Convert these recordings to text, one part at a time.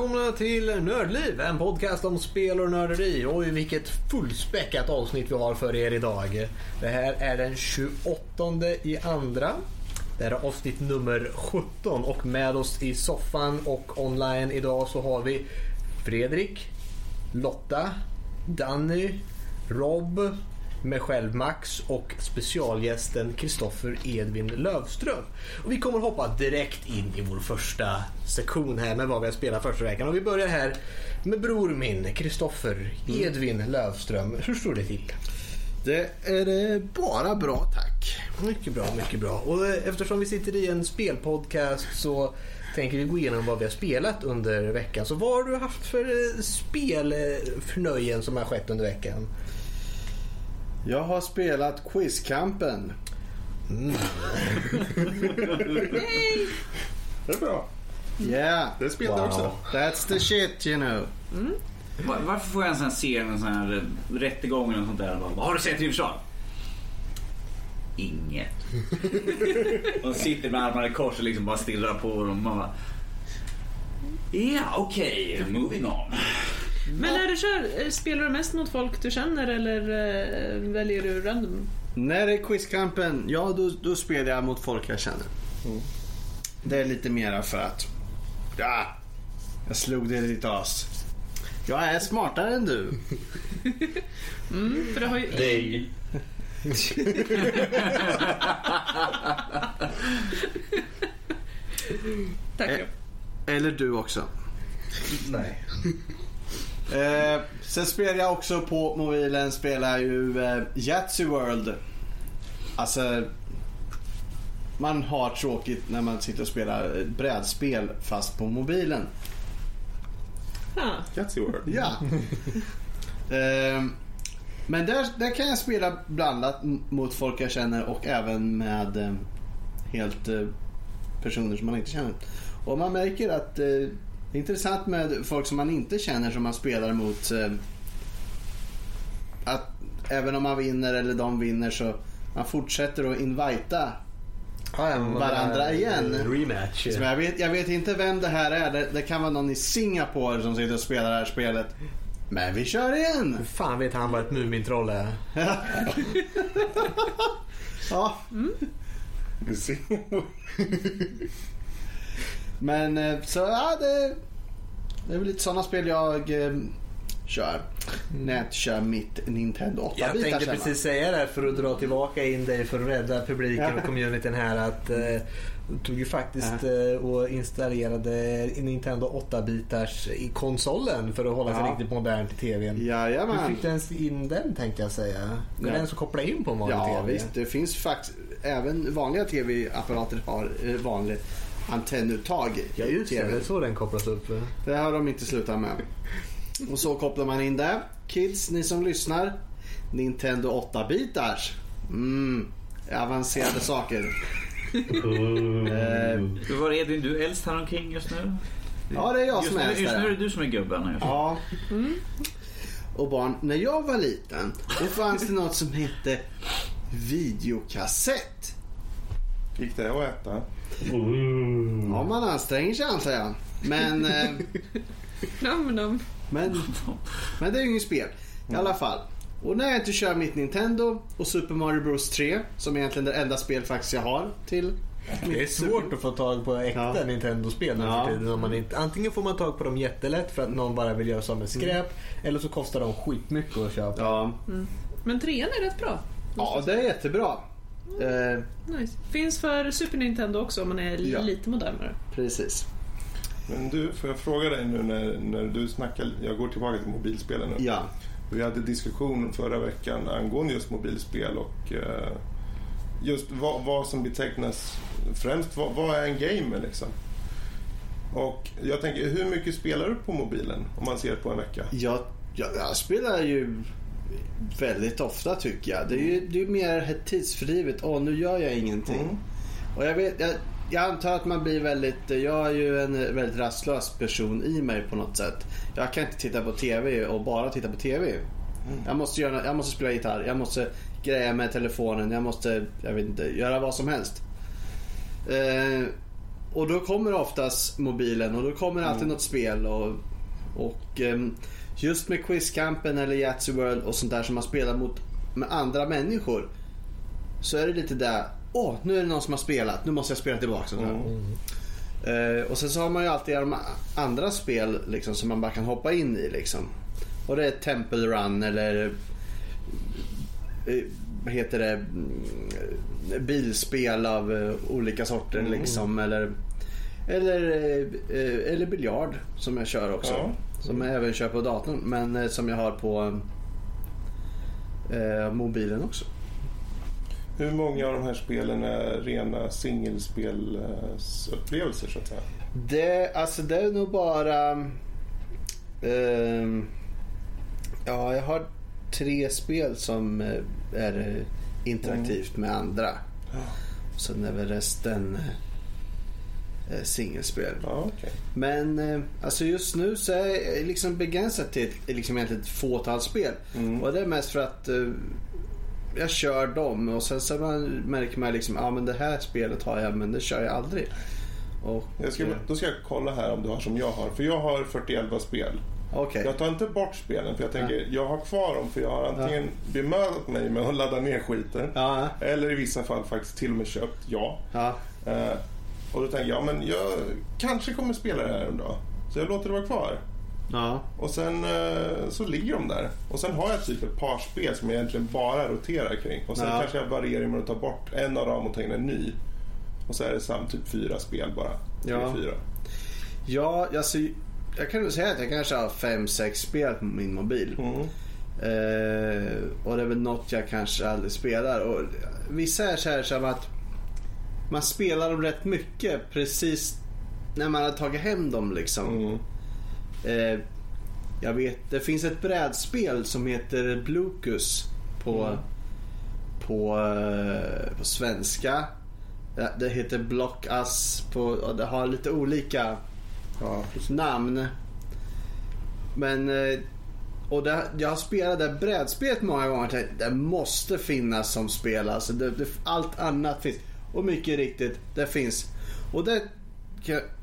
välkomna till Nördliv, en podcast om spel och nörderi. Oj, vilket fullspäckat avsnitt vi har för er idag. Det här är den 28 i andra. Det här är avsnitt nummer 17 och med oss i soffan och online idag så har vi Fredrik, Lotta, Danny, Rob, mig själv Max och specialgästen Kristoffer Edvin Lövström. Och vi kommer hoppa direkt in i vår första sektion här med vad vi har spelat första veckan. Och vi börjar här med bror min Kristoffer Edvin Lövström. Hur står det till? Det är bara bra tack. Mycket bra, mycket bra. Och eh, eftersom vi sitter i en spelpodcast så tänker vi gå igenom vad vi har spelat under veckan. Så vad har du haft för eh, spelförnöjen som har skett under veckan? Jag har spelat Quizkampen. Det är bra. Yeah, Det spelade Wow. också. that's the shit you know. Var, varför får jag en sån här se en sån här eh, rättegång eller något sånt där? Bara, Vad har du sett i USA? Inget. De sitter med armarna i kors och liksom bara stirrar på dem. Man bara, Ja, okej. moving on. Men när du kör, spelar du mest mot folk du känner eller eh, väljer du random? När det är Quizkampen, ja då, då spelar jag mot folk jag känner. Det är lite mera för att, ja, jag slog det i ditt as. Jag är smartare än du. Mm, för det har ju... Dig. Tack. Eh. Eller du också. Nej. Eh, sen spelar jag också på mobilen, spelar ju eh, Yatzy World. Alltså, man har tråkigt när man sitter och spelar brädspel fast på mobilen. Ah, Yatzy World. Ja. eh, men där, där kan jag spela blandat mot folk jag känner och även med eh, helt eh, personer som man inte känner. Och man märker att eh, det är intressant med folk som man inte känner som man spelar mot. Eh, att även om man vinner eller de vinner så man fortsätter att invita. Varandra igen. Rematch. Så jag, vet, jag vet inte vem det här är. Det, det kan vara någon i Singapore som sitter och spelar det här spelet. Men vi kör igen! Hur fan vet han vad ett Mumintroll är? Ja, Du ser. men eh, så ja, det, det är väl lite sådana spel jag eh, kör. När jag inte kör mitt Nintendo 8 Jag tänkte precis säga det för att dra tillbaka in dig för att rädda publiken och communityn här att eh, tog ju faktiskt eh, och installerade Nintendo 8-bitars i konsolen för att hålla sig Ja. riktigt modernt i tvn. Hur Jajamän. fick du ens in den tänkte jag säga? Går Ja. den så koppla in på en vanlig Ja tv? visst, det finns faktiskt även vanliga tv-apparater har eh, vanlig antennuttag. Ja just det, det är så den kopplas upp. Det har de inte slutat med. Och så kopplar man in det. Kids, ni som lyssnar. Nintendo 8-bitars. Mm, avancerade saker. Eh, Hur var det Edvin, du är äldst här omkring just nu? ja, det är jag Just som är just nu är det äldst. du som är gubben. här. Ja. Och barn, när jag var liten då fanns det något som hette videokassett. Gick det att äta? Ja, man anstränger sig antar jag. Men, eh, nam, nam. men, men det är ju inget spel. I alla fall. Och när jag inte kör mitt Nintendo och Super Mario Bros 3, som egentligen är det enda spel faktiskt jag har till. Det är svårt att få tag på äkta Ja. Nintendo-spel nu Ja. för tiden. Man inte, antingen får man tag på dem jättelätt för att någon bara vill göra av med skräp. Eller så kostar de skitmycket att köpa. Ja, Men trean är rätt bra. ja det är jättebra. Eh, Nice. Finns för Super Nintendo också om man är Ja. lite modernare. precis. Men du, får jag fråga dig nu när, när du snackar, jag går tillbaka till mobilspelen nu. Ja. Vi hade diskussion förra veckan angående just mobilspel och eh, just vad, vad som betecknas främst, vad, vad är en gamer liksom? Och jag tänker, hur mycket spelar du på mobilen om man ser på en vecka? Jag, jag, jag spelar ju väldigt ofta tycker jag. Det är ju det är mer tidsfördrivet. Åh, nu gör jag ingenting. Mm. Och jag, vet, jag, jag antar att man blir väldigt... Jag är ju en väldigt rastlös person i mig på något sätt. Jag kan inte titta på TV och bara titta på TV. Jag, måste göra, jag måste spela gitarr, jag måste greja med telefonen, jag måste jag vet inte, göra vad som helst. Eh, och då kommer oftast mobilen och då kommer alltid något spel. Och, och ehm, just med Quizkampen eller Yatzy World och sånt där som man spelar mot med andra människor. Så är det lite där, åh nu är det någon som har spelat, nu måste jag spela tillbaka. Sådär. Eh, och sen så har man ju alltid de andra spel liksom, som man bara kan hoppa in i. Liksom. Och det är Temple Run eller eh, vad heter det? Mm, Bilspel av eh, olika sorter liksom. Eller, eller, eller biljard som jag kör också. Ja. Som jag även kör på datorn men eh, som jag har på eh, mobilen också. Hur många av de här spelen är rena singelspelsupplevelser så att säga? Det, alltså det är nog bara... ehm, ja, jag har tre spel som eh, är eh, interaktivt med andra. Sen är väl resten eh, singelspel. Ja, okej. Men eh, alltså just nu så är jag liksom begränsat till liksom egentligen ett fåtal spel. Mm. Och det är mest för att eh, jag kör dem och sen så man, märker man liksom ja men det här spelet har jag men det kör jag aldrig. Och, Jag ska, eh, då ska jag kolla här om du har som jag har. För jag har 41 spel. Okej. Jag tar inte bort spelen för jag tänker jag har kvar dem för jag har antingen bemödat mig med att ladda ner skiten. Ja, Eller i vissa fall faktiskt till och med köpt, ja. ja. Eh, och då tänker jag, ja, men jag kanske kommer spela det här en dag. Så jag låter det vara kvar. Ja. Och sen eh, så ligger de där. Och sen har jag typ ett par spel som jag egentligen bara roterar kring. Och sen Ja. kanske jag varierar med att ta bort en av dem och ta in en ny. Och så är det samt typ fyra spel bara. Ja. fyra. Ja, alltså, jag kan nog säga att jag kanske har fem sex spel på min mobil. Mm. Eh, och det är väl något jag kanske aldrig spelar. Och vissa är så här som att man spelar dem rätt mycket precis när man har tagit hem dem liksom. Mm. Eh, jag vet, det finns ett brädspel som heter Blucus på, Mm. på, eh, på svenska. Det- heter Block Us på, och det har lite olika Ja, namn. Men eh, och det, jag har spelat det brädspelet många gånger och tänkt, det måste finnas som spel. Alltså det, det, allt annat finns. Och mycket riktigt, det finns. Och det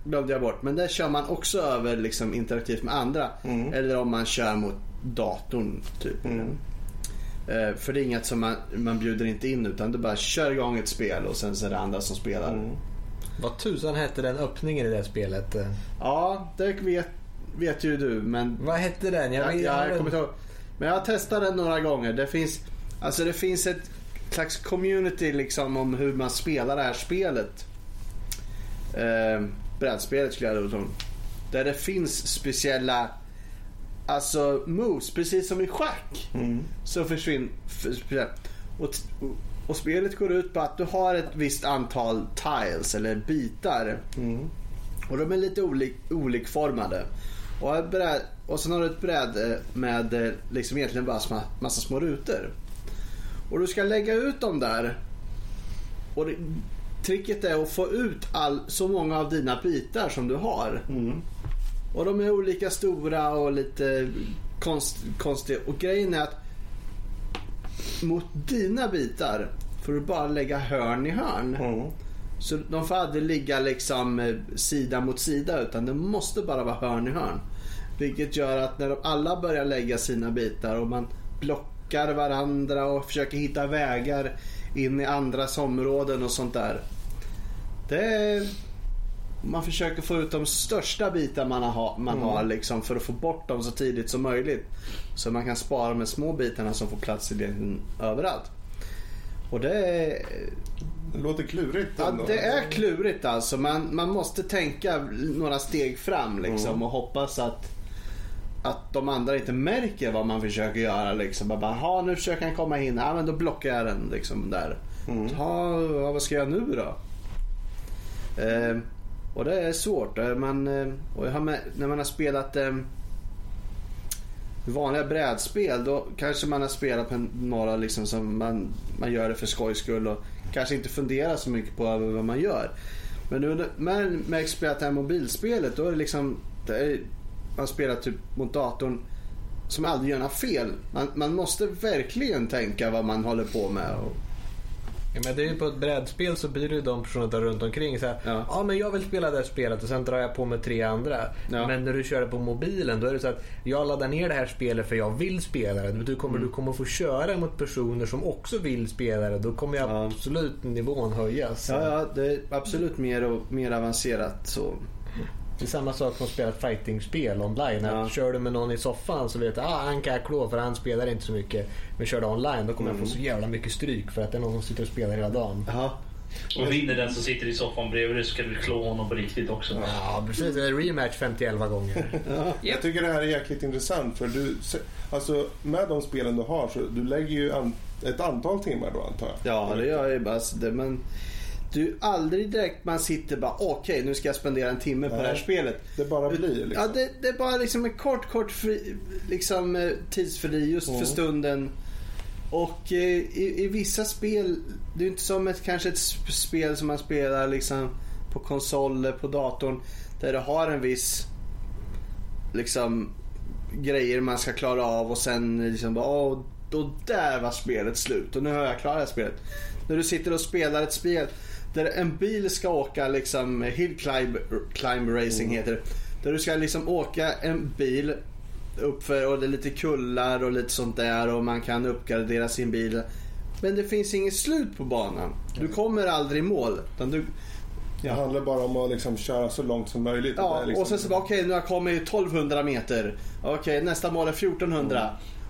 glömde jag bort. Men det kör man också över liksom, interaktivt med andra. Mm. Eller om man kör mot datorn. Typ. Mm. Eh, för det är inget som man, man bjuder inte in utan du bara kör igång ett spel och sen så är det andra som spelar. Mm. Vad tusan hette den öppningen i det spelet? Ja, det vet, vet ju du men Vad hette den? Jag, vet- jag, kommer inte ihåg. Men jag har testat den några gånger. Det finns, alltså det finns ett slags community liksom om hur man spelar det här spelet. Eh, brädspelet skulle jag tro. Där det finns speciella alltså moves, precis som i schack. Mm. Så försvinner... För, och, och, spelet går ut på att du har ett visst antal tiles eller bitar. Mm. Och de är lite olik, olikformade. Och, bräd, och sen har du ett bräde med eh, liksom egentligen bara sma, massa små rutor. Och du ska lägga ut dem där. Och det, tricket är att få ut all, så många av dina bitar som du har. Mm. Och de är olika stora och lite konst, konstiga. Och grejen är att mot dina bitar får du bara lägga hörn i hörn. Mm. Så de får aldrig ligga liksom eh, sida mot sida utan det måste bara vara hörn i hörn. Vilket gör att när de alla börjar lägga sina bitar och man blockar varandra och försöker hitta vägar in i andras områden och sånt där. Det är, man försöker få ut de största bitar man, har, man har liksom för att få bort dem så tidigt som möjligt. Så man kan spara de små bitarna som får plats i leken överallt. Och det är, Det låter klurigt Ja, det är klurigt alltså. Man, man måste tänka några steg fram liksom Mm. och hoppas att, att de andra inte märker vad man försöker göra. Liksom. Man bara, "Ha, nu försöker han komma in. Ja, men då blockar jag den liksom där. Mm. "Ha, ja, vad ska jag nu då? Eh, och det är svårt. Eh, Man, eh, och med, när man har spelat eh, vanliga brädspel då kanske man har spelat på några liksom som man, man gör det för skojs skull och kanske inte funderar så mycket på över vad man gör. Men nu man märker spelat det här mobilspelet då är det liksom det är, man spelar typ mot datorn som aldrig gör några fel. Man, man måste verkligen tänka vad man håller på med. Och, Ja, men det är ju på ett brädspel så blir det ju de personerna runt omkring så här, ja. Ja. men jag vill spela det här spelet och sen drar jag på med tre andra. Ja. Men när du kör det på mobilen då är det så att jag laddar ner det här spelet för jag vill spela det. Du kommer, Mm. du kommer få köra mot personer som också vill spela det. Då kommer jag Ja. absolut nivån höjas. Ja, ja, det är absolut mer, och, mer avancerat så. Det är samma sak som att spela ett fightingspel online. Ja. Att Kör du med någon i soffan så vet du ah, han kan jag klå för han spelar inte så mycket. Men kör du online då kommer Mm. jag få så jävla mycket stryk för att det är någon som sitter och spelar hela dagen. Ja, Och vinner den som sitter i soffan bredvid dig så ska du klå honom på riktigt också. Ja, precis. Det är rematch 51 gånger. Jag tycker det här är jäkligt intressant för du, alltså med de spelen du har så du lägger ju an, ett antal timmar då antar jag. ja det gör jag ju bara. så Det, men du, aldrig direkt man sitter bara okej nu ska jag spendera en timme på Nej. det här spelet. Det bara blir liksom. Ja, det, det är bara liksom en kort, kort fri, liksom, eh, tidsfördriv just Mm. för stunden. Och eh, i, i vissa spel, det är inte som ett, kanske ett sp- spel som man spelar liksom på konsoler, på datorn. Där det har en viss liksom grejer man ska klara av och sen liksom bara åh, då där var spelet slut och nu har jag klarat det här spelet. När du sitter och spelar ett spel där en bil ska åka liksom hill climb, climb racing heter det. Där du ska liksom åka en bil uppför och det är lite kullar och lite sånt där och man kan uppgradera sin bil. Men det finns inget slut på banan. Du kommer aldrig i mål. Du, Det handlar bara om att liksom köra så långt som möjligt. Ja, liksom- och sen så bara okej nu har jag kommit 1200 meter. Okej nästa mål är 1400.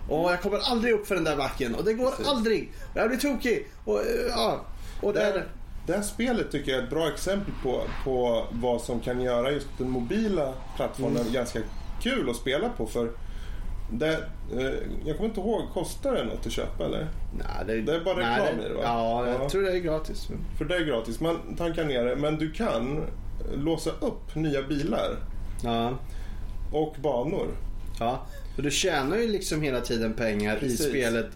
Och jag kommer aldrig upp för den där backen och det går aldrig. Och jag blir tokig. Och, eh, ja, och det det, är det här spelet tycker jag är ett bra exempel på, på vad som kan göra just den mobila plattformen Mm. ganska kul att spela på. För det, eh, jag kommer inte ihåg, kostar det något att köpa eller? Nej, Det är bara nej, reklam i det, va? Ja, jag Ja. tror det är gratis. För det är gratis, man tankar ner det. Men du kan låsa upp nya bilar Ja, och banor. ja. För du tjänar ju liksom hela tiden pengar Precis. i spelet.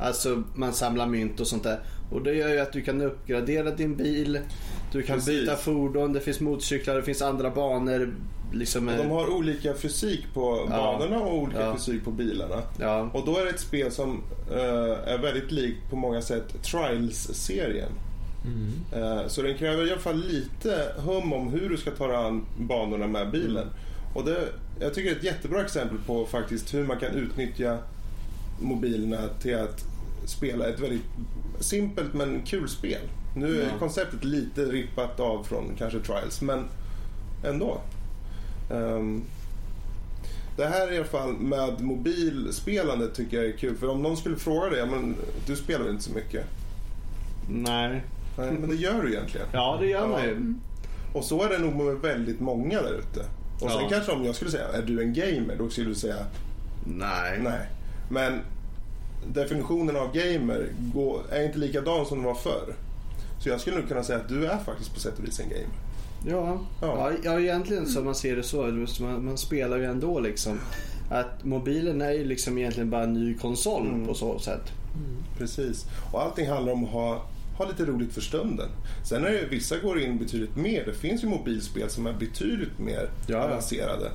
Alltså man samlar mynt och sånt där. Och det gör ju att du kan uppgradera din bil. Du kan Precis. byta fordon, det finns motorcyklar, det finns andra banor. Liksom, Och eh, de har olika fysik på Ja. banorna och olika Ja. fysik på bilarna. ja. Och då är det ett spel som eh, är väldigt likt på många sätt Trials-serien. Eh, så den kräver i alla fall lite hum om hur du ska ta dig an banorna med bilen. Och det, jag tycker det är ett jättebra exempel på faktiskt hur man kan utnyttja mobilerna till att spela ett väldigt simpelt men kul spel. Nu är Ja. konceptet lite rippat av från kanske Trials, men ändå. Ehm, det här i alla fall med mobilspelande tycker jag är kul. För om någon skulle fråga dig, men du spelar väl inte så mycket? Nej. Nej, men det gör du egentligen. Ja, det gör man Ja. ju. Och så är det nog med väldigt många där ute. Och sen Ja. kanske om jag skulle säga, är du en gamer? Då skulle du säga Nej. nej. Men definitionen av gamer går, är inte likadan som den var förr. Så jag skulle nog kunna säga att du är faktiskt på sätt och vis en gamer. Ja, Ja. ja. egentligen så man ser det så. Man, man spelar ju ändå liksom. Att mobilen är ju liksom egentligen bara en ny konsol Mm. på så sätt. Precis. Och allting handlar om att ha, ha lite roligt för stunden. Sen är det vissa går in betydligt mer. Det finns ju mobilspel som är betydligt mer ja. avancerade.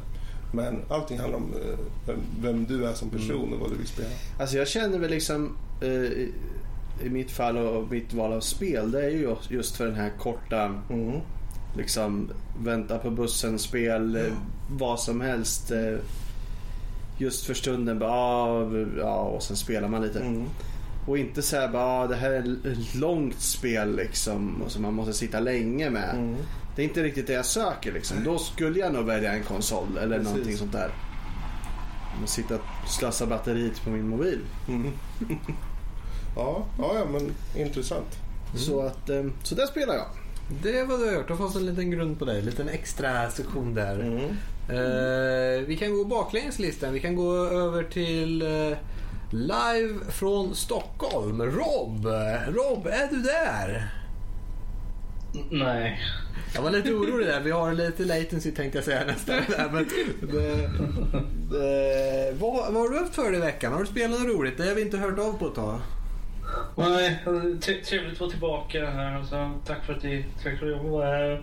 Men allting handlar om eh, vem, vem du är som person Mm. och vad du vill spela. Alltså jag känner väl liksom eh, i, i mitt fall och mitt val av spel. Det är ju just för den här korta Mm. liksom vänta på bussen spel. eh, Vad som helst. Just för stunden bara ah, ja och sen spelar man lite. Mm. Och inte säga bara ah, det här är ett långt spel liksom. Och som man måste sitta länge med. Mm. Det är inte riktigt det jag söker liksom. Då skulle jag nog välja en konsol eller Precis. någonting sånt där. Och sitta och slösa batteriet på min mobil. Mm. ja, ja, men intressant. Så att, eh, så där spelar jag. Det var du har gjort. Då fanns en liten grund på dig. En liten extra sektion där. Mm. Eh, vi kan gå baklänges listan. Vi kan gå över till eh, live från Stockholm. Rob! Rob, är du där? Nej. Jag var lite orolig där. Vi har lite latency tänkte jag säga nästan. Men det, det, vad, vad har du haft för dig i veckan? Har du spelat något roligt? Det har vi inte hört av på ett tag. Nej, tre- trevligt att vara tillbaka här. Så tack för att ni tack för att jag var här.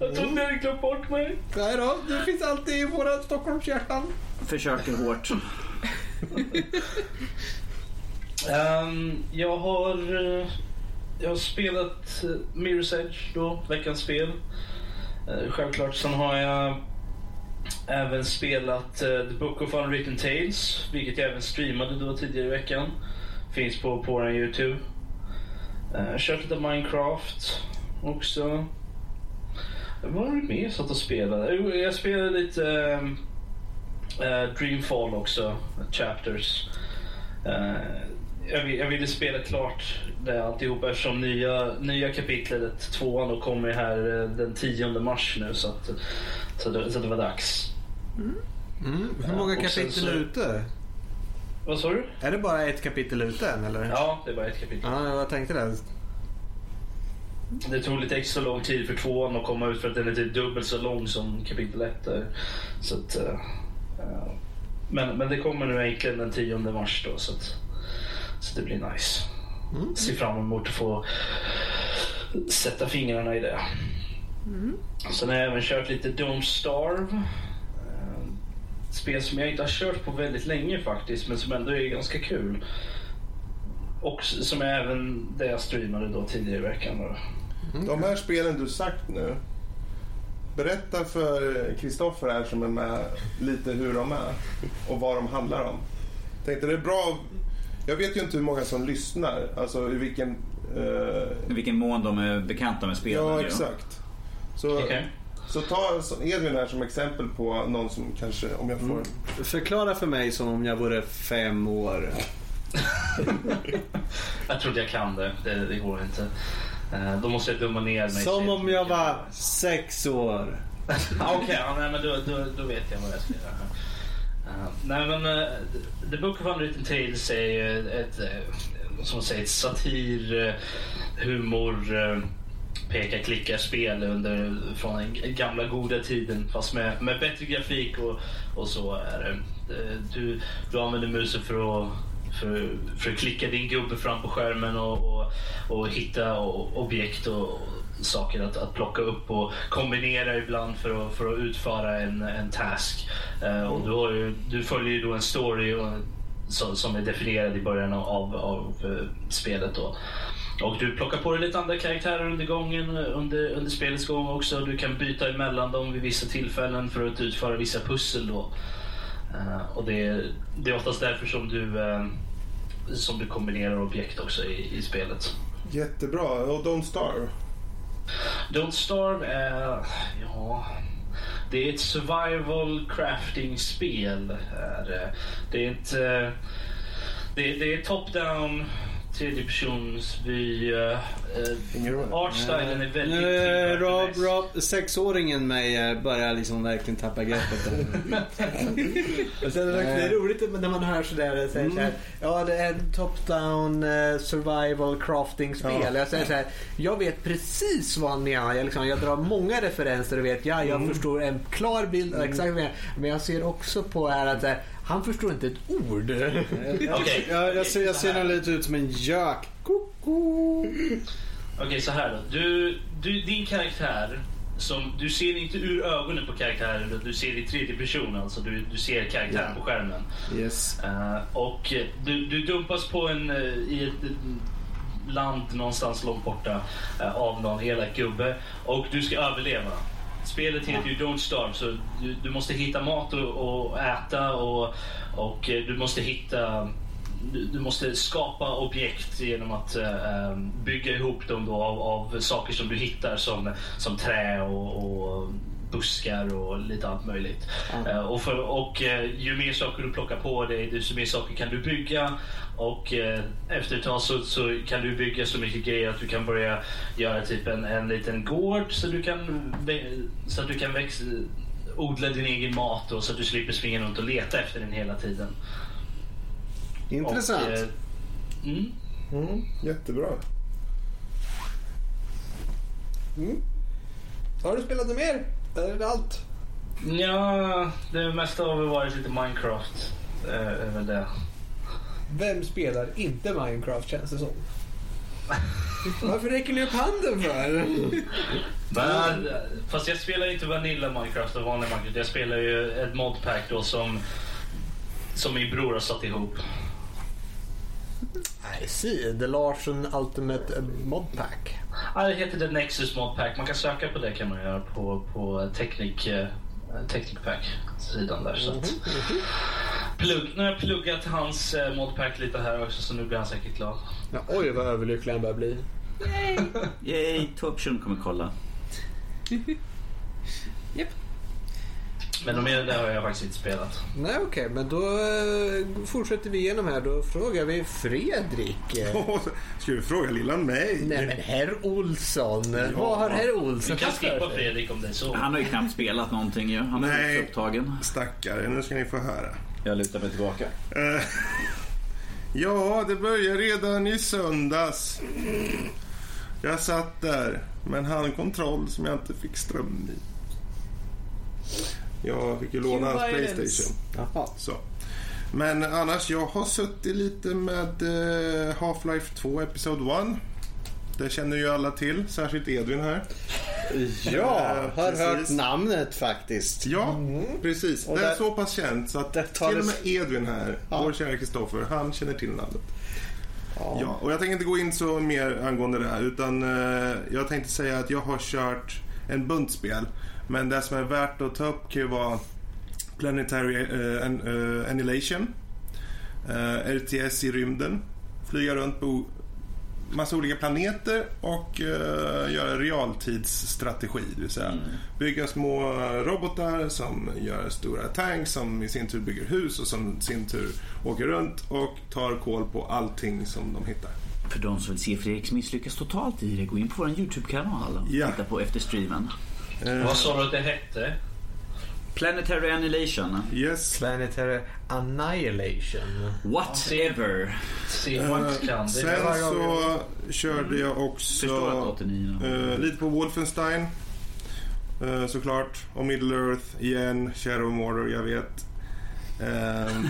Jag trodde ni hade glömt bort mig. Nej då, du finns alltid i våra Stockholmshjärtan. Försöker hårt. Ehm, jag har jag har spelat eh, Mirror's Edge då, veckans spel. Eh, självklart. Sen har jag även spelat eh, The Book of Unwritten Tales, vilket jag även streamade då tidigare i veckan. Finns på, på vår Youtube. Kört lite Minecraft också. Vad var det mer jag satt och spelade? Jo, Jag spelade lite Dreamfall också, Chapters jag, vill, jag ville spela klart det alltihop eftersom nya, nya kapitlet, tvåan, då kommer här eh, den 10 mars nu så, att, så, det, så det var dags. Mm. Hur många sen kapitel så- är ute? Vad sa du? Är det bara ett kapitel ute än eller? Ja, det var ett kapitel. Ja, jag tänkte det. Det tog lite extra lång tid för tvåan att komma ut för att den är typ dubbelt så lång som kapitel ett är. Så att, eh, men, men det kommer nu äntligen den 10 mars då så, att, så det blir nice. Ser fram emot att få sätta fingrarna i det. Sen har jag även kört lite Don't Starve. Eh, Spel som jag inte har kört på väldigt länge faktiskt men som ändå är ganska kul. Och som är även det jag streamade då tidigare i veckan. Då. De här spelen du sagt nu. Berätta för Kristoffer här som är med lite hur de är och vad de handlar om. Tänkte det är bra. Jag vet ju inte hur många som lyssnar. Alltså i vilken... Eh, I vilken mån de är bekanta med spelen. ja, exakt. Så, Okej. så ta Edvin här som exempel på någon som kanske, om jag får... Förklara för mig som om jag vore fem år. Jag tror inte jag kan det. Det, det går inte. Eh, Då måste jag dumma ner mig. Som om jag var sex år. Ah, Okej, ja, nej, men då, då, då vet jag vad jag ska göra. Uh, nej men uh, The Book of Unwritten Tales är ju ett, uh, som säger, ett satir, uh, humor, uh, peka klicka spel under, från den gamla goda tiden fast med, med bättre grafik och, och så är det. Du, du använder musen för att för, för att klicka din gubbe fram på skärmen och, och, och hitta objekt och saker att, att plocka upp och kombinera ibland för att, för att utföra en, en task. Uh, och du, har ju, du följer ju då en story och, som, som är definierad i början av, av uh, spelet. Då. Och du plockar på dig lite andra karaktärer under gången, eh, under, under spelets gång också. Du kan byta emellan dem vid vissa tillfällen för att utföra vissa pussel då. Uh, och det, är- det är oftast därför som du, uh, som du kombinerar objekt också i, i spelet. Jättebra. Och Don't Starve. Don't Starve är... Ja... Det är ett survival crafting-spel. Det. Det är inte... Eh, det, det är top-down, tredjepersonsvy. Uh, Artstylen är väldigt... Nu, tillverkad Rob. Rob, sexåringen mig eh, börjar liksom verkligen tappa greppet. Och sen det, är roligt när man hör sådär, säger Mm. så här, ja det är en top-down eh, survival crafting-spel. Ja. Jag säger så här, jag vet precis vad han menar. Jag, liksom, jag drar många referenser och vet, ja jag Mm. förstår en klar bild av exakt vad. Men jag ser också på här att så här, han förstår inte ett ord. Okej. jag, jag, ser, jag ser lite ut som en gök. Koko. Okej, så här då. Du, du, din karaktär, som, du ser inte ur ögonen på karaktären, du ser i tredje person. Alltså du, du ser karaktären Ja. på skärmen. Yes. Eh, och du, du dumpas på en, eh, i ett land någonstans långt borta eh, av någon elak gubbe och du ska överleva. Spelet heter ju Don't Starve så du, du måste hitta mat och, och äta och, och eh, du måste hitta du, måste skapa objekt genom att eh, bygga ihop dem då av, av saker som du hittar som, som trä och, och buskar och lite allt möjligt. Eh, och för, och eh, ju mer saker du plockar på dig, desto mer saker kan du bygga. Och eh, efter ett tag så, så kan du bygga så mycket grejer att du kan börja göra typ en, en liten gård så du kan, så att du kan växa, odla din egen mat och så att du slipper springa runt och leta efter den hela tiden. Intressant. Och, eh, mm. Mm, jättebra. Har du spelat något mer? Är det allt? Ja, det mesta har väl varit lite Minecraft. Eh, är väl det. Vem spelar inte Minecraft känns det som? Varför räcker ni upp handen för? Men, fast jag spelar inte Vanilla Minecraft och vanlig Minecraft. Jag spelar ju ett modpack då som, som min bror har satt ihop. I see. The Larsen Ultimate Mod Pack. Ja, det heter The Nexus Mod Pack. Man kan söka på det kan man göra på, på Technic, eh, Technic Pack-sidan där. Så att, plugg, nu har jag pluggat hans eh, modpack lite här också så nu blir han säkert glad. Ja, oj, vad överlycklig han börjar bli. Yay, Torption kommer kolla. Men de än det har jag faktiskt inte spelat. Nej, okej, men då eh, fortsätter vi igenom här. Då frågar vi Fredrik. Ska du fråga lilla mig? Nej, men herr Olsson. Vad har herr Vi Olsson kan haft för skippa? Fredrik om det är så. Han har ju knappt spelat någonting ju. Han är upptagen. Stackare, nu ska ni få höra. Jag lutar mig tillbaka. Eh, ja, det började redan i söndags. Jag satt där med en handkontroll som jag inte fick ström i. Jag fick ju låna hans. Playstation. Jaha. Så. Men annars, jag har suttit lite med eh, Half-Life 2 Episode 1. Det känner ju alla till, särskilt Edvin här. Ja, Eh, har precis. hört namnet faktiskt. Ja, precis. Och det är så pass känt så att till och med Edvin här, Ja. vår kära Kristoffer, han känner till namnet. Ja. Ja, och jag tänker inte gå in så mer angående det här utan eh, jag tänkte säga att jag har kört en bunt spel. Men det som är värt att ta upp kan ju vara Planetary eh, An- eh, Annihilation, eh, RTS i rymden, flyga runt på massa olika planeter och eh, göra realtidsstrategi. Det vill säga bygga små robotar som gör stora tanks som i sin tur bygger hus och som i sin tur åker runt och tar koll på allting som de hittar. För de som vill se Fredriks misslyckas totalt i det, gå in på vår YouTube-kanal och Ja. titta på efter streamen. Eh, Vad sa du att det hette? Planetary Annihilation. yes. Planetary Annihilation. Whatever. Se Max kan sen så körde jag att också 89. eh, lite på Wolfenstein. Eh, såklart. Och Middle Earth igen. Shadow of Mordor, jag vet. Ehm,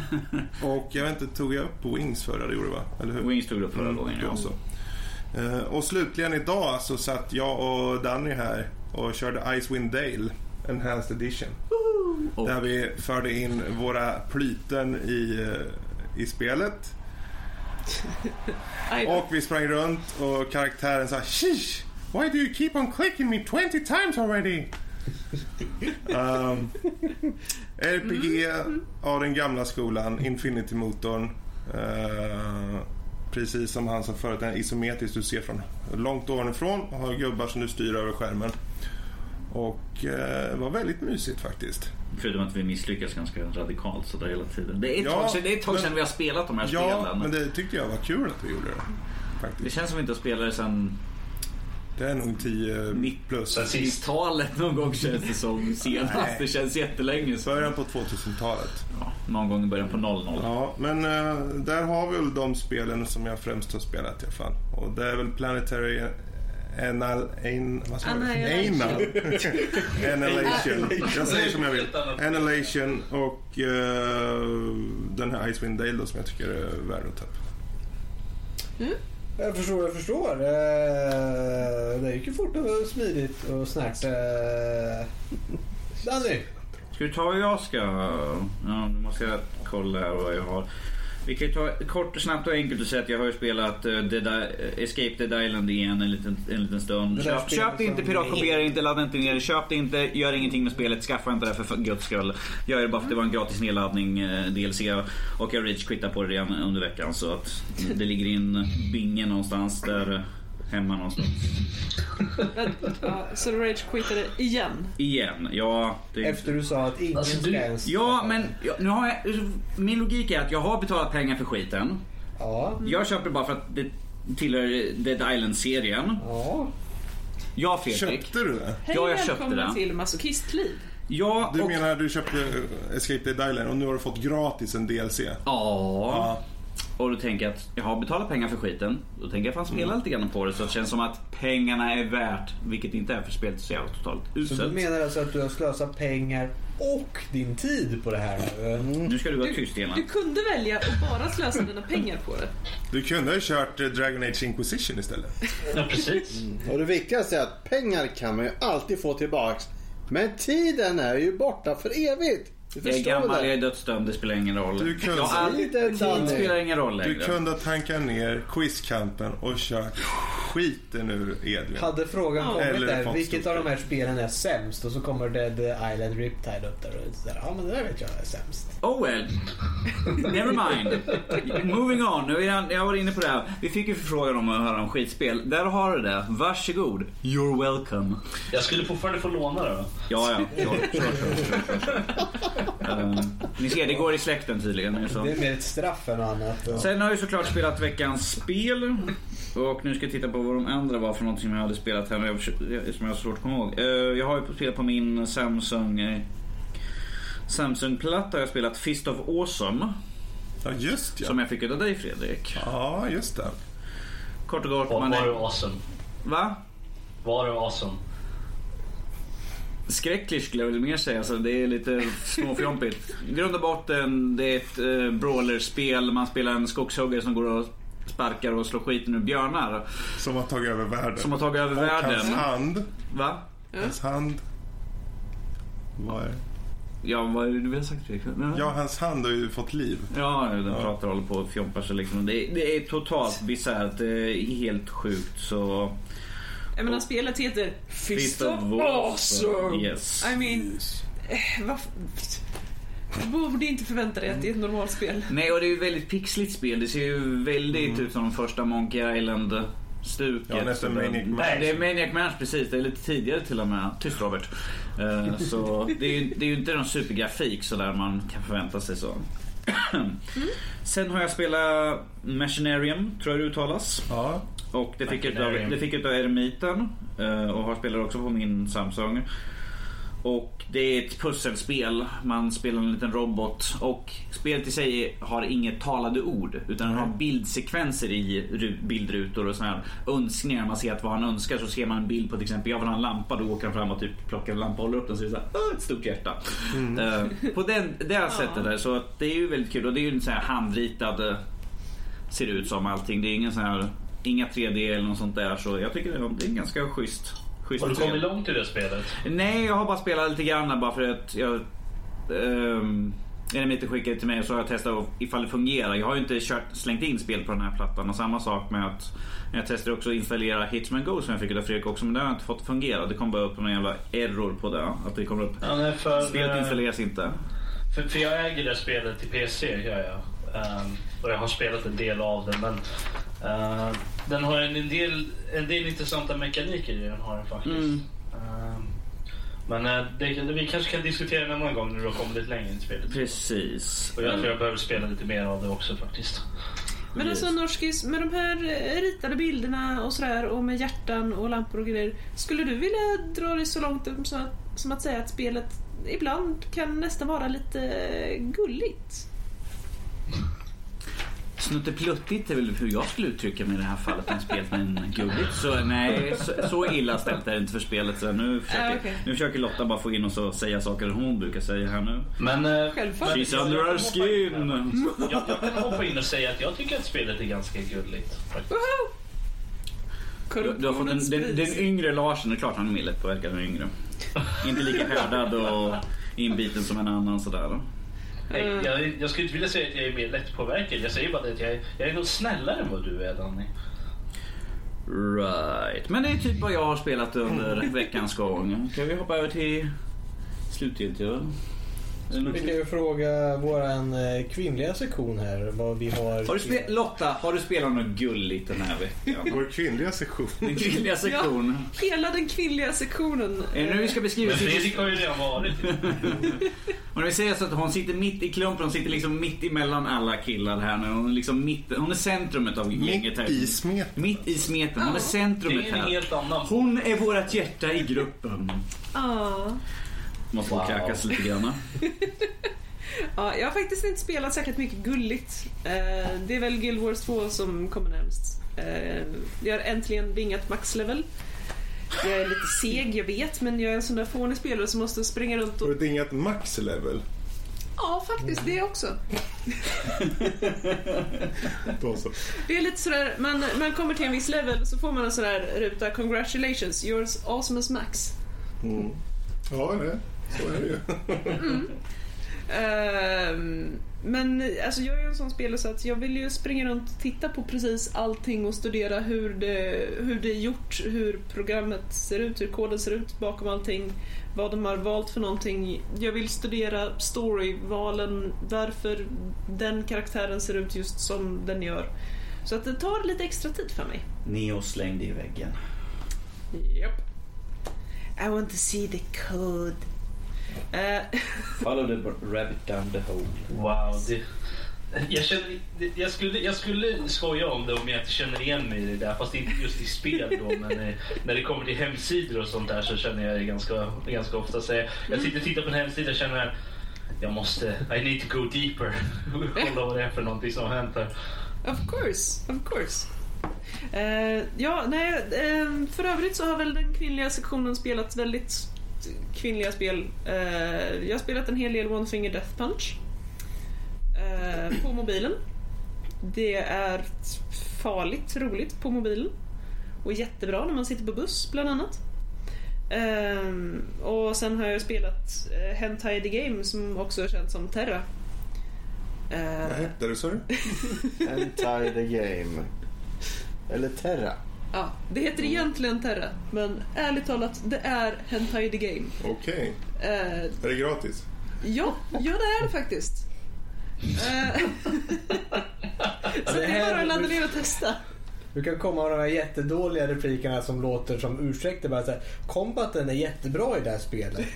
och jag vet inte, tog jag upp på Wings förra? Det gjorde jag, va? Eller hur? Wings tog det upp förra Mm, gången. då Ja. och slutligen idag så satt jag och Danny här och körde Icewind Dale Enhanced Edition. Och- Där vi förde in våra plyten i, eh, i spelet. Och vi sprang runt och karaktären sa Sheesh! Why do you keep on clicking me 20 times already? um, RPG av den gamla skolan, Infinity-motorn. Eh, precis som han sa förut, den isometrisk. Du ser från långt ovanifrån och har gubbar som du styr över skärmen. Och eh, var väldigt mysigt faktiskt. Förutom att vi misslyckas ganska radikalt sådär hela tiden. Det är ett Ja, tag, sedan, det är ett tag men- sedan vi har spelat de här Ja, spelen. men det tyckte jag var kul att vi gjorde det. Det Faktiskt. känns som vi inte har spelat det sedan Det är nog 10 Mitt plus. Sen sist. 90-talet någon gång känns det som. Senast. Nej. Det känns jättelänge sedan. Början på 2000-talet. Ja, någon gång i början på 00. Ja, men eh, där har vi väl de spelen som jag främst har spelat i alla fall. Och det är väl Planetary Anal... An, vad sa du? Annihilation. Annihilation. Jag säger som jag vill. Annihilation och eh, den här Icewind Dale då, som jag tycker är värd att ta upp. Jag förstår, jag förstår. Eh, Det gick ju fort och smidigt och snacks. Eh, Danny! Ska vi ta vad jag ska... Ja, nu måste jag kolla här vad jag har. Vi kan ju ta kort och snabbt och enkelt och säga att jag har ju spelat uh, Dead, I- Escape Dead Island igen en liten, en liten stund. Köp, köp det inte, piratkopiera inte, ladda inte ner det. Köp det inte, gör ingenting med spelet. Skaffa inte det för guds skull. Gör det bara för att det var en gratis nedladdning eh, DLC. Och jag rage på det redan under veckan. Så att det ligger i en binge någonstans där eh, hemma någonstans. ja, så du rage quittade igen. Igen, ja. Det, Efter du sa att ingen Alltså, du- ens... Ja, men ja, nu har jag, min logik är att jag har betalat pengar för skiten. Ja. Jag köper det bara för att det tillhör Dead Island-serien. Ja. Ja, Fredrik. Köpte du det? Hej Ja, jag köpte den. till masochistliv. Ja, Du och... menar att du köpte Escape Dead Island och nu har du fått gratis en DLC? Ja. Ja. Och då tänker jag att jag har betalat pengar för skiten. Då tänker jag fan spela Mm. lite grann på det så att det känns som att pengarna är värt, vilket inte är för spelet så jävla totalt Så du uselt. menar alltså att du har slösat pengar och din tid på det här nu? Nu ska du vara tyst Du igen. kunde välja att bara slösa dina pengar på det. Du kunde ha kört eh, Dragon Age Inquisition istället. Ja, precis. Och det viktigaste är att pengar kan man ju alltid få tillbaks. Men tiden är ju borta för evigt. Du Jag är gammal, det. jag är dödsdömd, det spelar ingen roll. Du kunde- jag har all... Tid spelar ingen roll Du längre. kunde ha tankat ner quizkampen och kört skiten ur Edvin. Hade frågan Ja. kommit Eller där, vilket av de här spelen är sämst? Och så kommer Dead Island Riptide upp där och sådär, ja men det där vet jag är sämst. Oh well. Never mind. Moving on. Nu är jag, jag var inne på det här. Vi fick ju förfrågan om att höra om skitspel. Där har du det. Varsågod. You're welcome. Jag skulle fortfarande få låna det va? Ja, ja. Sure, sure, sure, sure, sure. Eh, ni ser, det går i släkten tydligen. Så. Det är mer ett straff än något annat. Och... Sen har jag såklart spelat veckans spel. Och nu ska jag titta på vad de andra var för någonting som jag hade spelat här. men jag försöker- Som jag har svårt att komma ihåg. Eh, Jag har ju spelat på min Samsung eh, Samsung-platta har jag spelat Fist of Awesome. Ja, just ja. Som jag fick av dig Fredrik. Ja, just det. Kort och gott. Var, Man var det är... awesome? Va? Var det awesome? Skräckligt skulle jag väl mer säga. Så det är lite småfjompigt. I grund och botten, det är ett eh, brawlerspel. Man spelar en skogshuggare som går och sparkar och slår skiten ur björnar. Som har tagit över världen. Som har tagit över Och hans världen. hand. Va? Hans hand. Vad är det? Ja, vad är det du vill ha sagt Fredrik? Ja, hans hand har ju fått liv. Ja, den pratar och håller på och fjompar sig liksom. Det, det är totalt bisarrt. Det är helt sjukt så... Jag menar spelet heter Fist of War. Awesome. Yes. I mean, eh, varför... Du borde inte förvänta dig att det är ett normalt spel. Nej, och det är ju ett väldigt pixligt spel. Det ser ju väldigt ut som första Monkey Island stuket. Ja, nästan Maniac Mansion. Det är Maniac Mansion precis. Det är lite tidigare till och med. Tyst Robert. Eh, så det är, ju, det är ju inte någon supergrafik så där man kan förvänta sig så. Sen har jag spelat Machinarium, tror jag det uttalas. Ja. Och det fick, utav, det fick utav Eremiten eh, och har spelat också på min Samsung. Och det är ett pusselspel. Man spelar en liten robot och spelet i sig har inget talade ord utan den har bildsekvenser i ru- bildrutor och här önskningar. Man ser att vad han önskar så ser man en bild på till exempel jag vill ha en lampa. Då åker han fram och typ plockar en lampa och håller upp den så är det så här, "Åh, ett stort hjärta. Eh, på den, det här sättet där så det är ju väldigt kul och det är ju en sån här handritad eh, ser det ut som allting. Det är ingen sån här Inga 3D eller något sånt där så jag tycker det är en ganska schysst, schysst Har du kommit långt i det spelet? Nej, jag har bara spelat lite grann bara för att jag... Um, Eremite skickade till mig och så har jag testat ifall det fungerar. Jag har ju inte kört, slängt in spel på den här plattan och samma sak med att jag testade också att installera Hitman Go som jag fick av Fredrik också men det har jag inte fått fungera. Det kom bara upp någon jävla error på det. Att det kommer upp. Ja, nej, för, Spelet eh, installeras inte. För, för jag äger det spelet till PC, gör jag. Ehm, och jag har spelat en del av det. Men ehm, den har en del, en del intressanta mekaniker i den har den faktiskt. Mm. Ehm, men eh, det, vi kanske kan diskutera en annan gång när du har kommit lite längre i spelet. Precis. Och jag tror jag behöver spela lite mer av det också faktiskt. Men alltså Norskis, med de här eh, ritade bilderna och sådär och med hjärtan och lampor och grejer. Skulle du vilja dra det så långt som att, som att säga att spelet ibland kan nästan vara lite gulligt? Snuttepluttigt är väl hur jag skulle uttrycka mig i det här fallet när spelet men gulligt. Så nej, så, så illa ställt är det inte för spelet. Så nu, försöker, Ah, okej. nu försöker Lotta bara få in och så säga saker hon brukar säga här nu. Men, eh, She's jag- under our skin. Jag, jag kan hoppa in och säga att jag tycker att spelet är ganska gulligt. Du, du har fått den, den, den yngre Larsen, det är klart han är mer lättpåverkad än den yngre. Inte lika härdad och inbiten som en annan sådär. Nej, Mm. jag, jag skulle inte vilja säga att jag är mer lättpåverkad. Jag säger bara att jag är, jag är nog snällare än vad du är Danny. Right. Men det är typ vad jag har spelat under veckans gång. Kan vi hoppa över till något- Vi kan ju fråga våran eh, kvinnliga sektion här vad vi har... Har du Lotta, har du spelat något gulligt den här veckan? Vår kvinnliga sektion. Den kvinnliga sektionen. Hela den kvinnliga sektionen. Är det nu vi ska beskriva Men Fredrik har ju redan varit Om vi säger så att hon sitter mitt i klumpen, hon sitter liksom mitt emellan alla killar här nu. Hon är, liksom mitt, hon är centrumet av gänget här. Mitt i smet. Mitt i smeten, hon är centrumet är en här. Hon är vårt hjärta i gruppen. Ja. Måste Wow. kräkas lite grann. Ja, jag har faktiskt inte spelat särskilt mycket gulligt. Eh, det är väl Guild Wars 2 som kommer närmst. Eh, jag har äntligen vingat maxlevel. Jag är lite seg, jag vet, men jag är en sån där fånig spelare som måste springa runt Har och... du dingat max level? Ja, faktiskt det också. Det är lite sådär, man, man kommer till en viss level så får man en sån där ruta Congratulations, yours awesome as max. Mm. Ja, det, så är det ju. Ehm, men alltså jag är ju en sån spelare så att jag vill ju springa runt och titta på precis allting och studera hur det, hur det är gjort, hur programmet ser ut, hur koden ser ut bakom allting, vad de har valt för någonting. Jag vill studera storyvalen, varför den karaktären ser ut just som den gör. Så att det tar lite extra tid för mig. Neo slängde i väggen. Yep. I want to see the code. Eh, Follow the rabbit down the hole. Wow. Det, jag, känner, jag, skulle, jag skulle skoja om det om jag inte känner igen mig i det där. Fast inte just i spel då. Men eh, när det kommer till hemsidor och sånt där så känner jag det ganska, ganska ofta. Så jag, jag sitter och tittar på en hemsida och känner att jag måste, I need to go deeper. Kolla vad det är för någonting som har hänt här. Of course, of course. Eh, ja, nej, eh, för övrigt så har väl den kvinnliga sektionen spelat väldigt kvinnliga spel. Eh, jag har spelat en hel del One Finger Death Punch. Eh, på mobilen. Det är farligt roligt på mobilen. Och jättebra när man sitter på buss bland annat. Ehm, och sen har jag spelat uh, Hentai the Game som också är känt som Terra. Eh, Vad hette det sa du? Entire the game. Eller Terra. Ja, det heter egentligen Terra, men ärligt talat, det är Hentai the Game. Okej. Eh, Är det gratis? ja, ja, det är det faktiskt. Eh, så det är bara att ladda ner och testa. Du kan komma med de här jättedåliga replikerna som låter som ursäkter. Bara så här, Combaten är jättebra i det här spelet.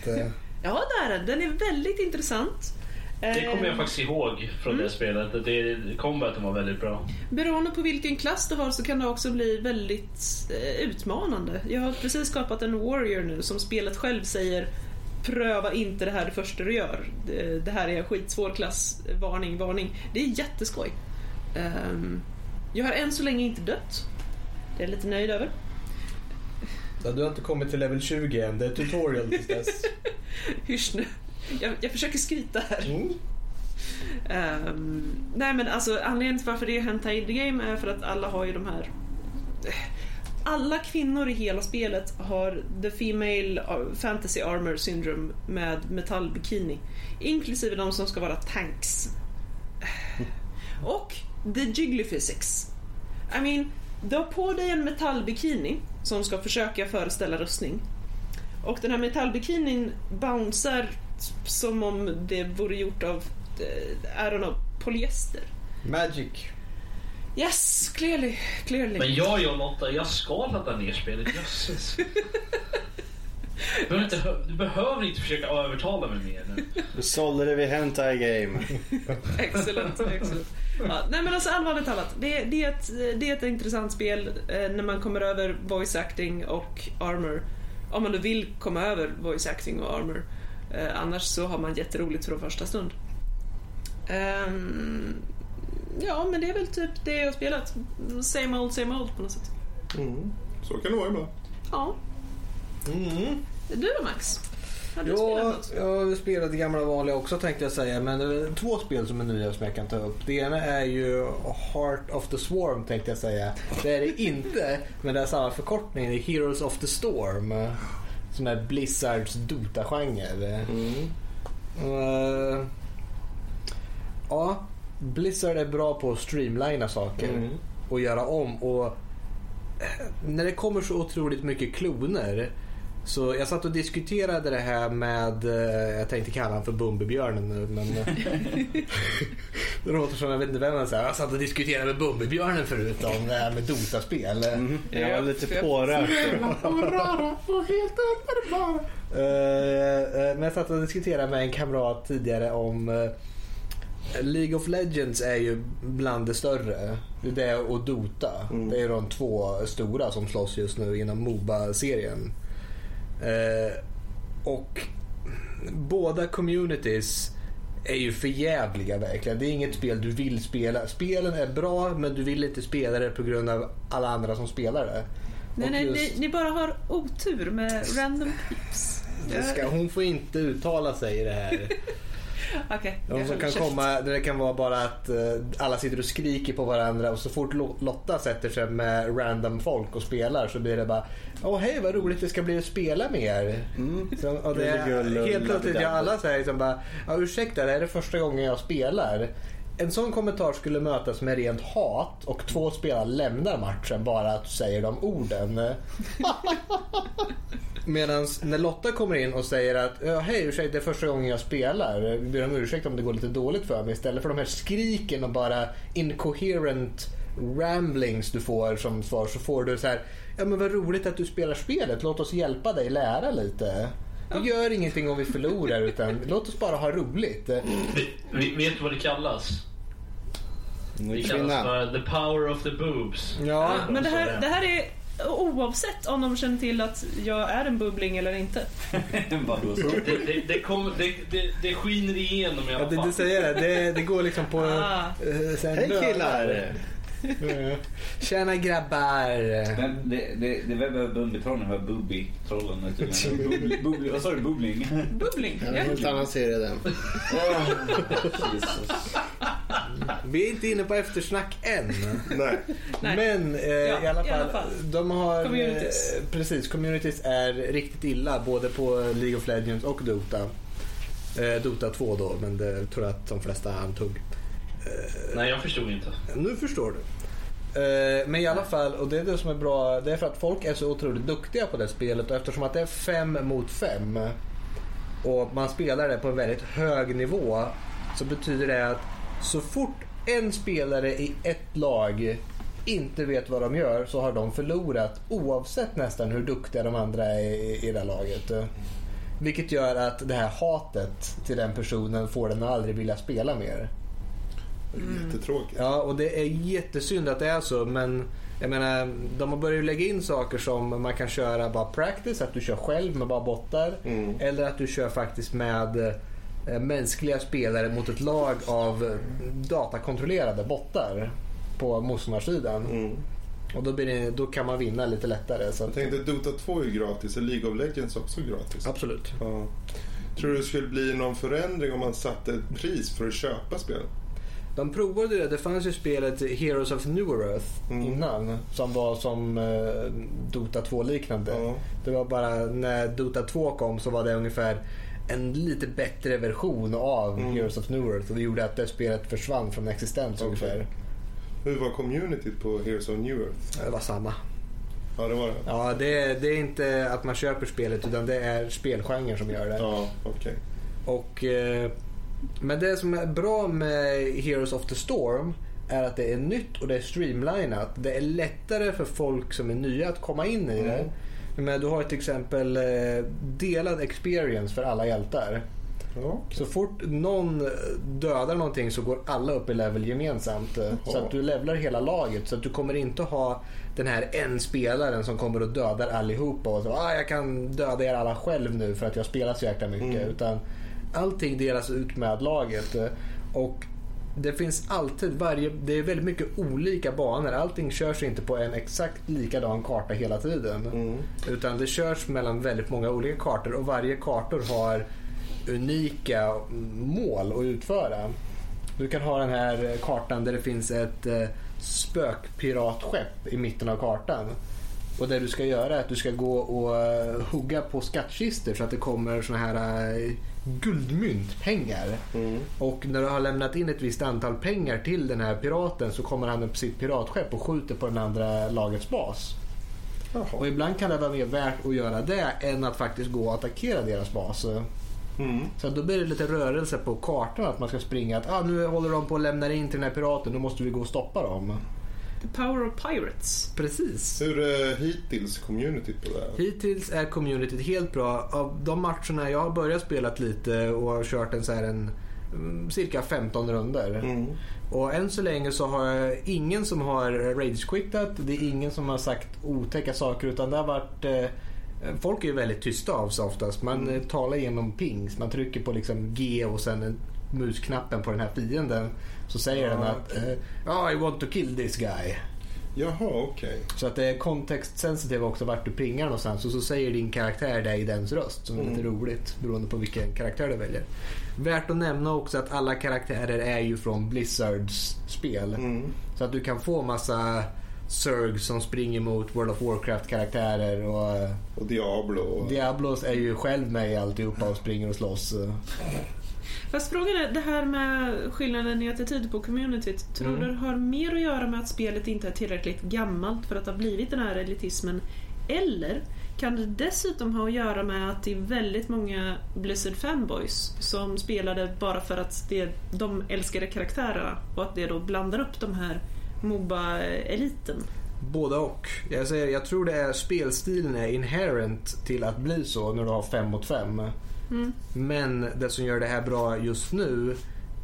Ja, det är den. Den är väldigt intressant. Det kommer jag Eh, faktiskt ihåg från det spelet. att Det, combaten var väldigt bra. Beroende på vilken klass du har så kan det också bli väldigt eh, utmanande. Jag har precis skapat en Warrior nu som spelet själv säger Pröva inte det här det första du gör. Det, det här är en skitsvår klass. Varning, varning. Det är jätteskoj. Ehm, jag har än så länge inte dött. Det är jag lite nöjd över. Du har inte kommit till level 20 än. Det är tutorial tills dess. Hysch nu. Jag, jag försöker skryta här. Mm. Ehm, nej men alltså anledningen till varför det är Hentai the Game är för att alla har ju de här alla kvinnor i hela spelet har the female fantasy armor syndrome med metallbikini. Inklusive de som ska vara tanks. Och the jiggly physics. I mean, du har på dig en metallbikini som ska försöka föreställa rustning. Och den här metallbikinin bouncear som om det vore gjort av, eh, I don't know, polyester. Magic. Yes, clearly, clearly. Men jag och Lotta, jag ska ladda ner spelet. Jösses. Du behöver, inte, hö- du behöver inte försöka övertala mig mer nu. Du sålde det vid Hentai game. Excellent, excellent. Ja, nej men alltså allvarligt talat, det, det, är ett, det är ett intressant spel eh, när man kommer över voice acting och armor. Om man nu vill komma över voice acting och armor. Eh, annars så har man jätteroligt från första stund. Ehm, ja, men det är väl typ det jag har spelat. Same old, same old på något sätt. Mm. Så kan det vara ibland. Ja. Mm. Du då Max? Har du spelat Ja, något? jag spelat det gamla vanliga också tänkte jag säga. Men två spel som är nya som jag kan ta upp. Det ena är ju Heart of the Swarm tänkte jag säga. Det är det inte, men det är samma förkortning. Det är Heroes of the Storm. Som är Blizzards Dota-genre. Mm. Eh, ja, Blizzard är bra på att streamlina saker Mm. och göra om. Och eh, när det kommer så otroligt mycket kloner så jag satt och diskuterade det här med, eh, jag tänkte kalla honom för Bumbibjörnen nu men eh, det låter som, jag vet inte vem han säger. Jag satt och diskuterade med Bumbibjörnen förut om det här med Dota-spel. Mm. Jag var lite pårörd. Eh, men jag satt och diskuterade med en kamrat tidigare om League of Legends är ju bland det större. Det är det och Dota. Mm. Det är de två stora som slåss just nu inom Moba-serien. Eh, och båda communities är ju förjävliga verkligen. Det är inget spel du vill spela. Spelen är bra men du vill inte spela det på grund av alla andra som spelar det. Nej, Och nej, just- ni, ni bara har otur med random peeps. Ska, hon får inte uttala sig i det här. De jag som kan käft. komma, där det kan vara bara att eh, alla sitter och skriker på varandra och så fort Lo- Lotta sätter sig med random folk och spelar så blir det bara Åh hej vad roligt det ska bli att spela med er. Så, och det helt plötsligt gör alla säger liksom bara ja, Ursäkta det här är första gången jag spelar. En sån kommentar skulle mötas med rent hat och två spelare lämnar matchen bara att du säger de orden. Medan när Lotta kommer in och säger att ja, hej ursäkta det är första gången jag spelar. Vi ber om ursäkt om det går lite dåligt för mig. Istället för de här skriken och bara incoherent ramblings du får som svar så får du så här Ja men vad roligt att du spelar spelet. Låt oss hjälpa dig lära lite. Det gör ingenting om vi förlorar utan låt oss bara ha roligt. Vi, vet du vad det kallas? Det kallas för the power of the boobs. Ja, Men det här, det här är oavsett om de känner till att jag är en bubbling eller inte. Vadå så? Det, det, det, kom, det, det, det skiner igenom i Ja, alla fall. det säger jag. Det, det går liksom på... Ah. eh, Hej killar! Eh, Tjena grabbar! Det, det, det var Bumbi-trollen, det var. Bubbli- bubbli- Vad sa du? Bubbling? Bubbling, En ja. helt annan serie den. Vi är inte inne på eftersnack än. Nej. Nej. Men eh, Ja, i, alla i fall, alla fall. de har... Communities. Eh, precis, communities är riktigt illa både på League of Legends och Dota. Eh, Dota 2 då, men det tror jag att de flesta antog. Nej, jag förstod inte. Nu förstår du. Eh, men i alla fall, och det är det som är bra, det är för att folk är så otroligt duktiga på det spelet och eftersom att det är fem mot fem och man spelar det på en väldigt hög nivå så betyder det att så fort en spelare i ett lag inte vet vad de gör så har de förlorat oavsett nästan hur duktiga de andra är i, i det här laget. Vilket gör att det här hatet till den personen får den att aldrig vilja spela mer. Jättetråkigt. Ja, och det är jättesynd att det är så, men jag menar, de har börjat lägga in saker som man kan köra bara practice, att du kör själv med bara bottar. Mm. Eller att du kör faktiskt med eh, mänskliga spelare mot ett lag av datakontrollerade bottar på motståndarsidan. Mm. Och då, blir det, då kan man vinna lite lättare. Så Jag att, tänkte Dota 2 är gratis, är League of Legends också gratis? absolut. Ja. Tror du det skulle bli någon förändring om man satte ett pris för att köpa spel? De provade det. Det fanns ju spelet Heroes of Newer Earth Mm. innan som var som eh, Dota 2-liknande. Ja. Det var bara när Dota 2 kom så var det ungefär en lite bättre version av Mm. Heroes of Newer Earth och det gjorde att det spelet försvann från existens Okej. ungefär. Hur var communityt på Heroes of New Earth? Det var samma. Ja, det var det. Ja, det, det är inte att man köper spelet utan det är spelgenren som gör det. Ja, okej. Och, eh, men det som är bra med Heroes of the Storm är att det är nytt och det är streamlinat. Det är lättare för folk som är nya att komma in i det. Men du har till exempel eh, delad experience för alla hjältar. Ja, Så fort någon dödar någonting så går alla upp i level gemensamt. eh, Så att du levlar hela laget. Så att du kommer inte ha den här en spelaren som kommer och dödar allihopa och så ah, jag kan döda er alla själv nu för att jag spelar så jäkla mycket. Mm. Utan allting delas ut med laget. eh, Och det finns alltid varje, det är väldigt mycket olika banor. Allting körs inte på en exakt likadan karta hela tiden. Mm. Utan det körs mellan väldigt många olika kartor och varje kartor har unika mål att utföra. Du kan ha den här kartan där det finns ett eh, spökpiratskepp i mitten av kartan. Och det du ska göra är att du ska gå och eh, hugga på skattkistor så att det kommer såna här guldmynt, pengar. Mm. Och när du har lämnat in ett visst antal pengar till den här piraten så kommer han upp sitt piratskepp och skjuter på den andra lagets bas. Och Jaha. ibland kan det vara mer värt att göra det än att faktiskt gå och attackera deras bas. Mm. Så då blir det lite rörelse på kartan att man ska springa. Att ah, nu håller de på att lämna in till den här piraten, nu måste vi gå och stoppa dem. The power of pirates. Precis. Hur är hittills communityt på det här? Hittills är communityt helt bra. Av de matcherna jag har börjat spela lite och har kört en så här en mm, cirka 15 runder. Mm. Och än så länge så har jag ingen som har rage-quittat. Det är ingen som har sagt otäcka saker utan det har varit eh, Folk är ju väldigt tysta av sig oftast. Man eh, talar genom pings. Man trycker på liksom G och sen en musknappen på den här fienden. Så säger den att eh, oh, I want to kill this guy. Jaha, okej. Så att det är kontextsensitivt också vart du pingar någonstans och så säger din karaktär det i dens röst som är lite roligt beroende på vilken karaktär du väljer. Värt att nämna också att alla karaktärer är ju från Blizzards spel. Mm. Så att du kan få massa Zerg som springer mot World of Warcraft karaktärer och eh, Och Diablo. Diablos är ju själv med i alltihopa och springer och slåss. Fast frågan är, det här med skillnaden i attityd på communityt, tror Mm. du har mer att göra med att spelet inte är tillräckligt gammalt för att ha blivit den här elitismen? Eller kan det dessutom ha att göra med att det är väldigt många Blizzard fanboys som spelade bara för att det, de älskade karaktärerna och att det då blandar upp de här Moba-eliten? Båda och. Jag, säger, jag tror det är spelstilen är inherent till att bli så när du har fem mot fem. Mm. Men det som gör det här bra just nu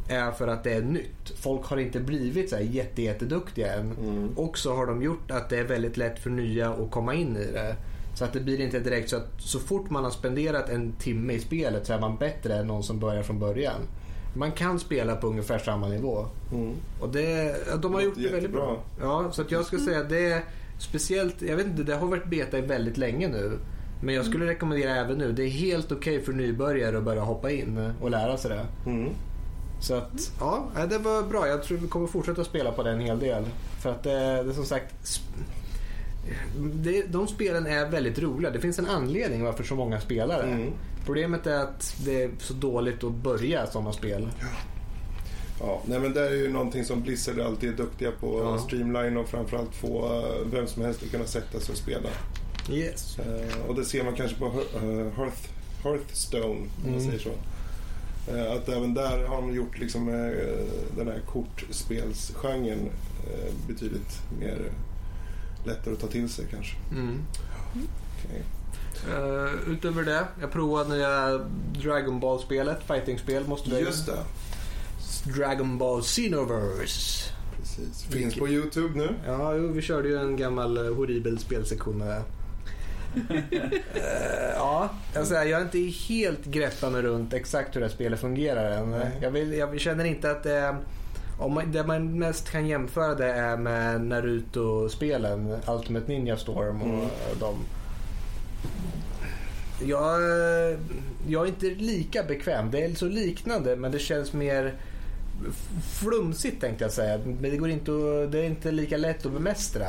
är för att det är nytt. Folk har inte blivit så här jätte, jätteduktiga än. Mm. Och så har de gjort att det är väldigt lätt för nya att komma in i det. Så att det blir inte direkt så att så fort man har spenderat en timme i spelet så är man bättre än någon som börjar från början. Man kan spela på ungefär samma nivå. Mm. Och det, de har Det gjort det väldigt bra. Ja, så att jag skulle säga att det är speciellt, jag vet inte, det har varit beta i väldigt länge nu. Men jag skulle rekommendera även nu, det är helt okej för nybörjare att börja hoppa in och lära sig det. Mm. Så att, ja, nej, det var bra. Jag tror vi kommer fortsätta spela på det en hel del. För att det, det är som sagt, det, de spelen är väldigt roliga. Det finns en anledning varför så många spelar det. Mm. Problemet är att det är så dåligt att börja sådana spel. Ja, nej men det är ju någonting som Blizzard alltid är duktiga på. Ja. Streamline och framförallt få eh, vem som helst att kunna sätta sig och spela. Yes. Eh, och det ser man kanske på Hearth, eh, Hearth, Hearthstone, om man Mm. säger så. Eh, att även där har de gjort liksom, eh, den här kortspelsgenren betydligt mer lättare att ta till sig kanske. Mm. Uh, utöver det, jag provade nya Dragon Ball-spelet, fighting-spel måste du Just det, Dragon Ball Xenoverse. precis. Finns på Youtube nu. Ja, jo, vi körde ju en gammal horribel spelsektion med ja, jag, säger, jag är inte helt greppad mig runt exakt hur det här spelet fungerar än. Jag, vill, jag känner inte att det är... Om man, det man mest kan jämföra det är med Naruto-spelen, Ultimate Ninja Storm och Mm. de. Jag, jag är inte lika bekväm. Det är så liknande men det känns mer flumsigt tänkte jag säga. Men det, går inte att, det är inte lika lätt att bemästra.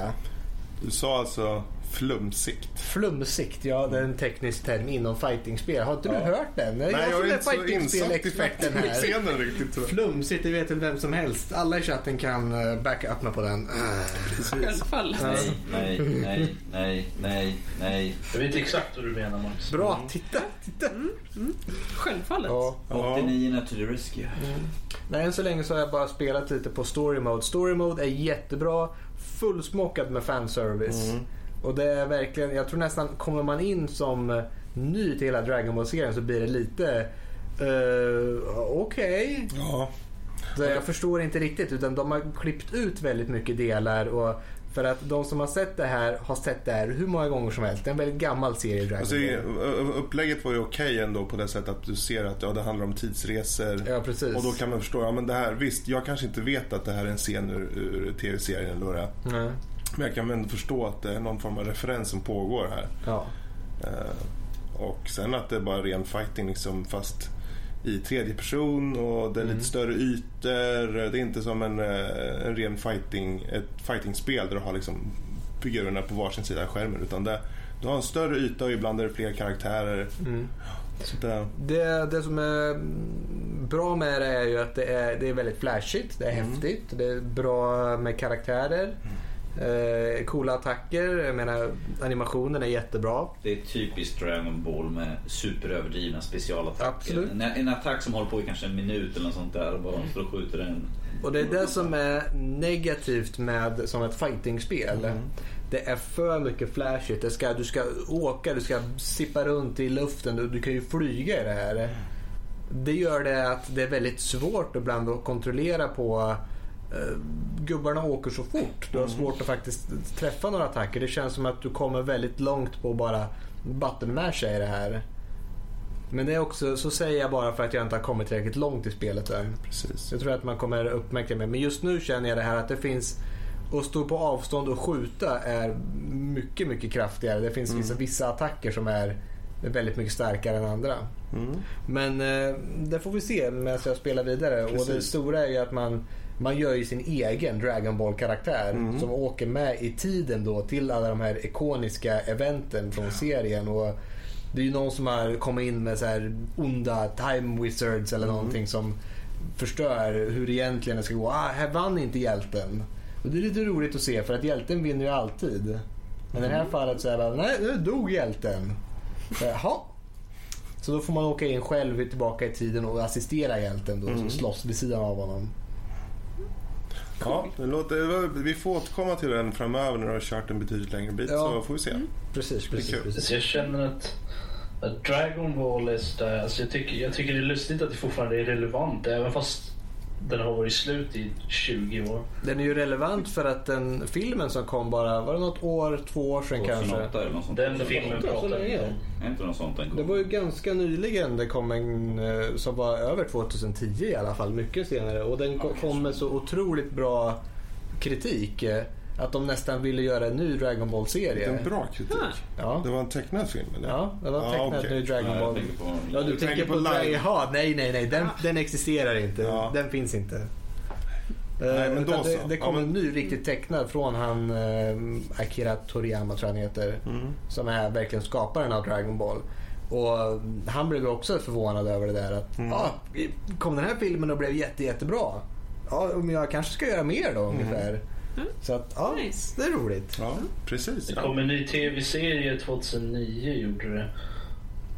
Du sa alltså flumsigt. Flumsigt, ja det är en teknisk term inom fightingspel. Har inte du Ja. hört den? Det är Nej, jag jag som är inte så insatt i fightingspel-experten här. scenen riktigt. tror jag. Flumsigt, det vet väl vem som helst. Alla i chatten kan eh, backa upp mig på den. Självfallet. Nej, nej, nej, nej, nej, nej. Jag vet exakt vad du menar Max. Bra, titta, titta. Självfallet. Ja. Ja. 89 to the rescue. Nej, än så länge så har jag bara spelat lite på story mode. Story mode är jättebra, fullsmockad med fanservice. Mm. Och det är verkligen, jag tror nästan, kommer man in som eh, ny till hela Dragon Ball-serien så blir det lite uh, okej. Ja. Så jag förstår inte riktigt utan de har klippt ut väldigt mycket delar och för att de som har sett det här har sett det här hur många gånger som helst. Det är en väldigt gammal serie Dragon Alltså, upplägget var ju okej ändå på det sättet att du ser att ja, det handlar om tidsresor. Ja precis. Och då kan man förstå, ja men det här, visst jag kanske inte vet att det här är en scen ur, ur tv-serien är. Nej. Men jag kan ändå förstå att det är någon form av referens som pågår här. Ja. Eh, och sen att det är bara ren fighting liksom fast i tredje person och det är lite större ytor. Det är inte som en, eh, en ren fighting, ett fightingspel där du har liksom figurerna på varsin sida av skärmen. Utan det, du har en större yta och ibland är det fler karaktärer. Mm. Det, Det, det som är mm, bra med det är ju att det är, det är väldigt flashigt, det är Mm. häftigt, det är bra med karaktärer. Eh, coola attacker, jag menar animationen är jättebra. Det är typiskt Dragon Ball med superöverdrivna specialattacker. Absolut. En, en attack som håller på i kanske en minut eller något sånt där och bara står och skjuter en. Och det är det som är negativt med som ett fightingspel. Mm. Det är för mycket flashigt. Det ska, du ska åka, du ska sippa runt i luften. Du, du kan ju flyga i det här. Det gör det att det är väldigt svårt ibland att kontrollera på Gubbarna åker så fort. Du har svårt att faktiskt träffa några attacker. Det känns som att du kommer väldigt långt på att bara buttonmasha i det här. Men det är också, så säger jag bara för att jag inte har kommit tillräckligt långt i spelet än. precis. Jag tror att man kommer uppmärksamma. Men just nu känner jag det här att det finns och stå på avstånd och skjuta är mycket, mycket kraftigare. Det finns vissa, vissa attacker som är väldigt mycket starkare än andra. Mm. Men eh, det får vi se medan jag spelar vidare. Och det Precis. stora är ju att man, man gör ju sin egen Dragon Ball-karaktär Mm. som åker med i tiden då till alla de här ikoniska eventen från serien. Och det är ju någon som har kommit in med så här onda time wizards eller Mm. någonting som förstör hur egentligen det ska gå. Ah, här vann inte hjälten. Och det är lite roligt att se för att hjälten vinner ju alltid. Men i det här fallet så är det nej nu dog hjälten. Så, Jaha. Så då får man åka in själv tillbaka i tiden och assistera hjälten då som slåss vid sidan av honom. Ja, det låter, vi får återkomma till den framöver när du har kört en betydligt längre bit Ja. så får vi se. Precis, precis. precis. Så jag känner att, att Dragon Ball är sådär, alltså jag, tycker, jag tycker det är lustigt att det fortfarande är relevant även fast den har varit slut i 20 år. Den är ju relevant för att den filmen som kom bara, var det något år, två år sedan kanske? 2008 eller något sånt. Den filmen pratar länge. vi om. Är inte något sånt den Det var ju ganska nyligen det kom en eh, som var över 2010 i alla fall, mycket senare. Och den ko- kom med så otroligt bra kritik eh, att de nästan ville göra en ny Dragon Det är Ball-serie. en bra kritik. Ja. Det var en tecknad film eller? Ja, det var Ja, tecknat okej. ny Dragon Nej, jag Ball. på... Ja, du, Du tänker, tänker på, på Dragon... live. Jaha, nej, nej, nej. Den, den existerar inte. Ja. Den finns inte. Nej, Eh, men då det, så. det kom Ja, men- en ny riktigt tecknad från han eh, Akira Toriyama tror jag han heter. Mm. Som är verkligen skaparen av Dragon Ball. Och han blev också förvånad över det där att Mm. ah, kom den här filmen och blev jätte, jättebra. Ja, men jag kanske ska göra mer då ungefär. Så att, ja, Nice. det är roligt. Ja, precis. Det kom en ny tv-serie 2009 gjorde det.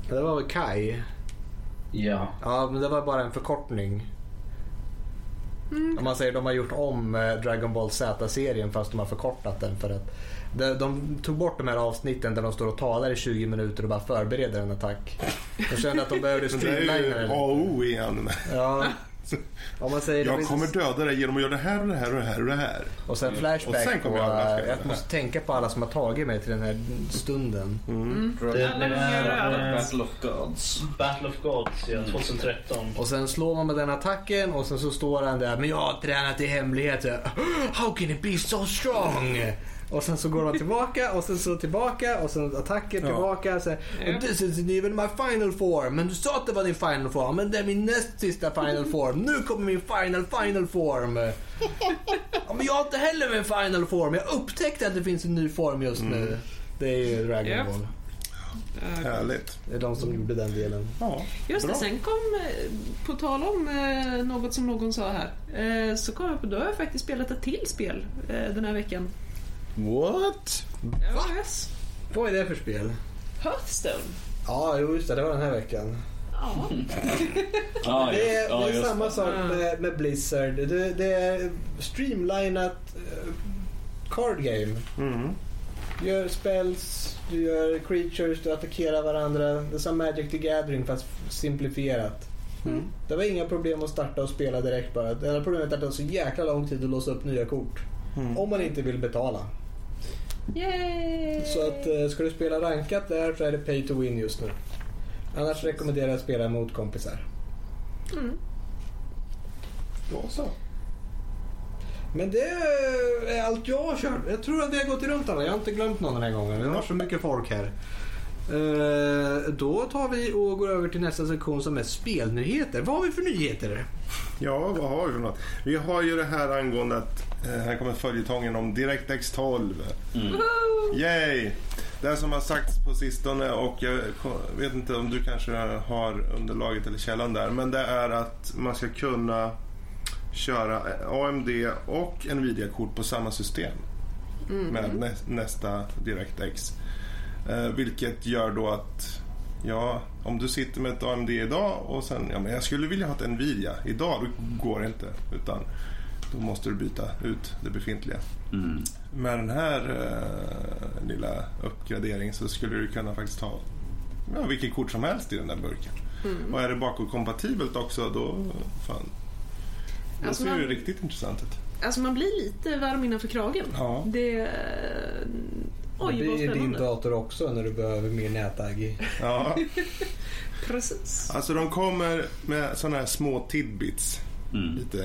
Det var väl Kai. Ja. Ja, men det var bara en förkortning. Om man säger de har gjort om eh, Dragon Ball Z-serien fast de har förkortat den för att de, de tog bort de här avsnitten där de står och talar i 20 minuter och bara förbereder en attack. De kände att de behövde Men det är ju streamlina A det. och O i anime. Ja. Om man säger Jag kommer döda dig genom att göra det här och det här och det här och det här. Och sen flashback Och sen på, kommer jag med jag måste tänka på alla som har tagit mig till den här stunden. Det, det är Battle of Gods. Battle of Gods ja, 2013. Och sen slår man med den attacken och sen så står han där men jag har tränat i hemlighet. How can it be so strong? Och sen så går man tillbaka och sen så tillbaka och sen attacker Ja. tillbaka. Så, Ja. This isn't even my final form. Men du sa att det var din final form. Men det är min näst sista final form. Nu kommer min final final form. Ja, men jag har inte heller min final form. Jag upptäckte att det finns en ny form just nu. Det är ju Dragon Ja. Ball. Härligt. Det är de som gjorde den delen. Ja, Just det, bra. sen kom, eh, på tal om eh, något som någon sa här, eh, så kom jag på, då har jag faktiskt spelat ett till spel den här veckan. What? Ja, yes. Vad är det för spel? Hearthstone. Ja, jo, just det. Det var den här veckan. Ja. Ja, Det är, ja, det är samma sak med, med Blizzard. Det, det är streamlinat eh, card game. Mm. Du gör spells, du gör creatures, du attackerar varandra. Det är som Magic the Gathering fast simplifierat. Mm. Det var inga problem att starta och spela direkt bara. Det enda problemet är att det tar så jäkla lång tid att låsa upp nya kort. Mm. Om man inte vill betala. Yay! Så att eh, ska du spela rankat där så är det pay to win just nu. Annars rekommenderar jag att spela mot kompisar. Mm. Då så. Men det är allt jag har kört. Jag tror att vi har gått runt alla. Jag har inte glömt någon den här gången. Vi har så mycket folk här. Eh, då tar vi och går över till nästa sektion som är spelnyheter. Vad har vi för nyheter? Ja, vad har vi för något? Vi har ju det här angående att eh, här kommer följetongen om DirectX 12. Yay! Det som har sagts på sistone och jag vet inte om du kanske har underlaget eller källan där. Men det är att man ska kunna köra AMD och Nvidia-kort på samma system. Med nä- nästa DirectX. Eh, vilket gör då att Ja, om du sitter med ett AMD idag och sen, ja men jag skulle vilja ha ett Nvidia. Idag då går det inte. Utan då måste du byta ut det befintliga. Mm. Med den här eh, lilla uppgraderingen så skulle du kunna faktiskt ha ja, vilket kort som helst i den där burken. Och är det bakåtkompatibelt också då, fan. Då Alltså ser det man- riktigt intressant ut. Alltså man blir lite varm innanför kragen. Ja. Det... eh, det Oj, blir ju din dator också när du behöver mer nätagg. ja. Precis. Alltså de kommer med sådana här små tidbits Mm. lite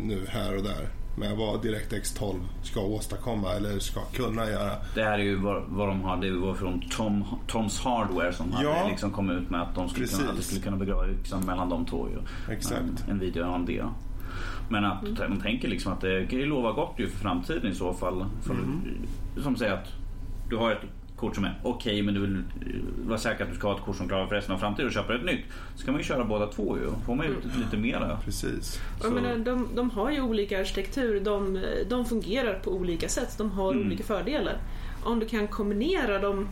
nu här och där. med vad DirectX 12 ska åstadkomma eller ska kunna göra. Det här är ju vad, vad de har, det var från Tom, Toms Hardware som Ja. hade liksom kommit ut med att, de skulle kunna, att det skulle kunna begrava yxan mellan de två. Ju. Exakt. En, en video om det. Men att man tänker liksom att det kan ju lova gott ju för framtiden i så fall. För, Som säger att du har ett kort som är okej men du vill eh, vara säker att du ska ha ett kort som klarar för resten av framtiden och köper ett nytt. Så kan man ju köra båda två ju. får man ju ut lite mera. Precis. Jag menar, de, de har ju olika arkitektur, de, de fungerar på olika sätt, de har Mm. olika fördelar. Om du kan kombinera dem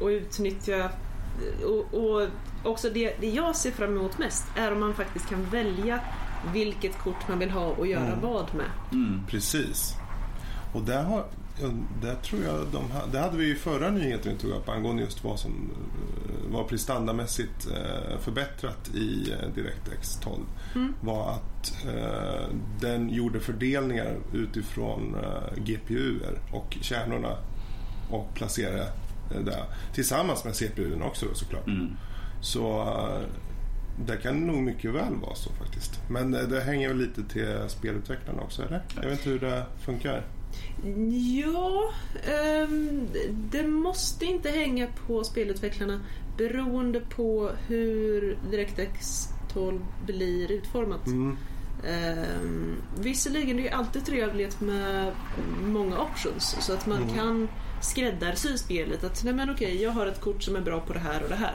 och utnyttja och, och också det, det jag ser fram emot mest är om man faktiskt kan välja vilket kort man vill ha och göra Mm. vad med. Mm. Precis. Och där, har, ja, där tror jag de, ha- det hade vi i förra nyheten vi tog upp angående just vad som eh, var prestandamässigt eh, förbättrat i eh, DirectX 12. Var att eh, den gjorde fördelningar utifrån eh, GPUer och kärnorna och placerade eh, det tillsammans med CPUn också då, såklart. Mm. Så det kan nog mycket väl vara så faktiskt. Men det hänger väl lite till spelutvecklarna också, eller? Jag vet inte hur det funkar. Ja, ehm, det måste inte hänga på spelutvecklarna beroende på hur DirectX 12 blir utformat. Mm. Um, visserligen är det alltid trevligt med många options så att man Mm. kan skräddarsy spelet. Att nej men okej, jag har ett kort som är bra på det här och det här.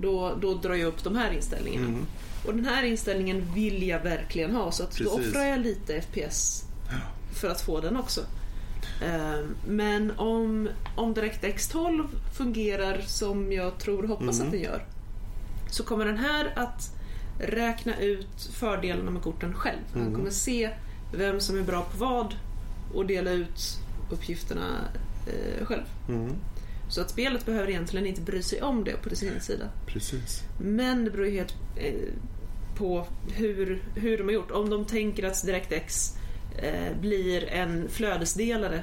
Då, då drar jag upp de här inställningarna. Mm. Och den här inställningen vill jag verkligen ha så att då offrar jag lite FPS för att få den också. Ehm, Men om, om DirectX 12 fungerar som jag tror och hoppas Mm. att den gör så kommer den här att räkna ut fördelarna med korten själv. Han Mm. kommer se vem som är bra på vad och dela ut uppgifterna eh, själv. Mm. Så att spelet behöver egentligen inte bry sig om det på sin sida. Precis. Men det beror ju helt eh, på hur, hur de har gjort. Om de tänker att DirectX eh, blir en flödesdelare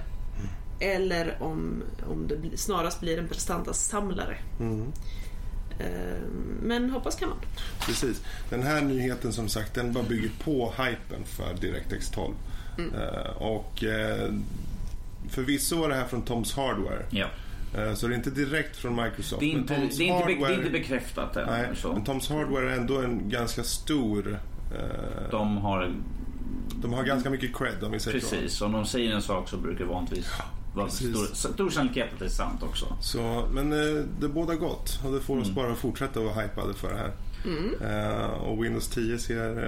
eller om, om det snarast blir en prestandasamlare. Mm. Eh, men hoppas kan man. Precis. Den här nyheten som sagt den bara bygger på hypen för DirectX 12. Eh, och förvisso var det här från Toms Hardware. Ja. Så det är inte direkt från Microsoft. Det är Men inte, Toms det är inte, be, det Hardware- är inte bekräftat än. Nej, så. men Toms Hardware är ändå en ganska stor... Eh, De har de har ganska mycket cred om vi säger så. Precis, om de säger en sak så brukar det vanligtvis vara stor, stor sannolikhet att det är sant också. Så, men eh, det båda gott och det får oss Mm. bara fortsätta vara hypade för det här. Eh, och Windows 10 ser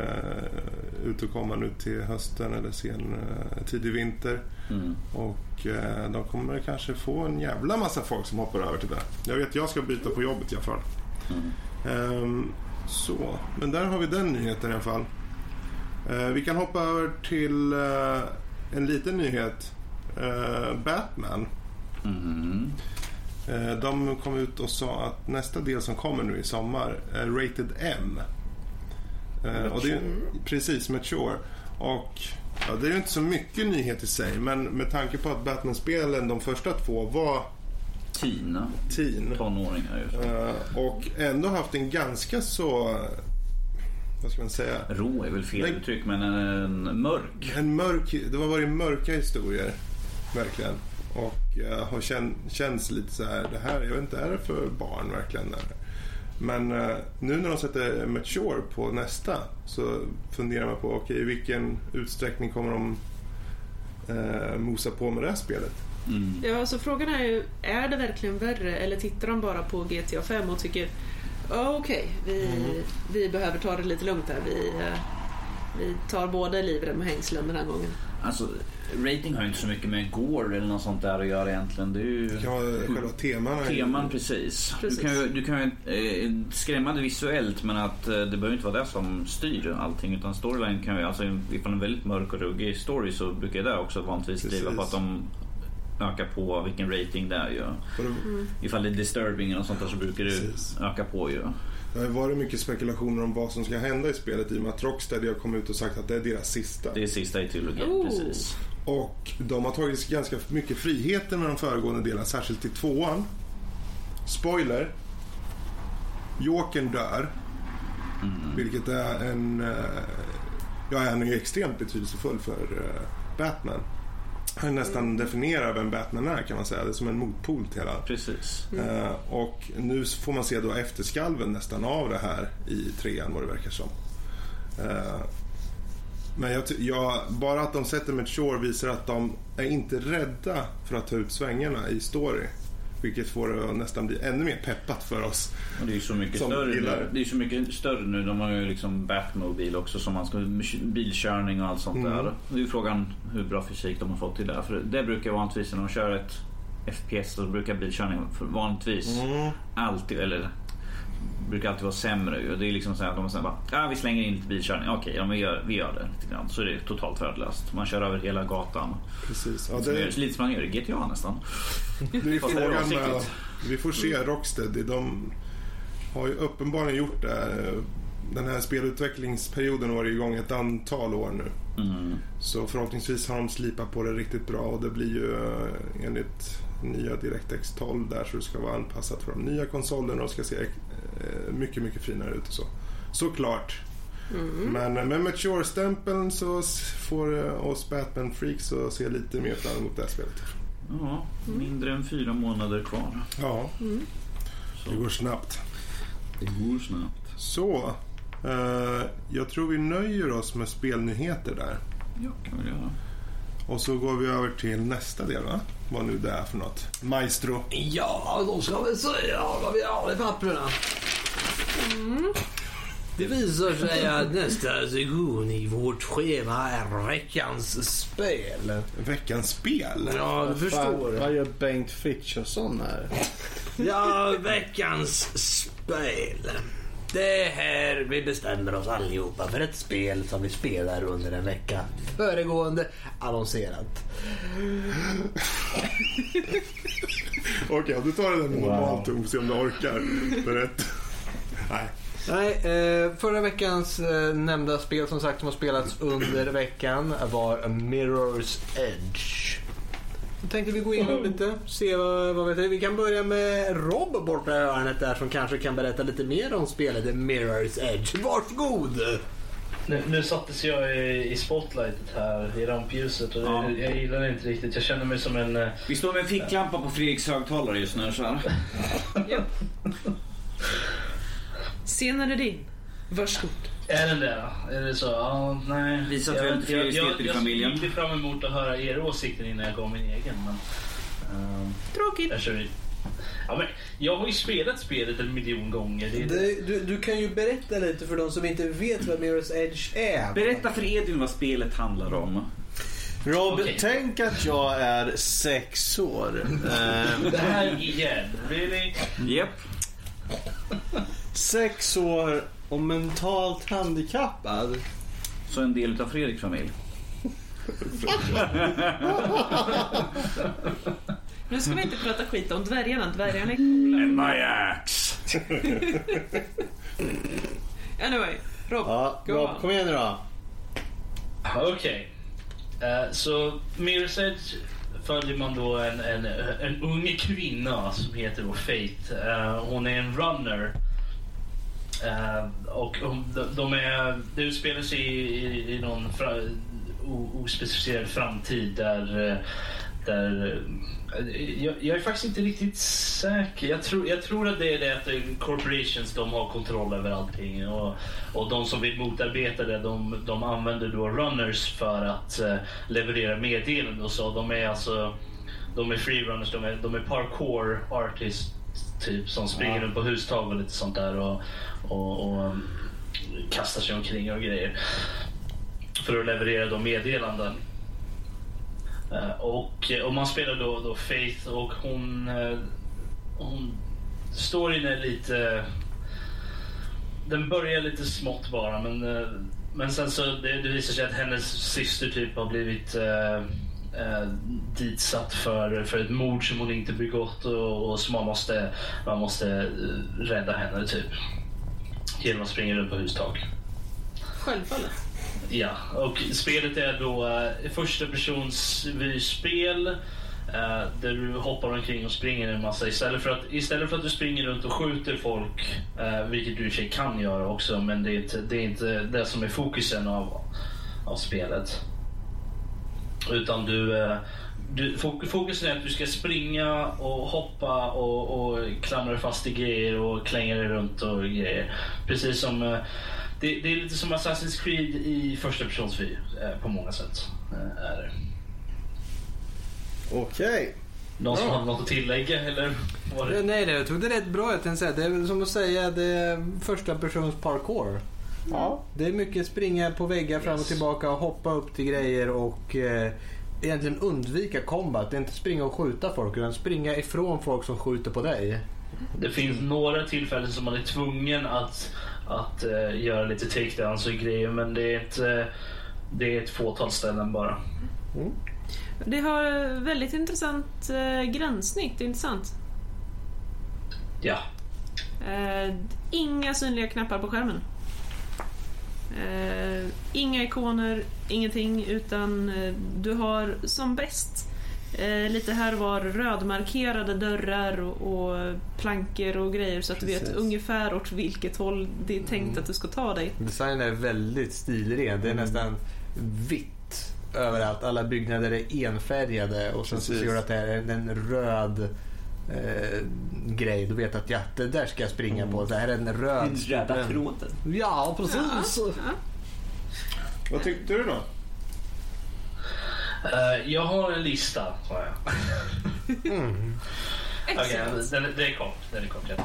eh, ut att komma nu till hösten eller sen eh, tidig vinter. Mm. Och eh, de kommer kanske få en jävla massa folk som hoppar över till det. Jag vet, jag ska byta på jobbet i alla fall. Mm. Ehm, så, men där har vi den nyheten i alla fall. Eh, vi kan hoppa över till eh, en liten nyhet. Eh, Batman. Mm. De kom ut och sa att nästa del som kommer nu i sommar är Rated M. Eh, Och det är, precis, Mature. Och ja, det är ju inte så mycket nyhet i sig, men med tanke på att Batman-spelen, de första två, var Tina, teen. tonåringar just. Och ändå haft en ganska så, vad ska man säga, Rå är väl fel Nej. uttryck men en mörk. en mörk, det har varit mörka historier. Verkligen. Och uh, har kän, känns lite så här, det här, jag vet inte, är det för barn verkligen? Men eh, nu när de sätter Mature på nästa så funderar man på, okej i vilken utsträckning kommer de uh, mosa på med det här spelet? Mm. Ja, alltså frågan är ju, är det verkligen värre eller tittar de bara på GTA 5 och tycker "Ja, okej, vi, vi behöver ta det lite lugnt här. Vi, eh, vi tar både livrem och hängslen den här gången. Alltså, rating har ju inte så mycket med gore eller något sånt där att göra egentligen. Det är ju Ja, själva teman. är- teman precis. Precis. Du kan ju, du kan ju eh, skrämmande visuellt men att eh, det behöver inte vara det som styr allting utan storyline kan ju, alltså ifall en väldigt mörk och ruggig story så brukar det också vanligtvis driva på att de ökar på vilken rating det är ju. Det- Ifall det är disturbing och sånt där så brukar det Precis. öka på ju. Det har ju varit mycket spekulationer om vad som ska hända i spelet i och med att Rocksteady har kommit ut och sagt att det är deras sista. Det är sista i trilogin, Oh. precis. Och de har tagit ganska mycket friheter med de föregående delarna, särskilt i tvåan. Spoiler. Jokern dör. Vilket är en... eh, Ja, han är ju extremt betydelsefull för, eh, Batman. Han nästan definierar vem Batman är kan man säga. Det är som en motpol till hela. Precis. Eh, och nu får man se då efterskalven nästan av det här i trean vad det verkar som. Eh, men jag, jag, bara att de sätter Mature visar att de är inte rädda för att ta ut svängarna i story. Vilket får det att nästan bli ännu mer peppat för oss. Och det är ju så mycket större nu. det. Är så mycket större nu. De har ju liksom Batmobile också som man ska bilkörning och allt sånt Mm. där. Det är ju frågan hur bra fysik de har fått till det. För det brukar vanligtvis när de kör ett FPS så brukar bilkörning vanligtvis Mm. alltid, eller brukar alltid vara sämre ju. Det är liksom så här att de säger bara, ja vi slänger in lite bilkörning. Okej, ja, men vi, gör, vi gör det lite grann. Så är det totalt värdelöst. Man kör över hela gatan. Precis. Ja, det, är lite som man gör i GTA nästan. Det är frågan med, vi får se Rocksteady. De har ju uppenbarligen gjort det. Den här spelutvecklingsperioden har varit igång ett antal år nu. Mm. Så förhoppningsvis har de slipat på det riktigt bra och det blir ju eh, enligt nya DirectX 12 där så det ska vara anpassat för de nya konsolerna och ska se mycket, mycket finare ut och så. Såklart. Men med Mature-stämpeln så får eh, oss Batman-freaks att se lite mer fram emot det här spelet. Ja, mindre än fyra månader kvar. Ja, det går snabbt. Det går snabbt. Så, eh, jag tror vi nöjer oss med spelnyheter där. Ja, kan vi göra. Och så går vi över till nästa del, va? Vad nu det är för något. Maestro. Ja, då ska vi säga vad vi har i papperna. Det visar sig att nästa sektion i vårt schema är veckans spel. Veckans spel. Ja, du förstår. Vad gör Bengt Frithiofsson här? Ja, veckans spel. Det är här vi bestämmer oss allihopa för ett spel som vi spelar under en vecka. Föregående annonserat. Okej, om du tar det där med normal ton se om du orkar. Berätta. Nej. Nej, eh, förra veckans eh, nämnda spel som sagt som har spelats under veckan var Mirror's Edge. Då tänkte vi gå igenom lite, se vad, vad vet du. Vi kan börja med Rob borta i hörnet där som kanske kan berätta lite mer om spelet Mirror's Edge. Varsågod! Nu, nu sattes jag i, i spotlightet här, i rampljuset och det, Ja. jag gillar det inte riktigt. Jag känner mig som en... eh, Vi står med en ficklampa på Fredriks högtalare just nu. Så här. Ja. Scenen är din. Varsågod. Är den det? Är det så? Ja, nej. Visa att vi har fler styrkor i familjen. Jag lite fram emot att höra era åsikter innan jag gav min egen. Men, ehm, Tråkigt. jag, kör, ja, men, jag har ju spelat spelet en miljon gånger. Det, Det, du, du kan ju berätta lite för de som inte vet vad Mirror's Edge är. Berätta för Edvin vad spelet handlar om. Rob, Okej. tänk att jag är sex år. Det här igen. Really? Japp. sex år och mentalt handikappad. Så en del av Fredriks familj. Nu ska vi inte prata skit om dvärgarna. Dvärgarna är coola. My axe. Anyway, Rob. Ja, go Rob, on. kom igen nu då. Okej. Eh, så Mirror's Edge följer man då en, en, en ung kvinna som heter då Faith. Eh, hon är en runner. Eh, och de, de är, det utspelar sig i, i, i någon fra, o, ospecificerad framtid där, eh, där eh, jag, jag är faktiskt inte riktigt säker. Jag tror, jag tror att det är det att corporations de har kontroll över allting. Och, och de som vill motarbeta det de, de använder då runners för att leverera meddelanden och så. De är alltså de är freerunners, de är, de är parkour artists typ som springer Ja. på hustag och lite sånt där och, och, och um, kastar sig omkring och grejer. För att leverera de meddelanden. Eh, och, och man spelar då, då Faith och hon, eh, hon storyn är lite den börjar lite smått bara men, eh, men sen så det, det visar sig att hennes syster typ har blivit eh, eh, ditsatt för, för ett mord som hon inte begått och, och som man måste, man måste eh, rädda henne typ. Genom att springa runt på hustak. Självfallet. Ja, och spelet är då eh, första persons vyspel. Eh, där du hoppar omkring och springer en massa. Istället för att, istället för att du springer runt och skjuter folk, eh, vilket du i sig kan göra också, men det är inte det, är inte det som är fokusen av, av spelet. Utan du, eh, du, fok- fokusen är att du ska springa och hoppa och, och klamra dig fast i grejer och klänga dig runt och grejer. Precis som eh, det, det är lite som Assassin's Creed i första personsvy eh, på många sätt. Är det. Okej. Någon som Ja. har något att tillägga eller? Var det? Nej, nej, jag tog det rätt bra. Jag säga. Det är väl som att säga det är första persons parkour. Ja. Det är mycket springa på väggar fram och tillbaka och hoppa upp till grejer och eh, egentligen undvika combat. Det är inte springa och skjuta folk utan springa ifrån folk som skjuter på dig. Det finns några tillfällen som man är tvungen att, att eh, göra lite takedowns och grejer men det är ett, eh, det är ett fåtal ställen bara. Det har väldigt intressant eh, gränssnitt, intressant. Ja. Eh, inga synliga knappar på skärmen. Eh, inga ikoner, ingenting, utan eh, du har som bäst eh, lite här var rödmarkerade dörrar och, och plankor och grejer så att du vet Precis. ungefär åt vilket håll det är tänkt att du ska ta dig. Designen är väldigt stilren. Det är nästan vitt överallt. Alla byggnader är enfärgade och sen så Precis. ser du att det är en röd eh, grej. Du vet att ja, det där ska jag springa på. Det här är en röd... Den röda tråden. Ja, precis. Ja. Vad tyckte du då? Eh, jag har en lista, sa jag. Okej, Excellent. den, den är kort. Den är kort jag,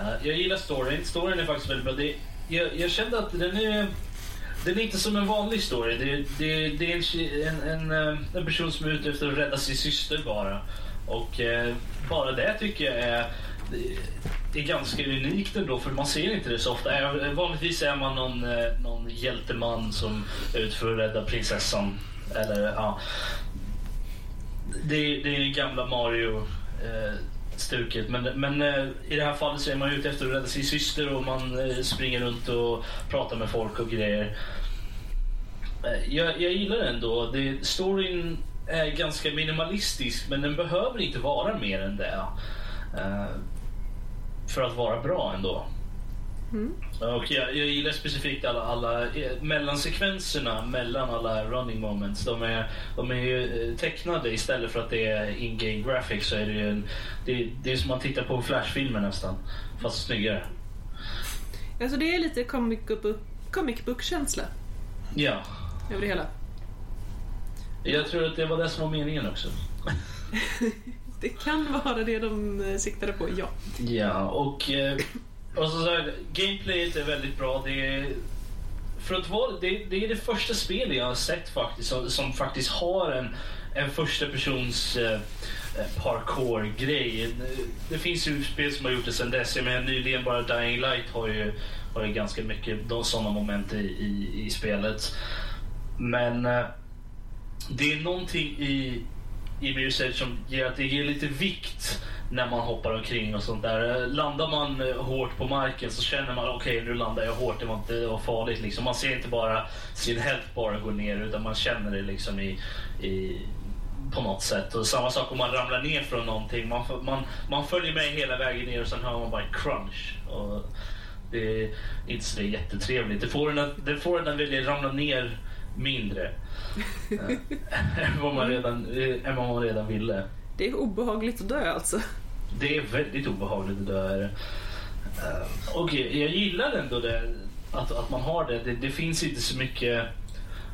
uh, jag gillar storyn. Storyn är faktiskt väldigt bra. Det, jag, jag kände att den är... Den är inte som en vanlig story. Det, det, det är en, en, en, eh, en person som är ute efter att rädda sin syster bara. Och eh, bara det tycker jag är, det är ganska unikt ändå för man ser inte det så ofta. Vanligtvis är man någon, eh, någon hjälteman som är ute för att rädda prinsessan. Eller ja. Det, det är gamla Mario eh, stuket. Men, men eh, i det här fallet så är man ute efter att rädda sin syster och man eh, springer runt och pratar med folk och grejer. Eh, jag, jag gillar den ändå. Det, storyn är ganska minimalistisk men den behöver inte vara mer än det. Eh, för att vara bra ändå. Och jag, jag gillar specifikt alla, alla eh, mellansekvenserna mellan alla running moments. De är, de är ju eh, tecknade istället för att det är in-game graphics. Så är det, ju en, det, det är som att titta på flashfilmer nästan. Fast snyggare. Alltså det är lite comic book, comic book-känsla Ja. över det hela. Jag tror att det var det som var meningen också. Det kan vara det de eh, siktade på, ja. Ja, och, eh, och så här, gameplayet är väldigt bra. Det är, för att vara, det, det är det första spelet jag har sett faktiskt som, som faktiskt har en, en första persons eh, eh, parkour-grej. Det finns ju spel som har gjort det sedan dess. Jag menar, nyligen bara Dying Light har ju, har ju ganska mycket de, sådana moment i, i, i spelet. Men det är någonting i, i Mirror's Edge som ger att det ger lite vikt när man hoppar omkring och sånt där. Landar man eh, hårt på marken så känner man okej nu landar jag hårt, det var inte det var farligt. Liksom. Man ser inte bara sin health bara gå ner utan man känner det liksom i, i, på något sätt. Och samma sak om man ramlar ner från någonting. Man, man, man följer med hela vägen ner och sen hör man bara crunch. Och det är inte så det är jättetrevligt. Det får en att, det får en att vilja ramla ner mindre. Eh, än, vad man redan, eh, än vad man redan ville. Det är obehagligt att dö alltså. Det är väldigt obehagligt det där. Uh, och jag gillar ändå det, att, att man har det. det. Det finns inte så mycket...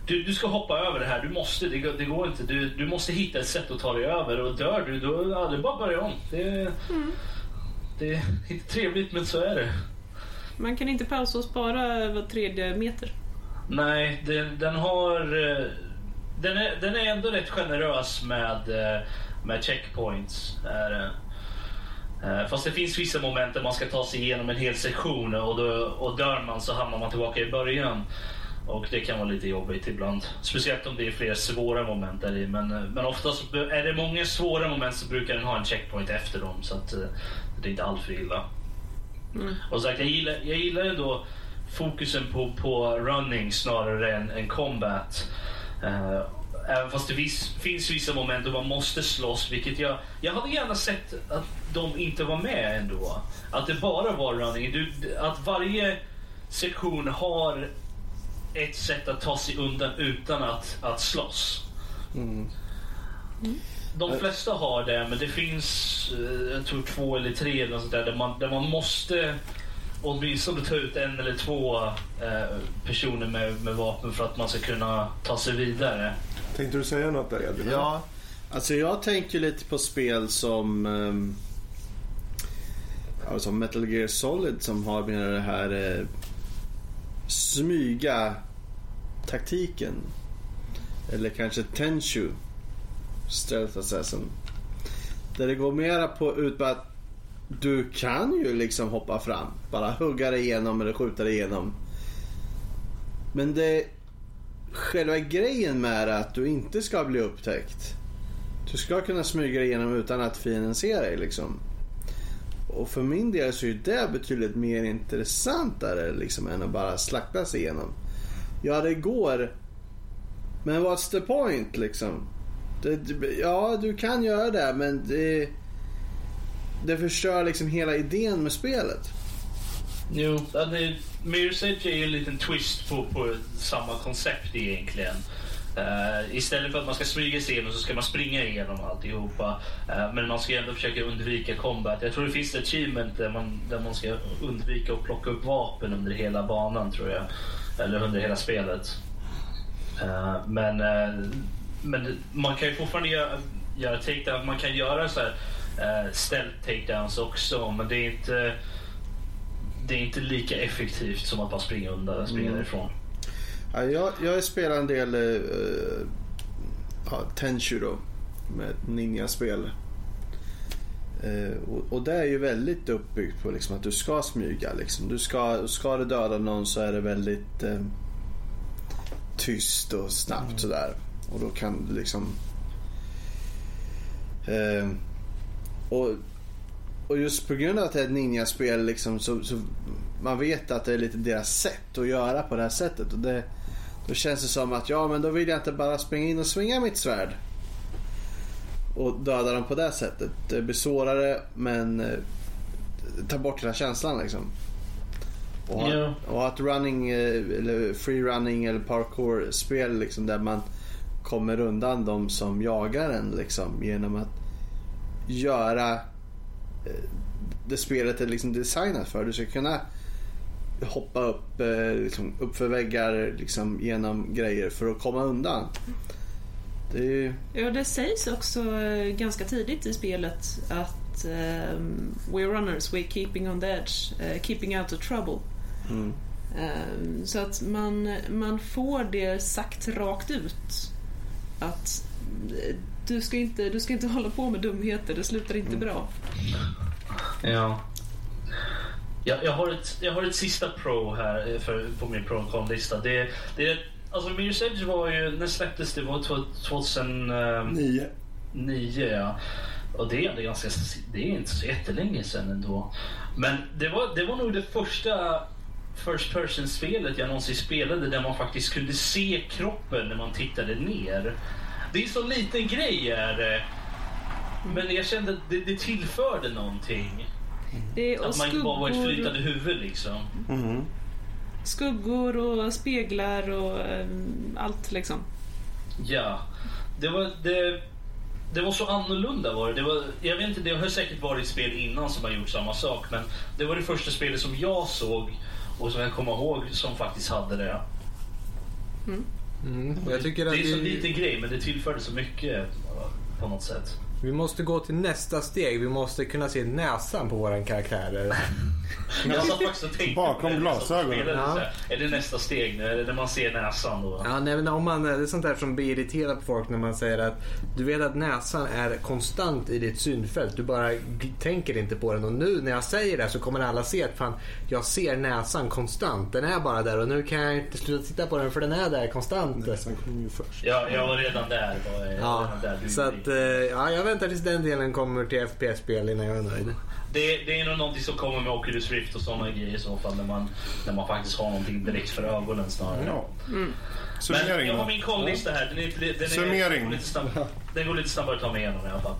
Du, du ska hoppa över det här, du måste, det, går- det går inte. Du, du måste hitta ett sätt att ta dig över och dör du, då ja, det är bara att börja om. Det, det är inte trevligt men så är det. Man kan inte pausa och spara var tredje meter. Nej, den, den har... eh, Den är, den är ändå rätt generös med, eh, med checkpoints. Är, det. Eh, Fast det finns vissa moment där man ska ta sig igenom en hel sektion och, då, och dör man så hamnar man tillbaka i början. Och det kan vara lite jobbigt ibland. Speciellt om det är fler svåra moment där i. Men, men oftast är det många svåra moment så brukar den ha en checkpoint efter dem. Så att det är inte allt för illa. Och sagt, jag gillar, jag gillar ändå fokusen på, på running snarare än, än combat. Eh, även fast det vis, finns vissa moment då man måste slåss, vilket jag... Jag hade gärna sett att de inte var med ändå. Att det bara var running. Du, att varje sektion har ett sätt att ta sig undan utan att, att slåss. De flesta har det, men det finns eh, jag tror två eller tre eller sånt där, där, man, där man måste åtminstone ta ut en eller två eh, personer med, med vapen för att man ska kunna ta sig vidare. Tänkte du säga något där Edvin? Ja, alltså jag tänker lite på spel som um, som Metal Gear Solid som har med det här eh, smyga taktiken. Eller kanske Tenshu, Stealth Assassin. Där det går mera på ut på att du kan ju liksom hoppa fram. Bara hugga dig igenom eller skjuta dig igenom. Men det själva grejen med det är att du inte ska bli upptäckt. Du ska kunna smyga dig igenom utan att fienden ser dig liksom. Och för min del så är det betydligt mer intressantare liksom än att bara slakta sig igenom. Ja, det går. Men what's the point liksom? Det, ja, du kan göra det men det, det förstör liksom hela idén med spelet. Jo, Mirror's Edge är ju en liten twist på, på samma koncept egentligen. Uh, istället för att man ska smyga sig igenom så ska man springa igenom alltihopa. Uh, men man ska ändå försöka undvika combat. Jag tror det finns ett achievement där man, där man ska undvika att plocka upp vapen under hela banan tror jag. Eller under hela spelet. Uh, men, men man kan ju fortfarande göra, göra takedown. Man kan göra så här, stealth takedowns också. Men det är inte det är inte lika effektivt som att bara springa undan, springa Mm. därifrån. Ja, jag, jag har spelat en del uh, ja, Tenshu då. Med ninjaspel. Uh, och, och det är ju väldigt uppbyggt på liksom att du ska smyga. Liksom. Du ska, ska du döda någon så är det väldigt uh, tyst och snabbt sådär. Och då kan du liksom... Uh, och, och just på grund av att det är ett ninjaspel liksom, så, så man vet att det är lite deras sätt att göra på det här sättet. Och det, då känns det som att ja men då vill jag inte bara springa in och svinga mitt svärd. Och döda dem på det sättet. Det blir svårare men eh, tar bort hela känslan liksom. Och, ha- Ja. och ha ett running eh, eller free running eller parkour spel liksom där man kommer undan de som jagar en liksom genom att göra eh, det spelet är liksom designat för. Du ska kunna hoppa upp, eh, liksom, upp för väggar liksom, genom grejer för att komma undan. Det. Ja, det sägs också eh, ganska tidigt i spelet att um, we're runners, we're keeping on the edge, eh, keeping out of trouble. Mm. Ehm, så att man, man får det sagt rakt ut. Att du ska, inte, du ska inte hålla på med dumheter, det slutar inte bra. Ja. Jag, jag, har ett, jag har ett sista pro här eh, för, på min pro och con-lista. Det, det, alltså Mirror's Edge var ju, när släpptes det? var två- 2009 Nio. ja. Och det är ganska, det är inte så jättelänge sedan ändå. Men det var, det var nog det första First person-spelet jag någonsin spelade där man faktiskt kunde se kroppen när man tittade ner. Det är en så liten grej är det. Men jag kände att det, det tillförde någonting. Det är, och Att man inte bara var ett flytande huvud liksom. Mhm. skuggor och speglar och ehm, allt liksom. Ja. Det var, det, det var så annorlunda var det. det var, jag vet inte, det har säkert varit spel innan som har gjort samma sak. Men det var det första spelet som jag såg och som jag kommer ihåg som faktiskt hade det. Mm. Jag tycker att det är så vi, liten grej men det tillförde så mycket på något sätt. Vi måste gå till nästa steg. Vi måste kunna se näsan på våra karaktärer. Jag satt faktiskt och tänkte Bakom glasögonen. Ja. Är det nästa steg nu? Är det när man ser näsan då? Ja, nej, men om man, det är sånt där som blir irriterat på folk när man säger att du vet att näsan är konstant i ditt synfält. Du bara tänker inte på den och nu när jag säger det så kommer alla se att fan, jag ser näsan konstant. Den är bara där och nu kan jag inte sluta titta på den för den är där konstant. Sen kom ju först. Ja, jag var redan där. Var Ja, redan där. Så att, eh, ja, jag väntar tills den delen kommer till FPS-spel innan jag är nöjd. Det, det är nog någonting som kommer med Oculus Rift och sådana grejer i så fall. När man, när man faktiskt har någonting direkt för ögonen snarare. Ja. Men Summering jag har min kollista här. Den, är, den, är, Summering. går lite snabb, den går lite snabbare att ta mig igenom i alla fall.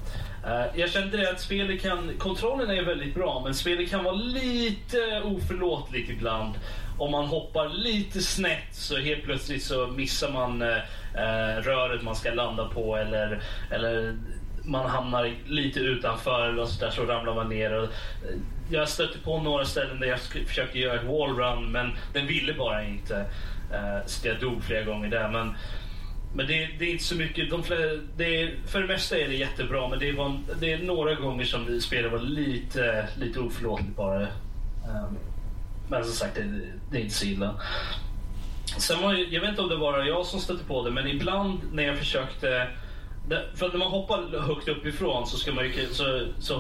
Eh, jag kände det att spelet kan... Kontrollen är väldigt bra, men spelet kan vara lite oförlåtligt ibland. Om man hoppar lite snett så helt plötsligt så missar man eh, röret man ska landa på eller, eller man hamnar lite utanför eller så, där, så ramlar man ner. Och, eh, jag stötte på några ställen där jag försökte göra ett wallrun men den ville bara inte. Eh, så jag dog flera gånger där. Men, men det, det är inte så mycket. De flera, det är, för det mesta är det jättebra men det, var, det är några gånger som spelet var lite, lite oförlåtligt bara. Ehm, men som sagt, det, det är inte så illa. Sen var, jag vet inte om det var jag som stötte på det, men ibland när jag försökte... För när man hoppar högt uppifrån så, ska man ju, så, så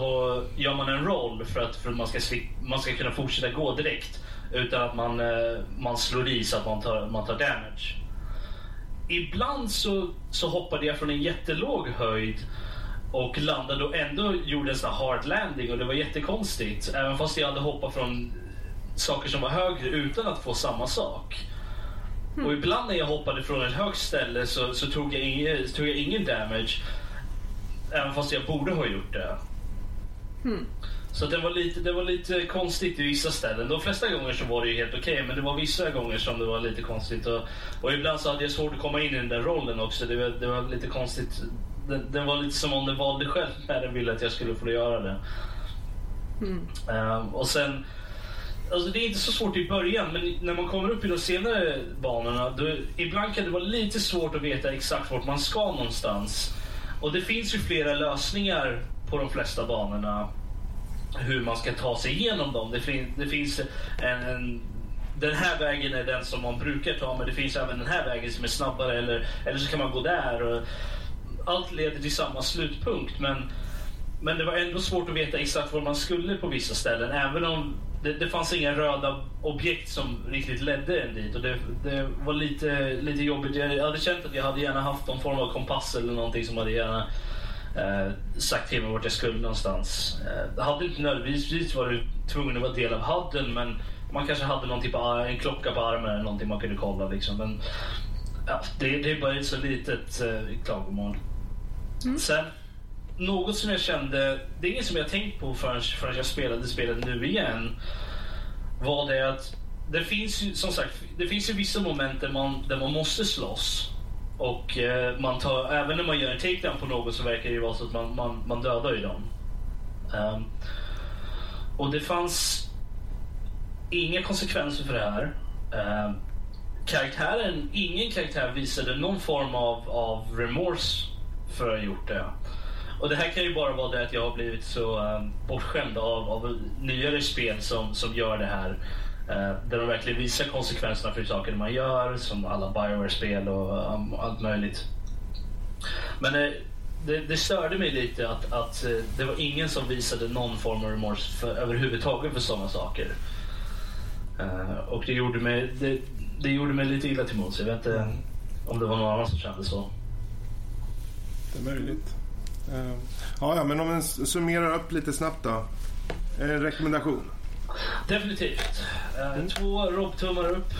gör man en roll för att, för att man, ska, man ska kunna fortsätta gå direkt. Utan att man, eh, man slår i så att man tar, man tar damage. Ibland så, så hoppade jag från en jättelåg höjd och landade och ändå gjorde en sån här hard landing och det var jättekonstigt. Även fast jag hade hoppat från saker som var högre utan att få samma sak. Och ibland när jag hoppade från ett högt ställe så, så tog, jag ingen, tog jag ingen damage. Även fast jag borde ha gjort det. Så det var, lite, det var lite konstigt i vissa ställen. De flesta gånger så var det ju helt okej, men det var vissa gånger som det var lite konstigt. Och, och ibland så hade jag svårt att komma in i den där rollen också. Det var, det var lite konstigt. Det, det var lite som om den valde själv när den ville att jag skulle få göra det. Ehm, och sen... Alltså det är inte så svårt i början, men när man kommer upp i de senare banorna, då, ibland kan det vara lite svårt att veta exakt vart man ska någonstans. Och det finns ju flera lösningar på de flesta banorna hur man ska ta sig igenom dem. Det, fin- det finns en, en den här vägen är den som man brukar ta men det finns även den här vägen som är snabbare eller, eller så kan man gå där. Och allt leder till samma slutpunkt men, men det var ändå svårt att veta exakt var man skulle på vissa ställen även om det, det fanns inga röda objekt som riktigt ledde en dit och det, det var lite, lite jobbigt. Jag hade känt att jag hade gärna haft någon form av kompass eller någonting som hade gärna eh, sagt till mig vart jag skulle någonstans. Eh, det hade inte nödvändigtvis varit tvungen att vara del av hadden men man kanske hade någon typ av en klocka på armen eller någonting man kunde kolla. Liksom. Men, ja, det, det är bara ett så litet eh, klagomål. Sen, något som jag kände, det är inget som jag tänkt på förrän, förrän jag spelade spelet nu igen, var det att det finns ju som sagt, det finns ju vissa moment där man, där man måste slåss. Och eh, man tar, även när man gör en takedown på något så verkar det ju vara så att man, man, man dödar ju dem. Um, och det fanns inga konsekvenser för det här. Um, karaktären, ingen karaktär visade någon form av, av remorse för att ha gjort det. Och det här kan ju bara vara det att jag har blivit så um, bortskämd av, av nyare spel som, som gör det här. eh, där de verkligen visar konsekvenserna för saker man gör, som alla Bioware-spel och um, allt möjligt. Men eh, det, det störde mig lite att, att eh, det var ingen som visade någon form av remorse för, överhuvudtaget för sådana saker. Eh, och det gjorde, mig, det, det gjorde mig lite illa till mods. Jag vet inte om det var någon annan som kände så. Det är möjligt. Eh, Ja, ja, men om en summerar upp lite snabbt då. En rekommendation. Definitivt. Eh, Två Rob-tummar upp.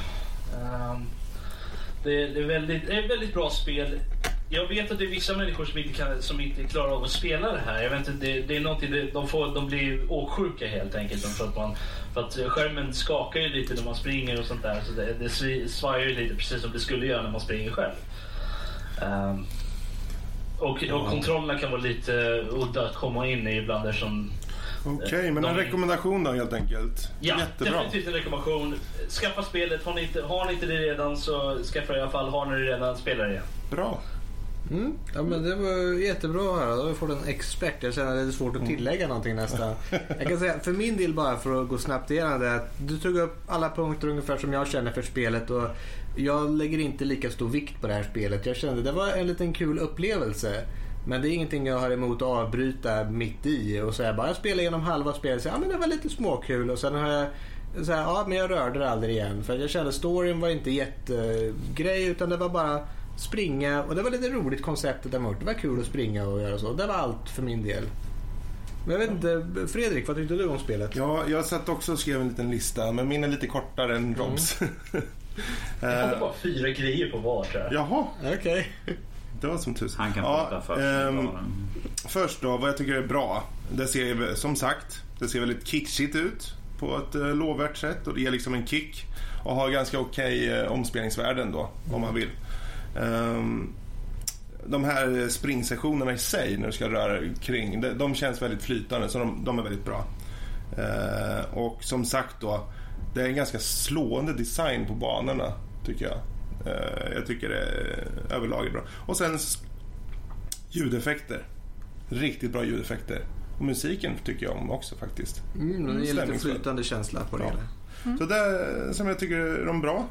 Det, är väldigt, det är ett väldigt bra spel. Jag vet att det är vissa människor som inte, kan, som inte klarar av att spela det här. Jag vet inte, det, det är någonting, de, får, de blir åksjuka helt enkelt. För att, man, för att skärmen skakar ju lite när man springer och sånt där. Så det, det svajar ju lite precis som det skulle göra när man springer själv. Och, och kontrollerna kan vara lite udda att komma in i ibland eftersom Okej, men en De- rekommendation då helt enkelt. Ja, Jättebra. definitivt en rekommendation. Skaffa spelet. Har ni, inte, har ni inte det redan så skaffa det i alla fall. Har ni det redan, spela det. Bra. Mm. Ja, men det var jättebra att höra. Då har vi fått en expert. Jag känner att det är svårt att tillägga någonting nästan. Jag kan säga för min del bara för att gå snabbt igenom det. att Du tog upp alla punkter ungefär som jag känner för spelet. Och jag lägger inte lika stor vikt på det här spelet. Jag kände det var en liten kul upplevelse. Men det är ingenting jag har emot att avbryta mitt i och säga bara jag spelar igenom halva spelet säger ja men det var lite småkul och sen har jag så här, ja men jag rörde det aldrig igen för jag kände storyn var inte jättegrej utan det var bara springa och det var lite roligt konceptet där Det var kul att springa och göra så. Det var allt för min del. Men jag vet inte, Fredrik vad tyckte du om spelet? Ja, jag satt också och skrev en liten lista, men min är lite kortare än Robs. Jag hade Eh, bara fyra grejer på var tror jag. Jaha, Okej. det var som tusan. Han kan Ja, prata först. ehm, Först då, vad jag tycker är bra. Det ser, som sagt, det ser väldigt kickigt ut på ett eh, lovvärt sätt och det ger liksom en kick och har ganska okej eh, omspelningsvärden då, om man vill. Ehm, de här springsessionerna i sig när du ska röra kring, de, de känns väldigt flytande så de, de är väldigt bra. Eh, och som sagt då, det är en ganska slående design på banorna tycker jag. Eh, jag tycker det är överlag är bra. Och sen ljudeffekter. Riktigt bra ljudeffekter. Och musiken tycker jag om också faktiskt. Mm, det är lite flytande känsla på det Ja. hela. Så det som jag tycker är de bra.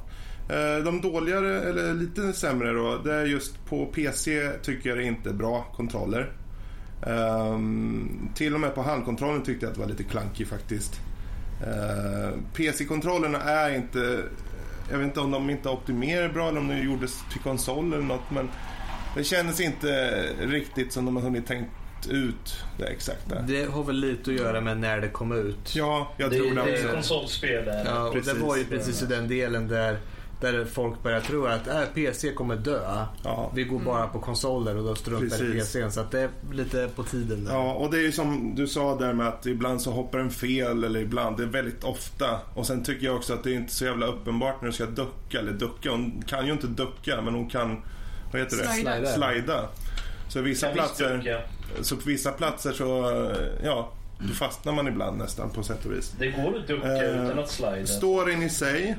Eh, De dåligare, eller lite sämre då, det är just på PC tycker jag det är inte bra kontroller. Ehm, till och med på handkontrollen tyckte jag att det var lite klankig faktiskt. Uh, PC-kontrollerna är inte, jag vet inte om de inte optimerar bra eller om de gjordes till konsol eller något men det kändes inte riktigt som de har hunnit tänkt ut det exakta. Det har väl lite att göra med när det kom ut. Ja, jag Det, tror det det är konsolspel där. Ja, och Precis. det var ju precis i den delen där, där folk börjar tro att äh, PC kommer dö. Ja. Vi går bara på konsoler och då struntar i Precis. PCn. Så att det är lite på tiden där. Ja, och det är ju som du sa där med att ibland så hoppar den fel eller ibland, det är väldigt ofta. Och sen tycker jag också att det är inte så jävla uppenbart när du ska ducka eller ducka. Hon kan ju inte ducka men hon kan, vad heter det? Slida. Slida. Så vissa platser, så på vissa platser så, ja, då fastnar man ibland nästan på sätt och vis. Det går att ducka Eh, utan att slida. Storyn i sig,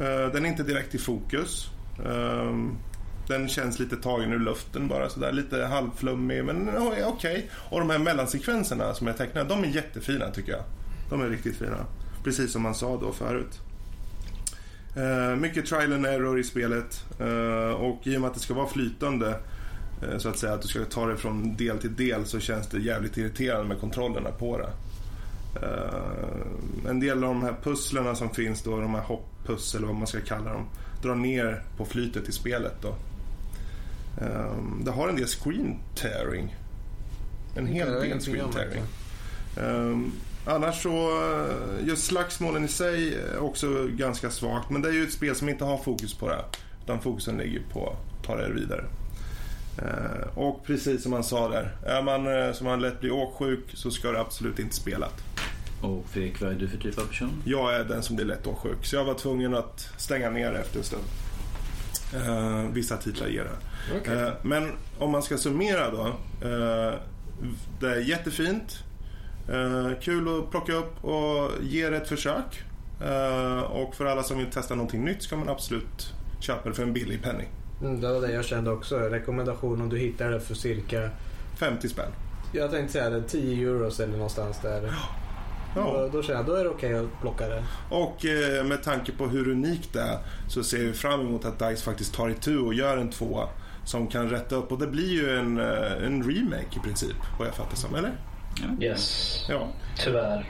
Eh, den är inte direkt i fokus. Ehm, den känns lite tagen ur luften bara sådär, lite halvflummig men okej. Okay. okej. Och de här mellansekvenserna som jag tecknade, de är jättefina tycker jag. De är riktigt fina. Precis som man sa då förut. Eh, mycket trial and error i spelet eh, och i och med att det ska vara flytande så att säga, att du ska ta det från del till del så känns det jävligt irriterande med kontrollerna på det. Eh, en del av de här pusslerna som finns då, de här hopppussel eller vad man ska kalla dem, drar ner på flytet i spelet då. Eh, det har en del screen tearing. En hel del screen tearing. Um, annars så, eh, just slagsmålen i sig är också ganska svagt. Men det är ju ett spel som inte har fokus på det. Utan fokusen ligger på att ta det vidare. Eh, och precis som man sa där, är man eh, som man lätt blir åksjuk så ska det absolut inte spela. Och Fredrik, vad är du för typ av person? Jag är den som blir lätt åksjuk. Så jag var tvungen att stänga ner efter en stund. Eh, vissa titlar ger det. Okej. Eh, Men om man ska summera då. eh, Det är jättefint. eh, Kul att plocka upp och ge det ett försök. Eh, Och för alla som vill testa någonting nytt ska man absolut köpa det för en billig penning. Mm, det var det jag kände också. Rekommendation om du hittar det för cirka, 50 spänn. jag tänkte säga det, 10 euros eller någonstans där. Ja. Då, då känner jag, då är det okej att plocka det. Och eh, med tanke på hur unikt det är så ser vi fram emot att DICE faktiskt tar itu och gör en tvåa som kan rätta upp. Och det blir ju en, eh, en remake i princip, vad jag fattar som. Eller? Yes. Ja. Tyvärr.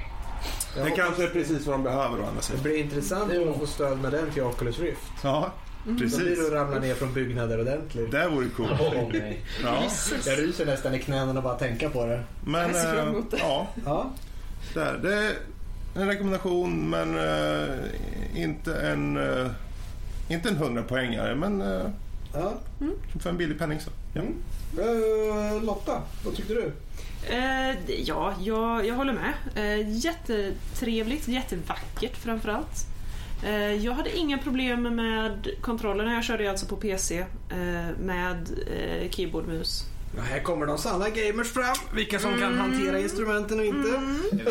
Det kanske är precis vad de behöver å andra Det sidan. blir intressant om de får stöd med den till Oculus Rift. Ja, Då blir precis. det att ramla ner från byggnader ordentligt. Det vore coolt. Nej. Ja. Jag ryser nästan i knäna och bara tänka på det. Men Jag ser fram emot det. ja, Ja. Där. det är en rekommendation men eh, inte en eh, inte en 100 poängare men eh, ja. för en billig penning så. Ja. Mm. Eh, Lotta, vad tyckte du? Eh, ja, jag, jag håller med. Eh, jättetrevligt, jättevackert framförallt. Eh, jag hade inga problem med kontrollerna. Jag körde alltså på PC eh, med eh, keyboardmus. Ja, här kommer de sanna gamers fram. Vilka som kan hantera instrumenten och inte.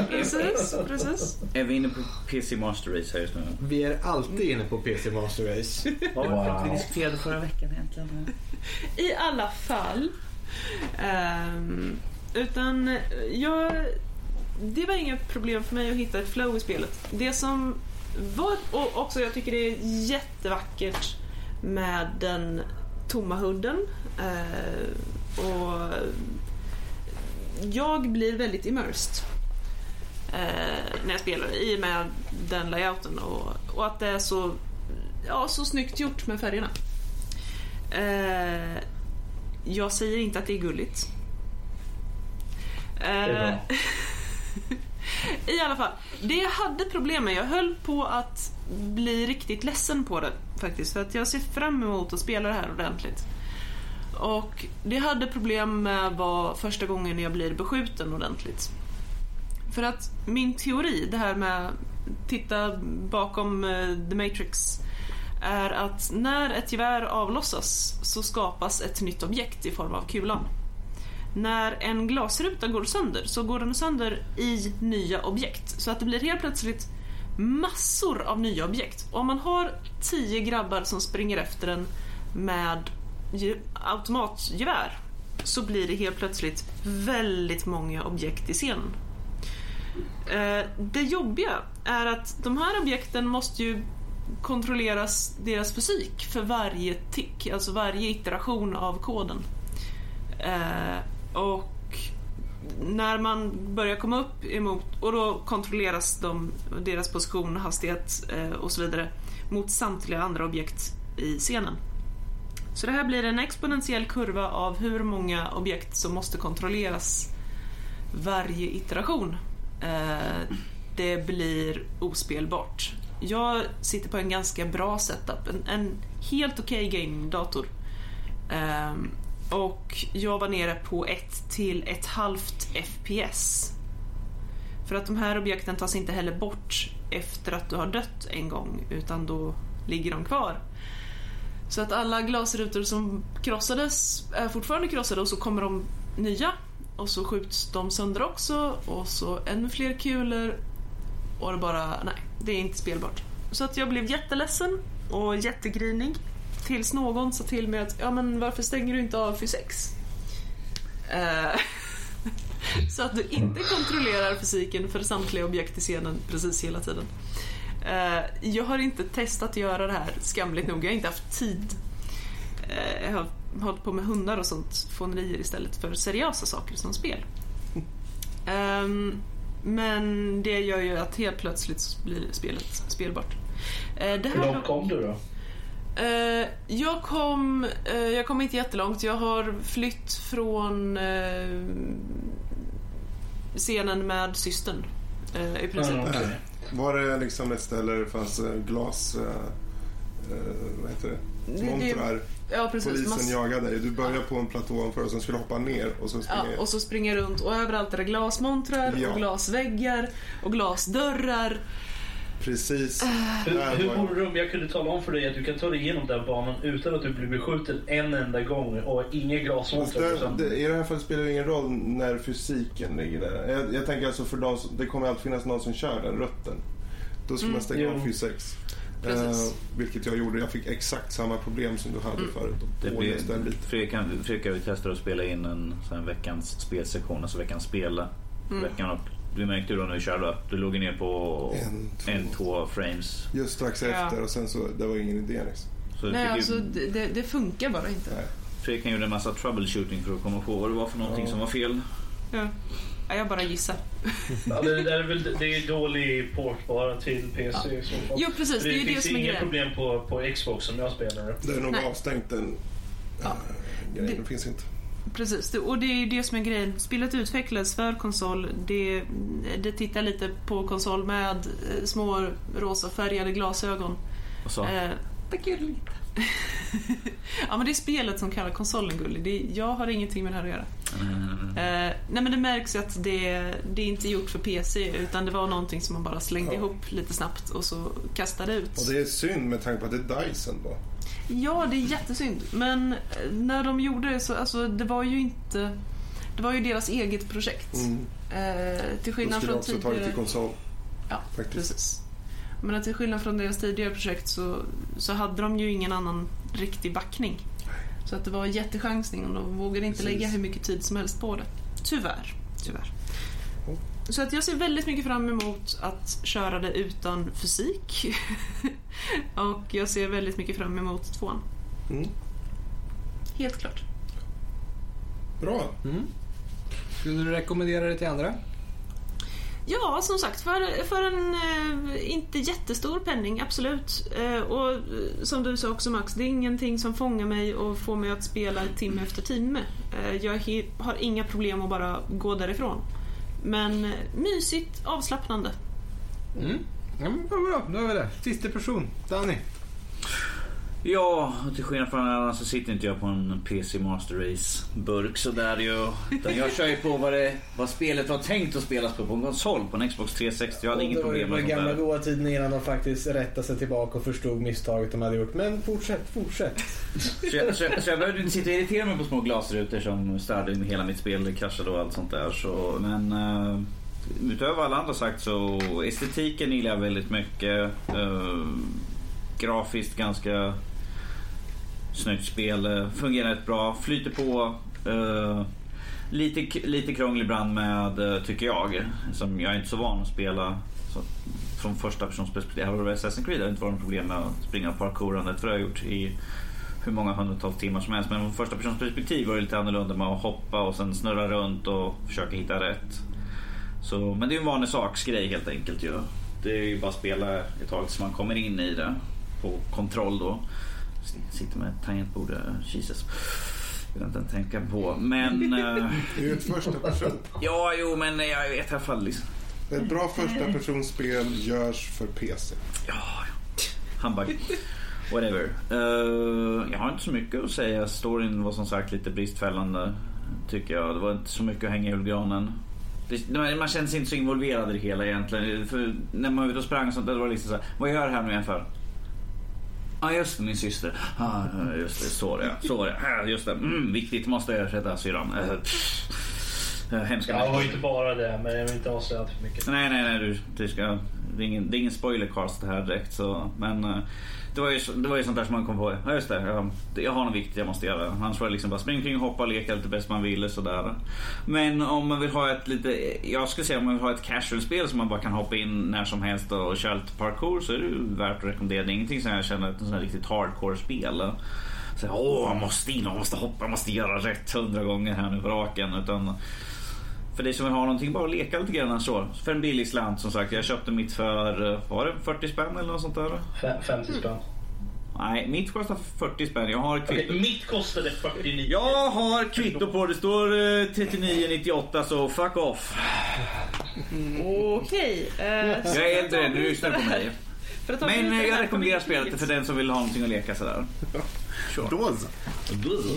Precis, precis. Är vi inne på PC Master Race här just nu? Vi är alltid inne på PC Master Race. Vad Wow. vi diskuterade förra veckan egentligen? I alla fall. Ehm, utan jag... Det var inget problem för mig att hitta ett flow i spelet. Det som var, och också jag tycker det är jättevackert med den tomma hudden. Eh, och jag blir väldigt immersed eh, när jag spelar i och med den layouten och, och att det är så, ja, så snyggt gjort med färgerna. Eh, jag säger inte att det är gulligt. är bra. Eh, I alla fall, det jag hade problem med, jag höll på att bli riktigt ledsen på det faktiskt. För att jag ser fram emot att spela det här ordentligt. Och det jag hade problem med var första gången jag blir beskjuten ordentligt. För att min teori, det här med titta bakom eh, The Matrix. är att när ett gevär avlossas så skapas ett nytt objekt i form av kulan. När en glasruta går sönder så går den sönder i nya objekt. Så att det blir helt plötsligt massor av nya objekt. Och om man har tio grabbar som springer efter en med automatgevär så blir det helt plötsligt väldigt många objekt i scenen. Eh, det jobbiga är att de här objekten måste ju kontrolleras deras fysik för varje tick, alltså varje iteration av koden. Eh, och när man börjar komma upp emot, och då kontrolleras de, deras position, hastighet eh, och så vidare mot samtliga andra objekt i scenen. Så det här blir en exponentiell kurva av hur många objekt som måste kontrolleras varje iteration. Eh, det blir ospelbart. Jag sitter på en ganska bra setup, en, en helt okej gamingdator. Ehm, och jag var nere på 1 till ett halvt FPS. För att de här objekten tas inte heller bort efter att du har dött en gång, utan då ligger de kvar. Så att alla glasrutor som krossades är fortfarande krossade och så kommer de nya och så skjuts de sönder också och så ännu fler kulor och det bara, nej, det är inte spelbart. Så att jag blev jätteledsen och jättegrinig tills någon sa till mig att ja men varför stänger du inte av fysix? Eh, så att du inte kontrollerar fysiken för samtliga objekt i scenen precis hela tiden. Eh, jag har inte testat att göra det här skamligt nog, jag har inte haft tid. Eh, jag har hållit på med hundar och sånt fånerier istället för seriösa saker som spel. Ehm, men det gör ju att helt plötsligt blir spelet spelbart. Eh, det Hur här långt kom du då? Jag, kom, jag kom inte jättelångt. Jag har flytt från scenen med systern. I princip. Mm, okej. Var det liksom ett ställe där det fanns eh, glas... Eh, eh, vad heter det? Montrar. Ja, precis. Polisen Mass- jagade dig. Du började på en platå ovanför och sen skulle hoppa ner och så Ja, och så springer runt och överallt är det glasmontrar Ja. och glasväggar och glasdörrar. Precis. Hur, Där hur var- vore det om jag kunde tala om för dig att du kan ta dig igenom den banan utan att du blir beskjuten en enda gång och inga det, I det här fallet spelar det ingen roll när fysiken ligger där. Jag, jag tänker alltså för de som, det kommer alltid finnas någon som kör den rutten. Då ska man stänga av Jo. fysik. Mm. Precis. Eh, vilket jag gjorde. Jag fick exakt samma problem som du hade Mm. förut. Det blir. Fredrik, kan, Fredrik vi testar att spela in en sån veckans spelsektion, alltså veckans spela. Mm. Veckan och du märkte ju då när vi körde att du låg ner på En, två. en, två frames. Just strax Ja. efter och sen så, det var ingen idé liksom. Så Nej, fick ju- alltså det, det, det funkar bara inte. Nej. Fredrik kan gjorde en massa troubleshooting för att komma på vad det var för någonting Ja. som var fel. Ja. Ja, jag bara gissar. Ja, det, det, är väl, det är dålig port bara till PC i så fall. Jo, precis. För Det är ju det finns som är inga grejen. problem på, på Xbox som jag spelar. Det är nog Nej. avstängt den Ja. äh, grejen. Det- Det finns inte. Precis, och det är ju det som är grejen. Spelet utvecklas för konsol. Det, det tittar lite på konsol med eh, små rosa färgade glasögon. Och så, Eh, Tack lite. ja men det är spelet som kallar konsolen gullig. Det, jag har ingenting med det här att göra. mm, Eh, nej men det märks att det, det är inte gjort för PC utan det var någonting som man bara slängde Ja. ihop lite snabbt och så kastade ut. Och det är synd med tanke på att det är Dyson då. Ja, det är jättesynd. Men eh, när de gjorde det så, alltså det var ju inte... Det var ju deras eget projekt. Mm. Eh, till skillnad skulle från jag också tagit tidigare... till konsol. Ja, faktiskt. precis. Men till skillnad från deras tidigare projekt så, så hade de ju ingen annan riktig backning. Så att det var jättechansning och de vågade inte Precis. lägga hur mycket tid som helst på det. Tyvärr. Tyvärr. Så att jag ser väldigt mycket fram emot att köra det utan fysik. och jag ser väldigt mycket fram emot tvåan. Mm. Helt klart. Bra. Mm. Skulle du rekommendera det till andra? Ja, som sagt, för, för en eh, inte jättestor penning, absolut. Eh, och eh, som du sa också Max, det är ingenting som fångar mig och får mig att spela timme efter timme. Eh, jag he- har inga problem att bara gå därifrån. Men mysigt, avslappnande. Mm. Ja, men vad bra, då har vi det. Sista person, Danny. Ja, till skillnad från alla så sitter inte jag på en PC Master Race-burk sådär ju. Utan jag kör ju på vad, det, vad spelet var tänkt att spelas på på en konsol, på en Xbox 360. Jag hade inget problem med den sånt gamla där. goda tiden innan de faktiskt rättade sig tillbaka och förstod misstaget de hade gjort. Men fortsätt, fortsätt. Så jag, så, jag, så jag behövde inte sitta och irritera mig på små glasrutor som störde hela mitt spel, kraschade och allt sånt där. Så, men uh, utöver vad alla andra sagt så estetiken gillar jag väldigt mycket. Uh, grafiskt ganska snyggt spel. Eh, fungerar rätt bra. Flyter på. Uh, lite, lite krånglig ibland med, eh, tycker jag. Som jag är inte så van att spela. Så, från första persons perspektiv. Här var Assassin's Creed. Har inte varit något problem med att springa parkourandet. För det har jag gjort i hur många hundratals timmar som helst. Men från första persons perspektiv var det lite annorlunda med att hoppa och sen snurra runt och försöka hitta rätt. Så, men det är en vanlig saksgrej helt enkelt ju. Det är ju bara att spela ett tag tills man kommer in i det. På kontroll då. Sitter med ett tangentbord. Jesus. Vill jag inte ens tänka på. Men... eh, Det är ju ett första person. ja, jo, men jag vet i alla fall liksom. Ett bra första personspel görs för PC. Ja. Handbag. Whatever. Eh, jag har inte så mycket att säga. Storyn var som sagt lite bristfällande. Tycker jag. Det var inte så mycket att hänga i julgranen. Det, man känns inte så involverad i det hela egentligen. För när man var ute och sprang och sånt det var liksom så här, Vad gör jag här nu igen för? Ja ah, just det, min syster. Ah, just det, så var det. Så var det. Ah, just det. Mm, viktigt, måste jag ersätta syrran. Uh, hemska Ja, det var inte bara det, men jag vill inte avslöja för mycket. Nej, nej, nej. Du, du ska, det, är ingen, det är ingen spoilercast här direkt. Så, men eh, det var, ju, det var ju sånt där som man kom på. Ja, just det. Jag, jag har något viktigt jag måste göra. Annars var det liksom bara springa kring, hoppa, leka lite bäst man ville. Sådär. Men om man vill ha ett lite... Jag skulle säga om man vill ha ett casual-spel som man bara kan hoppa in när som helst och köra lite parkour så är det ju värt att rekommendera. Det är ingenting som jag känner är ett sånt här riktigt hardcore-spel. Så, Åh, jag måste in, jag måste hoppa, jag måste göra rätt hundra gånger här nu på raken. Utan för dig som vill ha någonting, bara leka lite grann så. För en billig slant som sagt. Jag köpte mitt för, eh, var det 40 spänn eller något sånt där? Fem- 50 spänn. Nej, mitt kostar 40 spänn. Jag har kvitto. mitt kostade 49. Jag har kvitto på det. står eh, 39,98 så fuck off. Okej. eh, så Jag är äldre, nu vi lyssnar du på mig. För att ta Men eh, jag rekommenderar spelet för den som vill ha någonting att leka sådär. Då så.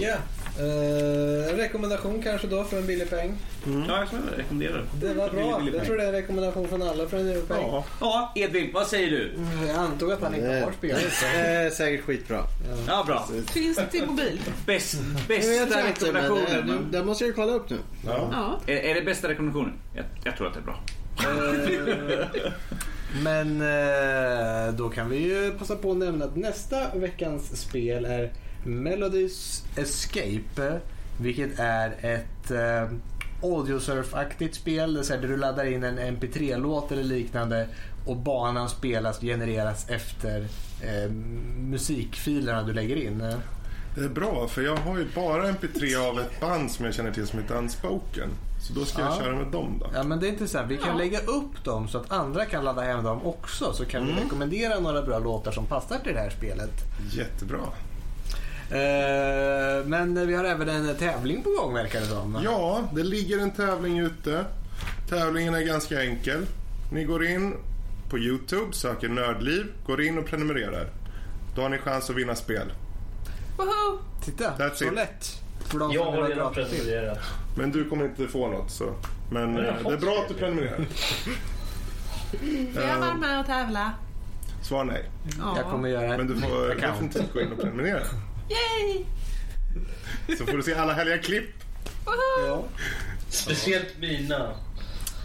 Ja. Eh, rekommendation kanske då för en billig peng. Ja, jag rekommenderar Det var bra. Billig, billig Jag tror det är en rekommendation från alla för en billig peng. Ja. Ja, Edvin, vad säger du? Jag antog att han inte har spelat. Det är säkert skitbra. Ja, bra. Finns det till mobil? Bäst, Jag vet bästa men rekommendationen. det måste jag ju kolla upp nu. Ja. Ja. Är, är det bästa rekommendationen? Jag, jag tror att det är bra. Men eh, då kan vi ju passa på att nämna att nästa veckans spel är Melodies Escape. Vilket är ett eh, audiosurf-aktigt spel. Där du laddar in en mp3-låt eller liknande och banan spelas genereras efter eh, musikfilerna du lägger in. Det är bra, för jag har ju bara mp3 av ett band som jag känner till som heter Unspoken. Så då ska jag Ja. köra med dem då. Ja men det är intressant. Vi kan Ja. lägga upp dem så att andra kan ladda hem dem också. Så kan vi rekommendera några bra låtar som passar till det här spelet. Jättebra. Eh, men vi har även en tävling på gång verkar det som. Ja, det ligger en tävling ute. Tävlingen är ganska enkel. Ni går in på Youtube, söker Nördliv, går in och prenumererar. Då har ni chans att vinna spel. Woho! Titta, That's så it. lätt. För de Jag har ha redan prenumererat. Men du kommer inte få något så. Men eh, det är bra att du prenumererar. Får jag vara med och tävla? Svar nej. Jag kommer göra Men du får definitivt gå in och prenumerera. Yay! Så får du se alla härliga klipp. Ja. Speciellt mina.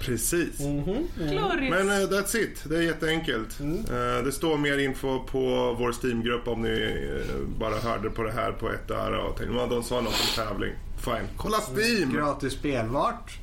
Precis. Glorious. Men eh, that's it. Det är jätteenkelt. Eh, det står mer info på vår Steam-grupp om ni bara hörde på det här på ett öra och tänkte att de sa något om tävling. Fine. Kolla Steam! Gratis spel. Vart?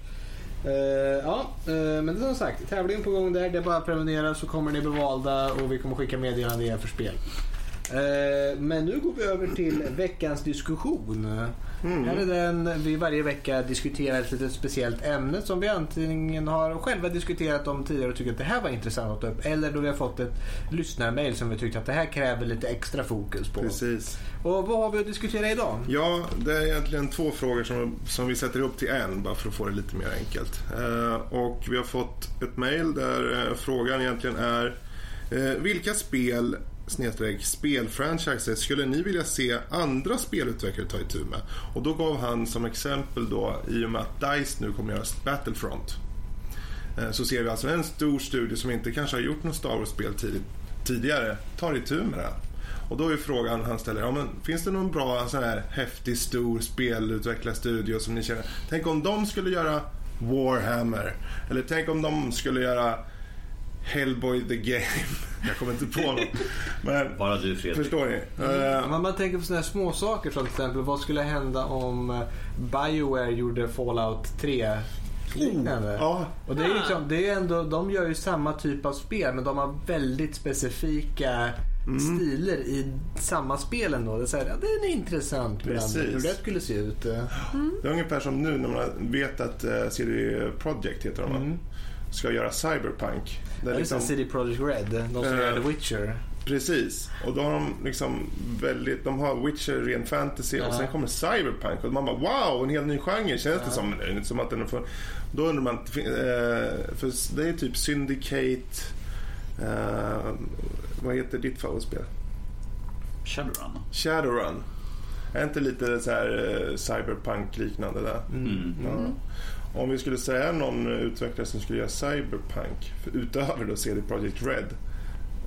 Uh, eh, ja, uh, men som sagt, tävling på gång där. Det är bara att prenumerera så kommer ni bli valda och vi kommer skicka meddelande igen för spel. Uh, men nu går vi över till veckans diskussion. Här är den vi varje vecka diskuterar ett litet speciellt ämne som vi antingen har själva diskuterat om tidigare och tycker att det här var intressant att ta upp. Eller då vi har fått ett lyssnarmail som vi tyckte att det här kräver lite extra fokus på. Precis. Och vad har vi att diskutera idag? Ja, det är egentligen två frågor som, som vi sätter upp till en bara för att få det lite mer enkelt. Eh, och vi har fått ett mejl där eh, frågan egentligen är eh, vilka spel snedstreck spelfranchises skulle ni vilja se andra spelutvecklare ta itu med? Och då gav han som exempel då i och med att DICE nu kommer göra Battlefront. Eh, så ser vi alltså en stor studio som inte kanske har gjort något Star Wars-spel tidigt, tidigare tar itu med det. Och då är frågan han ställer, ja, men finns det någon bra sån här häftig stor spelutvecklarstudio som ni känner? Tänk om de skulle göra Warhammer. Eller tänk om de skulle göra Hellboy the Game. Jag kommer inte på något. Men Bara du Fredrik. förstår ni? Eh, men man tänker på sådana här små saker som till exempel vad skulle hända om eh, Bioware gjorde Fallout 3 liknande? ja, Och det är liksom, det är ändå, de gör ju samma typ av spel men de har väldigt specifika Mm. stilar i samma spel ändå. Det är, så här, ja, det är intressant men Precis. hur det skulle se ut. eh. det är ungefär som nu när man vet att uh, CD Projekt heter de? Mm. Ska göra Cyberpunk. Det är liksom, City Project Red, de som Eh, gör The Witcher. Precis. Och då har de liksom väldigt, de har Witcher ren fantasy och Ja. sen kommer Cyberpunk och man bara wow, en helt ny genre känns det som. Det inte som att den för... Då undrar man, eh, för det är typ Syndicate, eh, vad heter ditt favoritspel? Shadowrun. Shadowrun. Är inte lite så här eh, cyberpunk liknande där? Mm. Ja. Om vi skulle säga någon utvecklare som skulle göra cyberpunk utöver då CD Projekt Red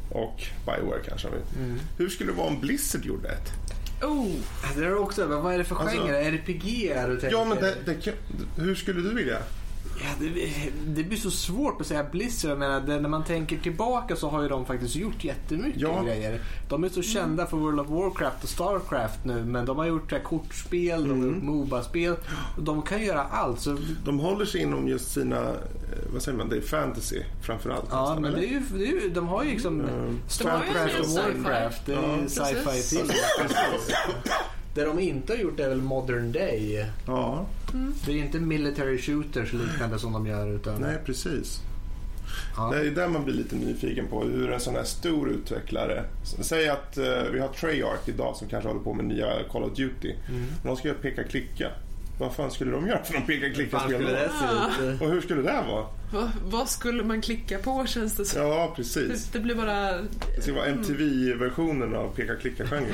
och Bioware kanske. Mm. Hur skulle det vara om Blizzard gjorde ett? Oh, Det är också, vad är det för Alltså- genre? RPG är du tänker? Ja, men det, det, kan- hur skulle du vilja? Ja, det, det blir så svårt att säga Blizzard. Jag menar, det, när man tänker tillbaka så har ju de faktiskt gjort jättemycket Ja. grejer. De är så kända för World of Warcraft och Starcraft nu men de har gjort här, kortspel, de har gjort Moba-spel. De kan göra allt. Så, De håller sig inom just sina, eh, vad säger man, det är fantasy framförallt. ja, nästan, men eller? det är ju, det är ju, de har ju liksom Mm. Starcraft och. Warcraft. Det är Ja. sci-fi till. Det de inte har gjort är väl Modern Day. Ja, Det är inte military shooters liknande som de gör utan... nej precis. Ja. Det är där man blir lite nyfiken på hur en sån här stor utvecklare, säg att eh, vi har Treyarch idag som kanske håller på med nya Call of Duty. Mm. De ska göra peka-klicka. Vad fan skulle de göra för skulle det då? se ut? Och hur skulle det vara? vad, vad skulle man klicka på känns det som? Ja, precis. Det, det blir bara... Det ska vara MTV-versionen av peka-klicka-genren.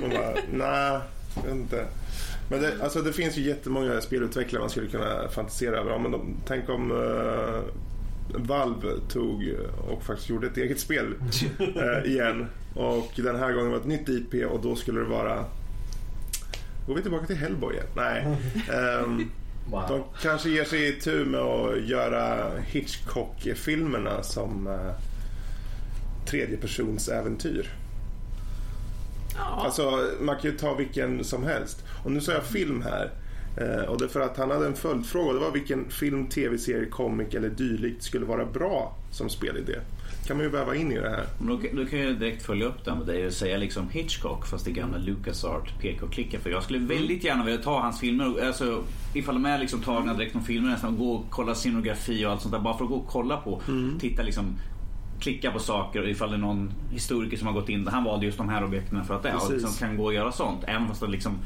Man bara, nej, jag vet inte. Men det, alltså det finns ju jättemånga spelutvecklare man skulle kunna fantisera över. Ja, men de, tänk om uh, Valve tog och faktiskt gjorde ett eget spel eh, igen. Och den här gången var ett nytt IP och då skulle det vara... Går vi tillbaka till Hellboy igen? Nej. Ehm, Wow. de kanske ger sig i tur med att göra Hitchcock-filmerna som uh, tredjepersons äventyr. Ja. Alltså, man kan ju ta vilken som helst. Och nu sa jag film här. Eh, och det är för att han hade en följdfråga. Det var vilken film, tv-serie, comic eller dylikt skulle vara bra som spelidé. Kan man ju väva in i det här. Då, då kan jag direkt följa upp den med dig och säga liksom Hitchcock fast det gamla LucasArt peka och klicka. För jag skulle väldigt gärna vilja ta hans filmer. Alltså, ifall de är liksom tagna direkt från filmerna nästan gå och kolla scenografi och allt sånt där. Bara för att gå och kolla på. Titta liksom klicka på saker och ifall det är någon historiker som har gått in. Han valde just de här objekten för att det. Och liksom kan gå och göra sånt. Även fast det liksom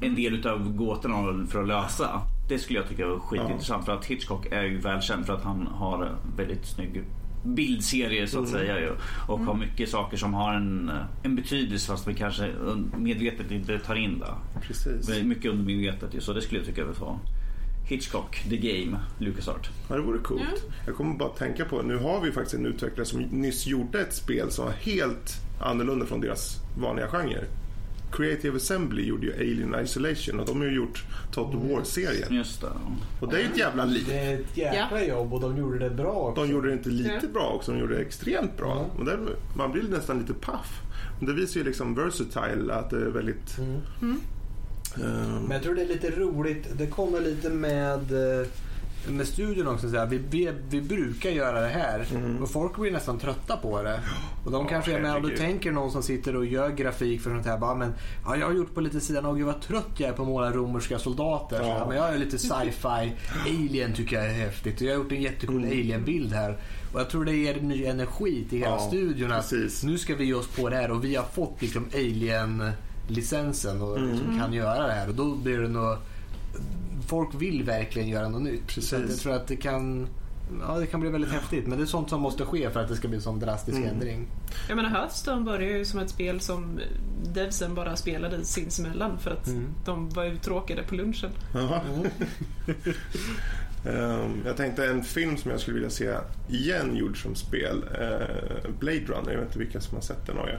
en del utav gåtorna för att lösa. Det skulle jag tycka var skitintressant. För att Hitchcock är ju välkänd för att han har väldigt snygg bildserie så att säga ju. Och har mycket saker som har en, en betydelse fast vi kanske medvetet inte tar in det. Precis. Mycket undermedvetet ju, så det skulle jag tycka var Hitchcock, The Game, LucasArt. Ja, det vore coolt. Ja. Jag kommer bara att tänka på, nu har vi faktiskt en utvecklare som nyss gjorde ett spel som var helt annorlunda från deras vanliga genre. Creative Assembly gjorde ju Alien Isolation och de har ju gjort Total War-serien. Just det. Och det är ju ett jävla liv. Det är ett jäkla jobb och de gjorde det bra också. De gjorde det inte lite bra också, de gjorde det extremt bra. Ja. Och där, man blir nästan lite paff. Men det visar ju liksom versatile, att det är väldigt... Mm. ehm, Men jag tror det är lite roligt. Det kommer lite med, eh, med studion också. Så här. Vi, vi, vi brukar göra det här. Mm. Och folk blir nästan trötta på det. Och de kanske är med om du tänker någon som sitter och gör grafik för sånt här. Bara, men, ja, jag har gjort på lite sidan och gud vad trött jag är på att måla romerska soldater. Ja. här, men jag är lite sci-fi. Alien tycker jag är häftigt. Och jag har gjort en jättecool Mm. alien-bild här. Och jag tror det ger ny energi till hela Ja, studion. Att nu ska vi ge oss på det här och vi har fått liksom alien-licensen och Mm. kan göra det här. Och då blir det nog... Folk vill verkligen göra något nytt. Precis. Jag tror att det kan... ja, det kan bli väldigt häftigt. Men det är sånt som måste ske för att det ska bli en sån drastisk Mm. ändring. Jag menar Hearthstone började ju som ett spel som devsen bara spelade sinsemellan för att Mm. de var uttråkade på lunchen. Ehm, jag tänkte en film som jag skulle vilja se igen gjord som spel. eh, Blade Runner. Jag vet inte vilka som har sett den av er.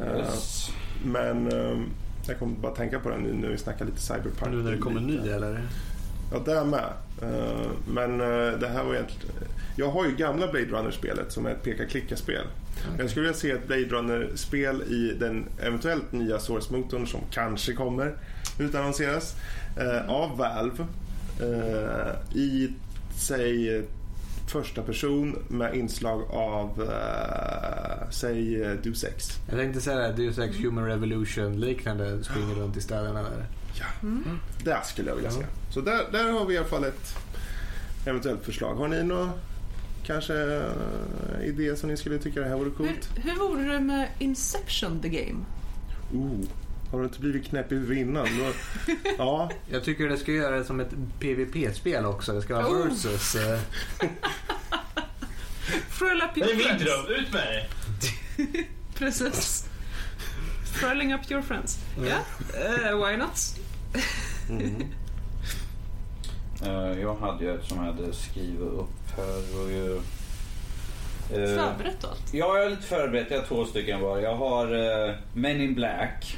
Yes. Men ehm, jag kommer bara tänka på den nu när vi snackar lite cyberpunk. Nu när det kommer ny eller? Ja, där med. Eh, Men eh, det här var egentligen... Jag har ju gamla Blade Runner-spelet som är ett peka-klicka-spel. Jag skulle vilja se ett Blade Runner-spel i den eventuellt nya Source-motorn som kanske kommer utannonseras eh, av Valve i, säg, första person med inslag av, eh, säg, eh, Deus Ex. Jag tänkte säga det, Deus Ex Human Revolution liknande springer runt i städerna där. Det skulle jag vilja Ja. se. Så där, där har vi i alla fall ett eventuellt förslag. Har ni någon kanske eh, idé som ni skulle tycka det här vore coolt? Hur, hur vore det med Inception the Game? Oh, har du inte blivit knäpp i huvudet innan? Då, ja, Jag tycker det ska göra det som ett PVP-spel också. Det ska vara Oh. versus. eh, up Det your är min friends. dröm, ut med det! Precis. Thrilling up your friends. Ja, eh, why not? mm. Eh, jag hade ju ett som jag hade skrivit upp här. Och ju, eh, Förberett allt. Ja, jag är lite förberett. Jag har två stycken var. Jag har Men in Black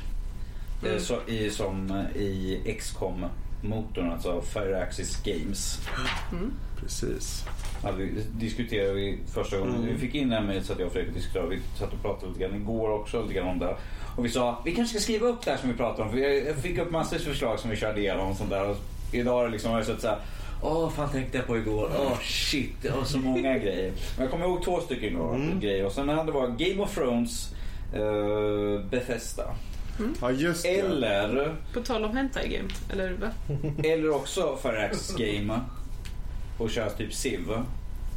Mm. så, i, som eh, i XCOM motorn, alltså Fire Axis Games. precis. Hade vi, diskuterade vi första gången. Mm. Vi fick in det här mejlet så att jag och Fredrik diskuterade. Vi satt och pratade lite grann igår också lite grann om det. Och vi sa vi kanske ska skriva upp det här som vi pratade om. För jag fick upp massor av förslag som vi körde igenom och sånt där. Och idag är det liksom, har jag suttit såhär Åh, fan tänkte jag på igår. Åh shit, det var så många grejer. Men jag kommer ihåg två stycken då, Mm. grejer. Och sen hade det var Game of Thrones, uh, Bethesda. Ja, just det. Eller, På tal om Hentai Game, eller va? eller också Fire Axis Game. Och köra typ Civ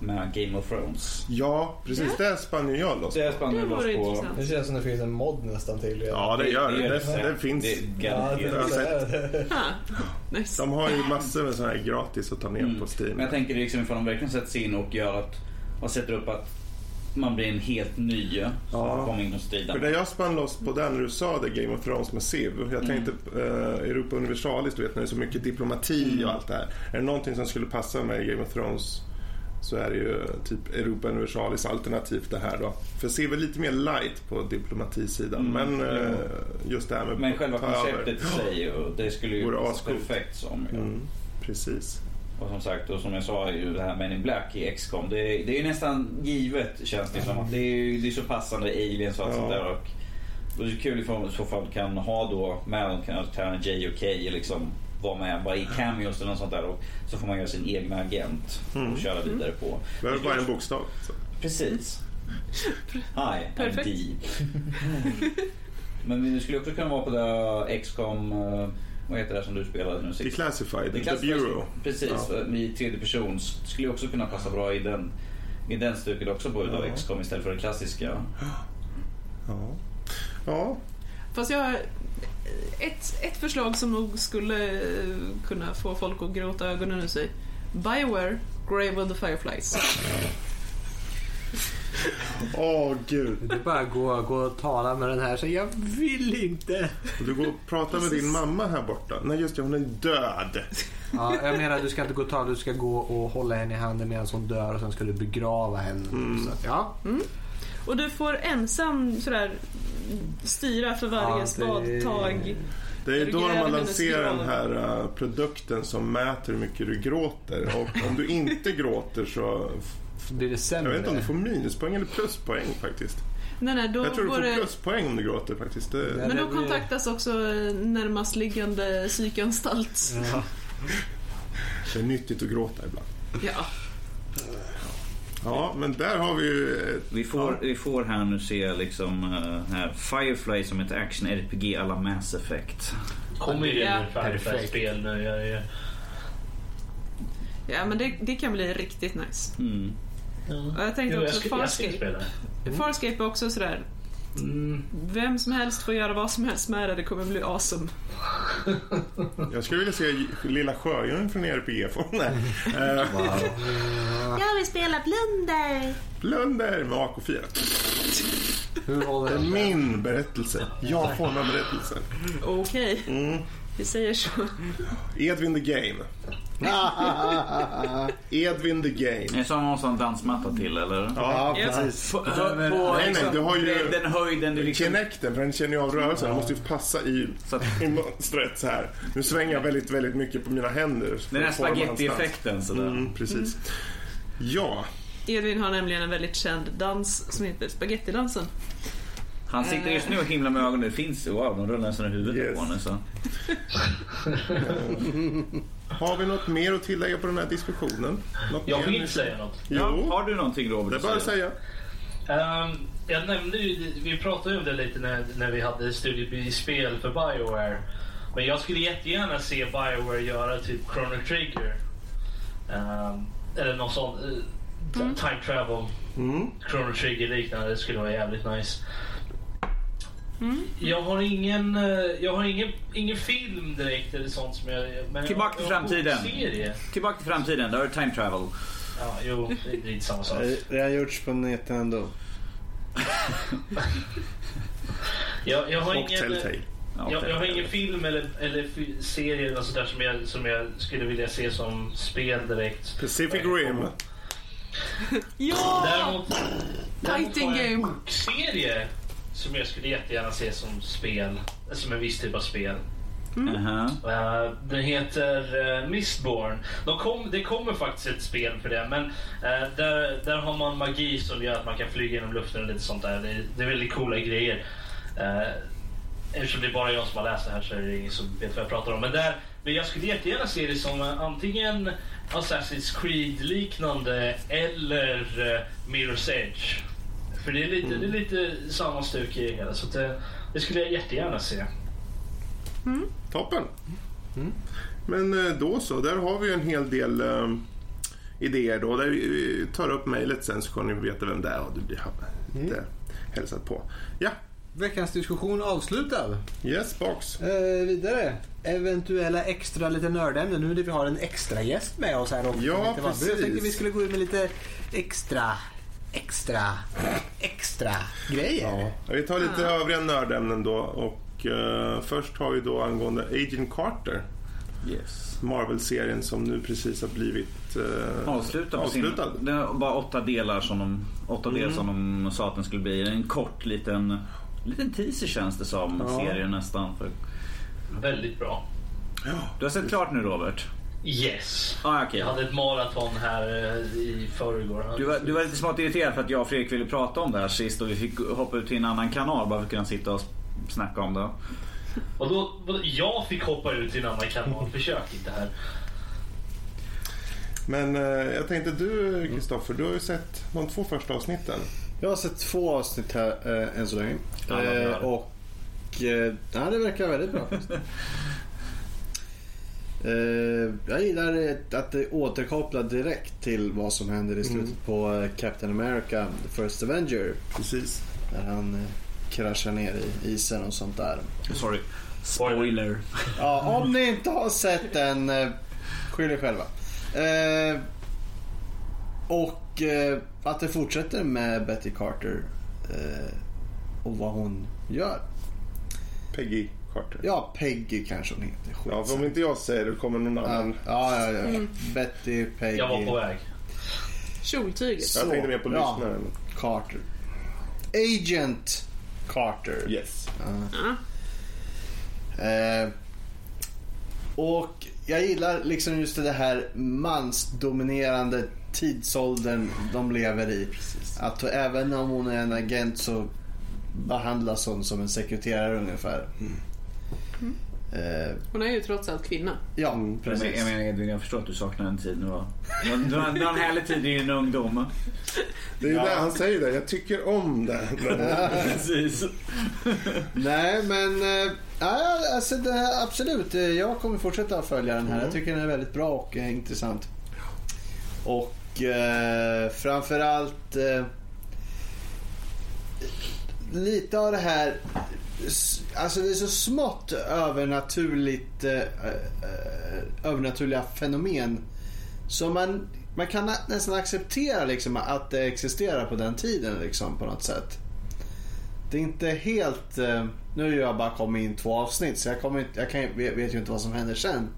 med Game of Thrones. Ja, precis. Där spann ju jag loss. Det spann Det vi loss på. intressant. Det känns som det finns en mod nästan till. Ja, det gör det. Det, säkert. det finns. Det Ja, det det. Ah, nice. De har ju massor med sådana här gratis att ta ner Mm. på Steam. Men jag tänker liksom ifall de verkligen sätter sig in och gör att man sätter upp att man blir en helt ny Ja. kommer in och strider. För det jag spann loss på den när du sa det, Game of Thrones med Civ. Jag tänkte eh, Europa Universalis, du vet när det är så mycket diplomati och allt det här. Är det någonting som skulle passa med Game of Thrones så är det ju typ Europa Universalis alternativt det här då. För Civ är lite mer light på diplomatisidan. Mm, men eh, just det här med Men själva konceptet i sig, och det skulle ju ascoolt. perfekt som. Ja. Mm, precis. Och som sagt, och som jag sa, ju det här Men in Black i XCOM. Det är, det är ju nästan givet känns det som. Att det, är, ju- det är så passande aliens och allt Ja. sånt där. Och, och det är kul ifall i så fall kan ha då med karaktären och K liksom vara med bara i cameos eller något sånt där. Och så får man göra sin egna agent Mm. och köra vidare på. Behöver bara en bokstav. Så. Precis. Hi, Perfekt. I'm D. Men det skulle också kunna vara på det XCOM, eh, vad heter det som du spelade nu? sist? Declassified, Det The Bureau. Precis, Ja. i tredje person. Skulle också kunna passa bra i den, i den stuket också på Ja. XCOM istället för det klassiska. Ja. ja, Fast jag ett, ett förslag som nog skulle kunna få folk att gråta ögonen ur sig. Bioware, Grave of the Fireflies. åh gud. Det är bara att gå, gå och tala med den här säga jag vill inte. Du går och pratar med din mamma här borta. Nej just det, hon är död. Ja, jag menar du ska inte gå och tala, du ska gå och hålla henne i handen medan hon dör och sen ska du begrava henne. Mm. Så att, ja. Och du får ensam sådär styra för varje Ja, det- spadtag. Det är då hennes lanserat den här uh, produkten som mäter hur mycket du gråter. Och om du inte gråter så... Blir det Jag sämre. vet inte om du får minuspoäng eller pluspoäng faktiskt. Nej, nej, då Jag tror du får det... pluspoäng om du gråter faktiskt. Det. Men då kontaktas också eh, närmast liggande psykanstalt. Ja. det är nyttigt att gråta ibland. Ja. Ja, men där har vi ju... ett- Vi får, Ja. vi får här nu se liksom eh, här Firefly som ett action-RPG alla Mass Effect. Kommer ju det med Perfekt. spel nu. Jag är, Ja, men det, det kan bli riktigt nice. Mm. Och jag tänkte Jo, också Farscape. spela. Farscape är också sådär. Mm. Vem som helst får göra vad som helst med det. Det kommer bli awesome. Jag skulle vilja se Lilla Sjöjungfrun från RPG. Nej. Ja, Jag vill spela Blunder. Blunder med AK4. Hur var Det min berättelse. Jag formar berättelsen. Okej, vi säger så. Edvin the Game. Edvin the Game. Är det som någon sån dansmatta till eller? Ja, precis. På, på, Utöver- på Nej, liksom, nej, du har ju- den, den höjden du liksom... Kinecten, för den känner ju av rörelsen. Den måste ju passa i, Så att- i mönstret så här. Nu svänger jag väldigt, väldigt mycket på mina händer. Den här spagettieffekten sådär. Mm, precis. Ja, Edvin har nämligen en väldigt känd dans som heter spagettidansen. Han sitter just nu och himlar med ögonen. Det finns wow, de rullar nästan i huvudet Yes. på honom. Så. har vi något mer att tillägga på den här diskussionen? Något Jag mer? vill säga något. Ja, Jo, har du någonting Robert? det är bara att säga. Ehm, jag nämnde ju, vi pratade ju om det lite när, när vi hade studiebyspel för Bioware. Men jag skulle jättegärna se Bioware göra typ Chrono Trigger. Ehm, eller någon sån eh, t- time travel. Mm. Chrono Trigger liknande. Det skulle vara jävligt nice. Jag har ingen, eh, jag har ingen, ingen film direkt eller sånt som jag... Men Tillbaka till jag, jag framtiden. Serie. Tillbaka till framtiden, där har du time travel. Ja, jo, det är lite samma sak. Det har gjorts på Nintendo. Jag, jag har Och ingen... Ja, Jag, jag har ingen film eller, eller serie eller sådär som jag, som jag skulle vilja se som spel direkt. Pacific Rim. Ja! Däremot, däremot Fighting har jag en game. bokserie som jag skulle jättegärna se som spel. Som en viss typ av spel. Aha. Uh, den heter uh, Mistborn. De kom, det kommer faktiskt ett spel för det. Men eh, där, där har man magi som gör att man kan flyga genom luften och lite sånt där. Det, är- det är väldigt coola grejer. Uh, eftersom det är bara jag som har läst det här så är det ingen som vet vad jag pratar om. Men, där, men jag skulle jättegärna se det som antingen Assassin's Creed-liknande eller uh, Mirror's Edge. För det är lite, det är lite samma stuk i det hela. Så eh, det skulle jag jättegärna se. Toppen. Men eh, då så, där har vi en hel del eh, idéer då. Där vi vi tar upp mejlet sen så kan ni veta vem det är och du blir lite hälsat på. Ja, Veckans diskussion avslutad. yes box. Eh, vidare. Eventuella extra lite nördämnen nu när vi har en extra gäst med oss här också. Ja, precis. Jag tänkte vi skulle gå ut med lite extra, extra, extra grejer. Ja, vi tar lite övriga nördämnen då och eh, först har vi då angående Agent Carter. Yes. Marvel-serien som nu precis har blivit eh, Avslutad. på sin- avslutad. Det var bara åtta delar som de, åtta delar som de sa att den skulle bli. En kort liten, liten teaser känns det som. Ja. Serien nästan. För... Väldigt bra. Du har sett klart nu Robert? Yes. Ah, okej. Jag hade ett maraton här eh, i förrgår. Du var, du var lite smått irriterad för att jag och Fredrik ville prata om det här sist och vi fick hoppa ut till en annan kanal bara för att kunna sitta och snacka om det. Och då, jag fick hoppa ut till en annan kanal. Försök inte här. Men eh, jag tänkte du Kristoffer, du har ju sett de två första avsnitten. Jag har sett två avsnitt här eh, än så länge. Eh, och eh, det verkar väldigt bra. eh, jag gillar att det återkopplar direkt till vad som händer i slutet på eh, Captain America The First Avenger. Precis. Där han eh, kraschar ner i isen och sånt där. Sorry. Spoiler. Ja, om ni inte har sett den, eh, skyll er själva. Eh, och eh, att det fortsätter med Betty Carter eh, och vad hon gör. Peggy Carter. Ja, Peggy kanske hon heter. Skit. Ja, för om inte jag säger det kommer någon ja, annan. ja, ja, ja. Betty, Peggy, Jag var på väg. Kjoltyget. Jag tänkte mer på Ja. lyssnaren. Carter. Agent Carter. Yes. Ja. Eh, och jag gillar liksom just det här mansdominerande tidsåldern de lever i. Att även om hon är en agent så behandlas hon som en sekreterare ungefär. Eh, Hon är ju trots allt kvinna. ja, Jag men- precis. jag menar Edvin, jag förstår att du saknar en tid nu va? Du har du har en härlig tid i din ungdom. Det är ju det han säger det. Jag tycker om det. Precis. Nej men eh, ja, alltså, det här, absolut. Eh, Jag kommer fortsätta att följa den här. Jag tycker den är väldigt bra och eh, intressant. Och eh, framförallt eh, lite av det här Alltså det är så smått övernaturligt eh, eh övernaturliga fenomen Så man man kan nästan acceptera liksom att det existerar på den tiden liksom på något sätt. Det är inte helt... Eh, nu har jag bara kommit in två avsnitt så jag, kommer inte, jag kan, vet, vet ju inte vad som händer sen.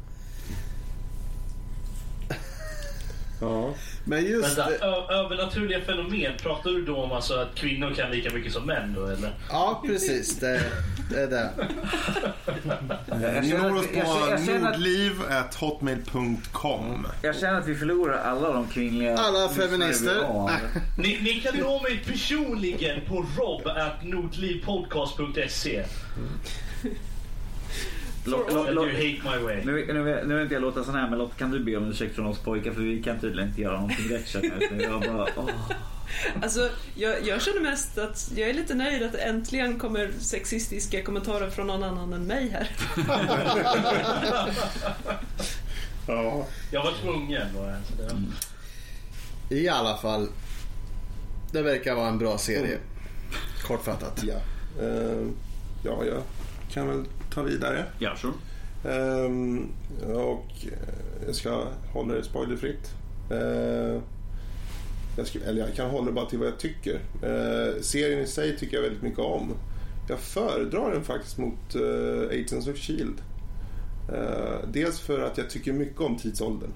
Ja. Men just... Vänta, övernaturliga fenomen, pratar du då om alltså att kvinnor kan lika mycket som män då eller? Ja, precis. Det, det är det. Ni känner når att oss jag på jag nordliv.hotmail.com. Jag känner att vi förlorar alla de kvinnliga... Alla feminister. Ni, ni kan nå mig personligen på rob.nordlivpodcast.se. You lo- hate my way. Nu, nu, nu vill inte jag låta sån här men Lotta kan du be om ursäkt från oss pojkar för vi kan tydligen inte göra någonting rätt känner jag. Bara, åh. Alltså, jag, jag känner mest att jag är lite nöjd att äntligen kommer sexistiska kommentarer från någon annan än mig här. Ja. Jag var tvungen. Så det... I alla fall. Det verkar vara en bra serie. Kortfattat. Ja. Eh, ja, jag kan väl ta vidare. Ja, sure. Ehm, och eh, jag ska hålla det spoilerfritt. Uh, jag, ska, eller jag kan hålla det bara till vad jag tycker. Eh, serien i sig tycker jag väldigt mycket om. Jag föredrar den faktiskt mot uh, Agents of Shield. Eh, dels för att jag tycker mycket om tidsåldern.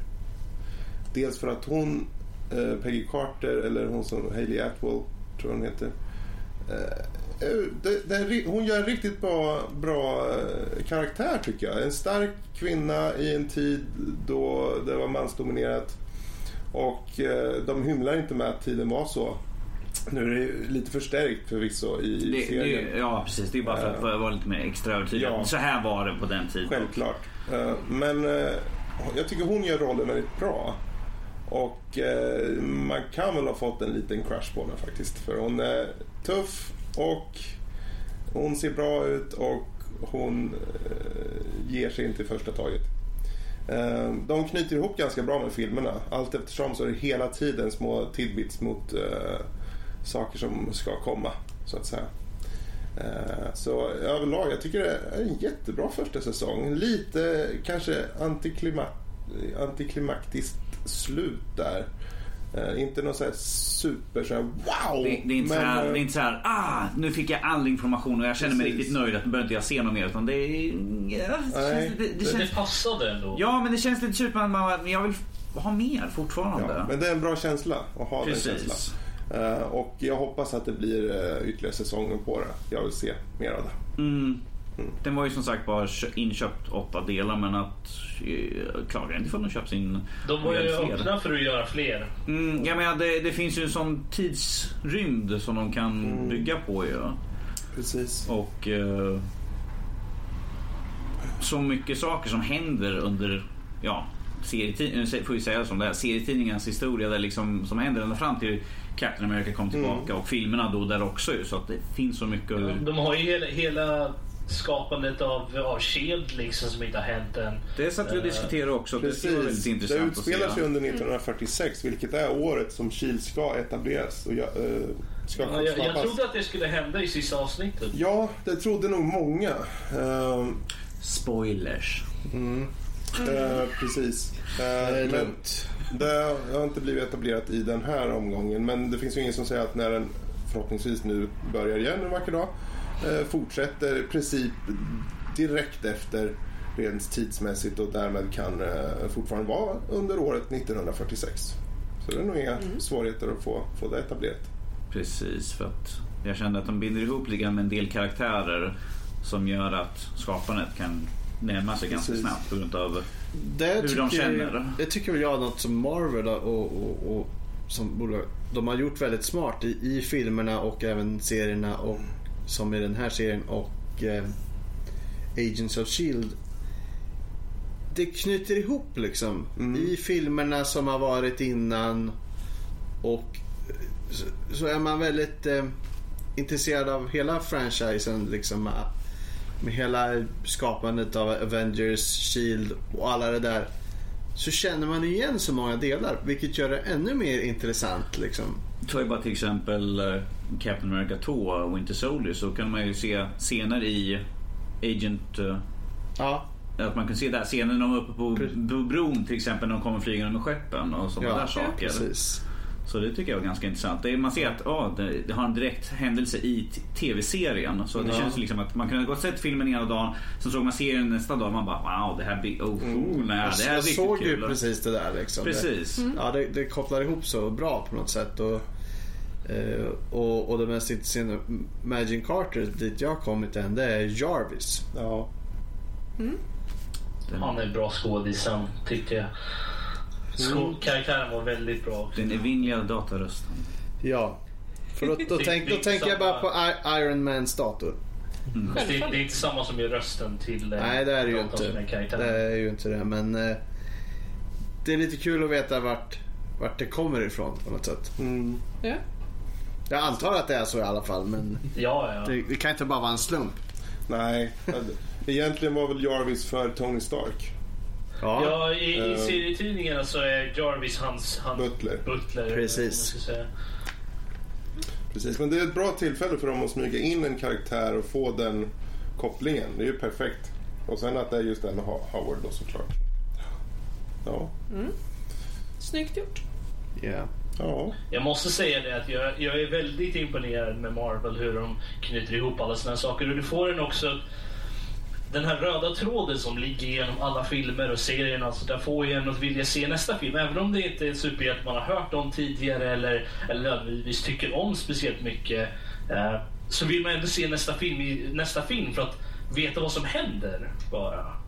Dels för att hon, eh, Peggy Carter, eller hon som Hailey Atwell, tror jag hon heter. Eh, eh, det, det hon gör en riktigt bra, bra eh, karaktär tycker jag. En stark kvinna i en tid då det var mansdominerat. Och eh, de hymlar inte med att tiden var så. Nu är det lite förstärkt förvisso i Det, serien. det, ja, precis. Det är bara för att vara lite mer extra övertydlig. Ja. Så här var det på den tiden. Självklart. Men jag tycker hon gör rollen väldigt bra. Och man kan väl ha fått en liten crush på henne faktiskt. För hon är tuff och hon ser bra ut och hon eh, ger sig inte i första taget. Eh, De knyter ihop ganska bra med filmerna. Allt eftersom så är det hela tiden små tidbits mot eh, saker som ska komma, så att säga. Eh, så överlag, jag tycker det är en jättebra första säsong. Lite kanske antiklimaktiskt slut där. Eh, inte något så här super så här, wow! Det, det, är inte så men, här, eh, det är inte så här, ah, nu fick jag all information och jag känner mig Precis. riktigt nöjd att nu behöver inte jag se något mer. Utan det är... Ja, det, Nej, känns, det, det Det känns, passade ändå. ja, men det känns lite surt men man, men jag vill ha mer fortfarande. ja, men det är en bra känsla att ha den Precis. känslan. Eh, Och jag hoppas att det blir eh, ytterligare säsonger på det. Jag vill se mer av det. Mm. Den var ju som sagt bara kö- inköpt åtta delar men att eh, klagar inte för att de köpt sin De var ju fler. öppna för att göra fler. Mm, jag menar, det, det finns ju en sån tidsrymd som de kan Mm. bygga på ju. Precis. Och eh, så mycket saker som händer under, ja, serietid- får vi säga som det här, serietidningens historia där liksom, som händer ända fram till Captain America kom tillbaka och filmerna då där också ju. Så att det finns så mycket. att- De har ju hela, hela skapandet av, av Shield liksom som inte har hänt än. Det satt vi och Eh, diskuterade också. Det skulle vara väldigt Precis. Det intressant se. utspelar sig under 1946 vilket är året som Shield ska etableras och jag, eh, ska Ja, jag, jag trodde att det skulle hända i sista avsnittet. Ja, det trodde nog många. Ehm, Spoilers. eh, precis. Det är Eh, men det har inte blivit etablerat i den här omgången men det finns ju ingen som säger att när den förhoppningsvis nu börjar igen en vacker dag fortsätter i princip direkt efter rent tidsmässigt och därmed kan eh, fortfarande vara under året 1946. Så det är nog inga svårigheter att få, få det etablerat. Precis, för att jag kände att de binder ihop lite med en del karaktärer som gör att skapandet kan närma sig ganska Precis. snabbt på grund av Det Hur de tycker, känner. Det tycker väl jag något som Marvel och, och, och som bolag, de har gjort väldigt smart i, i filmerna och även serierna och som i den här serien och eh, Agents of Shield. Det knyter ihop liksom i filmerna som har varit innan och eh, så, så är man väldigt eh, intresserad av hela franchisen liksom med, med hela skapandet av Avengers, Shield och alla det där så känner man igen så många delar vilket gör det ännu mer intressant liksom. Ta bara till exempel eh, Captain America 2, Winter Soldier, så kan man ju se scener i Agent... eh, Ja, Att man kan se där scenen när de är uppe på bron till exempel när de kommer flygande med skeppen och sådana Ja, där saker. Precis. Så det tycker jag var ganska intressant. Är, man ser att oh, det, det har en direkt händelse i tv-serien. Så det Ja. känns liksom att man kunde ha sett filmen ena dagen, sen såg man serien nästa dag och man bara wow det här blir, oh, oh nej, det här är jag riktigt såg kul. ju precis det där liksom. Precis. Det, ja, det, det kopplar ihop så bra på något sätt. Och, eh, och, och det mest intressanta, Magin Carter, dit jag har kommit än, det är Jarvis. Ja. Han är bra skådis han, tycker jag. Skå- Karaktären var väldigt bra också. Den evinnerliga datarösten. Ja. För då, då, tänk, då är tänker jag bara på Iron Mans dator. Det, det är inte samma som gör rösten till eh, Nej, det är det ju inte. är. Det är ju inte det, men eh, det är lite kul att veta vart, vart det kommer ifrån på något sätt. Mm. Ja. Jag antar att det är så i alla fall, men Ja, ja. det, det kan inte bara vara en slump. Nej, egentligen var väl Jarvis för Tony Stark. Ja, i, i Eh. serietidningarna så är Jarvis hans, hans Butler. butler. Precis. Precis, men det är ett bra tillfälle för dem att smyga in en karaktär och få den kopplingen. Det är ju perfekt. Och sen att det är just den Ho- Howard då såklart. Ja. Snyggt gjort. Yeah. Ja. Jag måste säga det att jag, jag är väldigt imponerad med Marvel hur de knyter ihop alla såna här saker. Och du får en också den här röda tråden som ligger genom alla filmer och serierna. Alltså där får ju en att vilja se nästa film. Även om det inte är en superhjälte man har hört om tidigare eller, eller nödvändigtvis tycker om speciellt mycket. Eh, så vill man ändå se nästa film, i, nästa film för att veta vad som händer bara.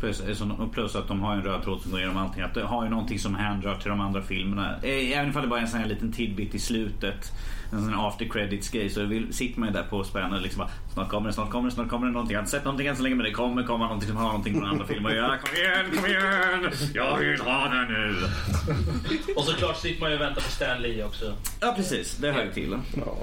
Plus, så- plus att de har en röd tråd som går igenom allting. Att det har ju någonting som hänrör till de andra filmerna. Eh, Även ifall det bara är en sån här liten tidbit i slutet. En sån här after credits grej. Så vill, sitter man ju där på spänn och liksom bara, Snart kommer det, snart kommer det, snart kommer det någonting. Jag har inte sett någonting än så länge men det kommer komma någonting som har någonting från andra filmer att göra. Kom igen, kom igen! Jag vill ha det nu! Och såklart sitter man ju och väntar på Stan Lee också. Ja precis, det hör ju till. Ja.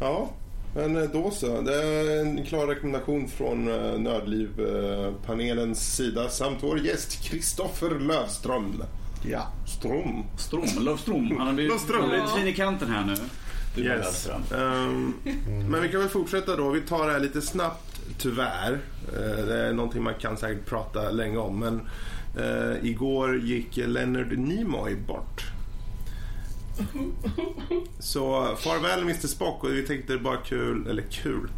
ja, men eh, då så. Det är en klar rekommendation från eh, Nördliv-panelens sida samt vår gäst Kristoffer Lövström. Ja. Strom. Strom, Löfström. Han har blivit Löfström. fin i kanten här nu. Du Yes. Löfström. Ehm, Men vi kan väl fortsätta då. Vi tar det här lite snabbt, tyvärr. Eh, det är någonting man kan säkert prata länge om. Men eh, igår gick Leonard Nimoy bort. Så farväl Mr Spock och vi tänkte det är bara kul, eller kul.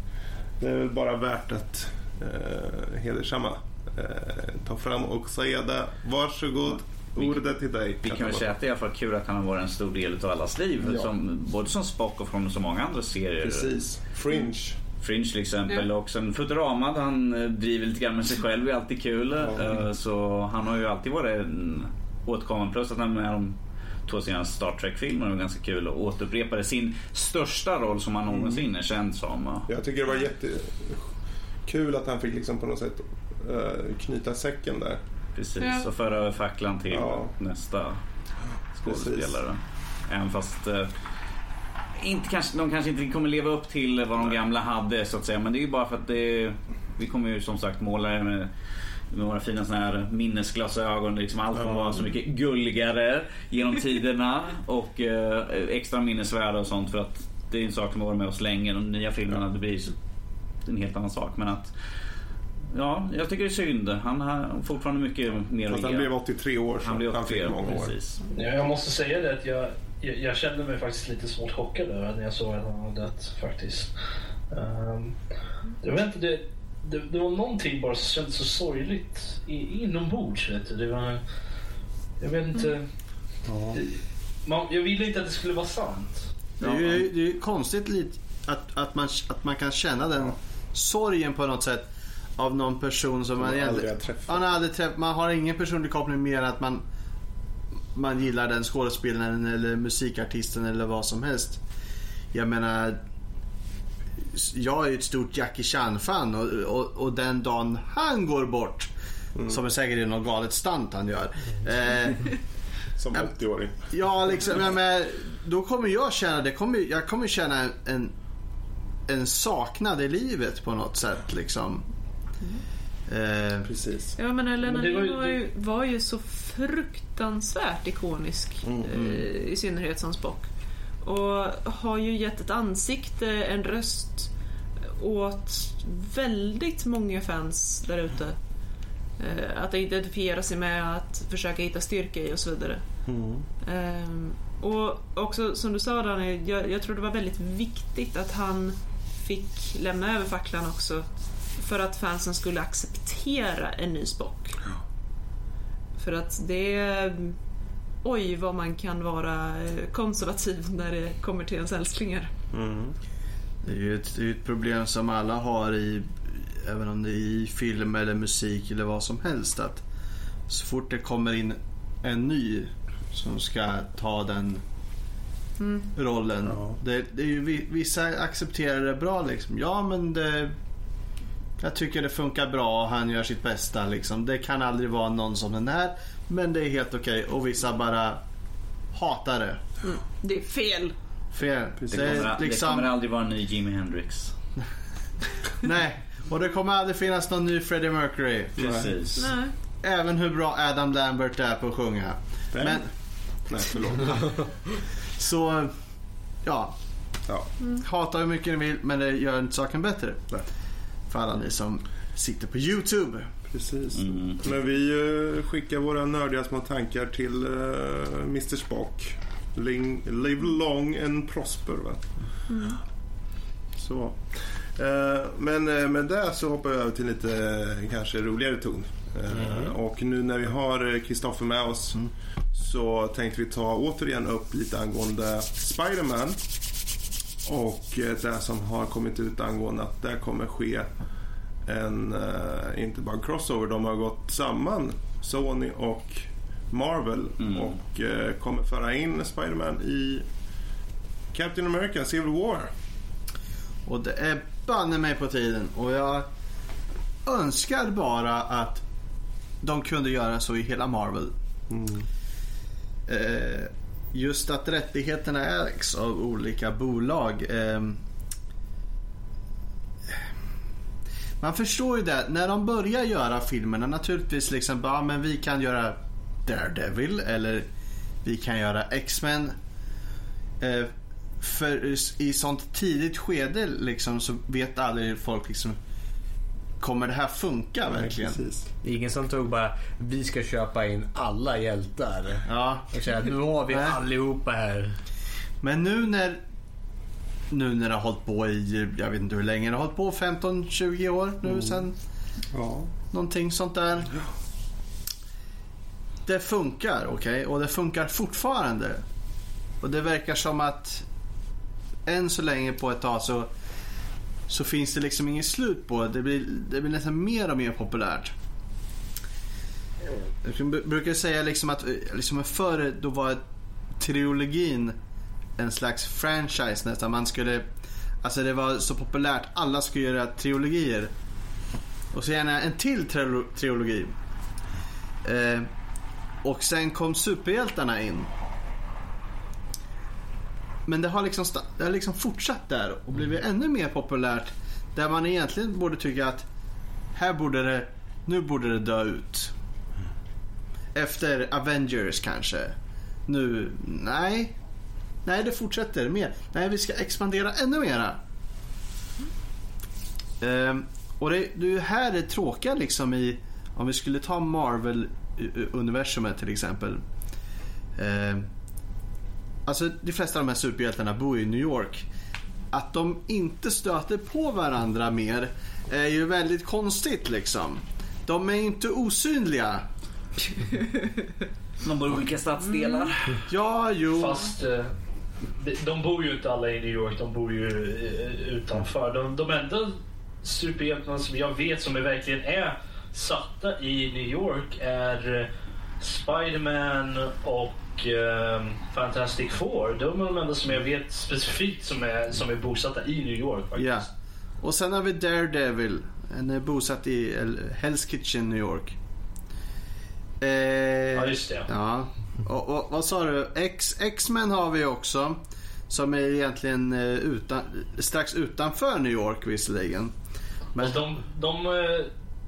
Det är väl bara värt att eh, hedersamma. Eh, ta fram och säga det. Varsågod. Ordet till dig. Vi kan väl säga att det är i alla fall kul att han har varit en stor del av allas liv. Ja. Som, både som Spock och från så många andra serier. Precis. Fringe. Fringe till exempel och sen Futurama där han eh, driver lite grann med sig själv är alltid kul. Eh, Så han har ju alltid varit en återkommande. Plus att han är med om två senaste Star Trek-filmer och ganska kul och återupprepade sin största roll som han någonsin är känd som. Jag tycker det var jättekul att han fick liksom på något sätt eh, knyta säcken där. Precis, Ja. och föra över facklan till Ja. nästa skådespelare. Även fast eh, inte kanske, de kanske inte kommer leva upp till vad de gamla hade så att säga. Men det är ju bara för att det, vi kommer ju som sagt måla det med, med våra fina såna här minnesglasögon. Liksom allt kommer vara så mycket gulligare genom tiderna och eh, extra minnesvärda och sånt. För att det är en sak som har varit med oss länge. De nya filmerna, det blir en helt annan sak. Men att Ja, jag tycker det är synd. Han har fortfarande mycket mer Fast att han blev 83 år så Han blev han 83 fick många år. precis. Ja, Jag måste säga det att jag, jag, jag kände mig faktiskt lite smått chockad över när jag såg att han hade dött faktiskt. Um, jag vet inte, det, det, det var någonting bara som kändes så sorgligt i, inombords. Vet du. Det var, jag vet inte. Det, man, jag ville inte att det skulle vara sant. Det är ju det är ju konstigt lite att, att, man, att man kan känna den sorgen på något sätt av någon person som man man aldrig har träffat. Man, har aldrig träffat, man har ingen personlig koppling mer än att man, man gillar den skådespelaren eller musikartisten eller vad som helst. Jag menar, jag är ju ett stort Jackie Chan-fan och, och, och den dagen han går bort, som är säkert är något galet stunt han gör. Eh, Som 80-åring. Ja, liksom, ja, men då kommer jag känna, det kommer, jag kommer känna en, en, saknad i livet på något sätt. Liksom. Eh, Precis. Ja men Men det var ju- var, ju, var ju så fruktansvärt ikonisk. Eh, I synnerhet som Spock. Och har ju gett ett ansikte, en röst åt väldigt många fans där ute. Eh, Att identifiera sig med, att försöka hitta styrka i och så vidare. Ehm, och också som du sa Daniel, jag, jag tror det var väldigt viktigt att han fick lämna över facklan också. För att fansen skulle acceptera en ny Spock. För att det... Oj vad man kan vara eh, konservativ när det kommer till ens älsklingar. Det är ju ett, är ett problem som alla har i, även om det är i film eller musik eller vad som helst. Att så fort det kommer in en ny som ska ta den rollen. Ja. Det, det är ju, vi- vissa accepterar det bra liksom. Ja men det, jag tycker det funkar bra och han gör sitt bästa liksom. Det kan aldrig vara någon som den här. Men det är helt okej. Och vissa bara hatar det. Det är fel. Fel. Det Det kommer, det liksom- kommer aldrig vara en ny Jimi Hendrix. Nej, och det kommer aldrig finnas någon ny Freddie Mercury. Precis. Nej. Även hur bra Adam Lambert är på att sjunga. Vem? Men Nej, förlåt. så, ja. Ja. Hata hur mycket ni vill, men det gör inte saken bättre. Nej. För alla ni som sitter på YouTube. Precis. Mm. Men vi eh, skickar våra nördiga små tankar till eh, Mr Spock. Ling, live long and prosper. Va? Så. Eh, men med det så hoppar vi över till lite kanske roligare ton. Eh, Och nu när vi har Kristoffer med oss så tänkte vi ta återigen upp lite angående Spider-Man. Och det som har kommit ut angående att det kommer ske en, eh, inte bara en crossover, de har gått samman Sony och Marvel Mm. och eh, kommer föra in Spider-Man i Captain America Civil War. Och det är banne mig på tiden. Och jag önskar bara att de kunde göra så i hela Marvel. Eh, just att rättigheterna ägs av olika bolag. ehm, man förstår ju det. När de börjar göra filmerna naturligtvis liksom bara, men vi kan göra Daredevil eller vi kan göra X-Men. Eh, för i sånt tidigt skede liksom så vet aldrig folk liksom Kommer det här funka verkligen? Precis. Det är ingen som tog bara vi ska köpa in alla hjältar. Ja, Och säga nu har vi allihopa här. Men nu när Nu när det har hållit på i, jag vet inte hur länge det har hållit på, 15-20 år nu sen Ja. Någonting sånt där. Det funkar, okej? Och det funkar fortfarande. Och det verkar som att än så länge på ett tag så, så finns det liksom inget slut på det. Det blir, det blir nästan mer och mer populärt. Jag br- brukar säga liksom att eh, liksom förr då var trilogin en slags franchise nästan. Man skulle, alltså det var så populärt. Alla skulle göra trilogier. Och så gärna en till trilo- trilogi. Eh, och sen kom superhjältarna in. Men det har, liksom det har liksom fortsatt där och blivit ännu mer populärt. Där man egentligen borde tycka att här borde det, nu borde det dö ut. Efter Avengers kanske. Nu, nej. Nej, det fortsätter mer. Nej, vi ska expandera ännu mera. Ehm, och det, det är ju här det tråkiga liksom i, om vi skulle ta Marvel-universumet till exempel. Ehm, alltså de flesta av de här superhjältarna bor i New York. Att de inte stöter på varandra mer är ju väldigt konstigt liksom. De är inte osynliga. De bor i olika stadsdelar. Ja, jo. Fast eh, de- bor ju inte alla i New York, de bor ju eh, utanför. De, de enda superhjältarna som jag vet som är verkligen är satta i New York är eh, Spiderman och eh, Fantastic Four. De är de enda som jag vet specifikt som är, som är bosatta i New York. Faktiskt. Ja. Och sen har vi Daredevil. En är bosatt i El- Hell's Kitchen, New York. Eh, Ja, just det. Ja. Och, och vad sa du? X-Men har vi också. Som är egentligen eh, utan, strax utanför New York visserligen. Men, Och de, de, eh,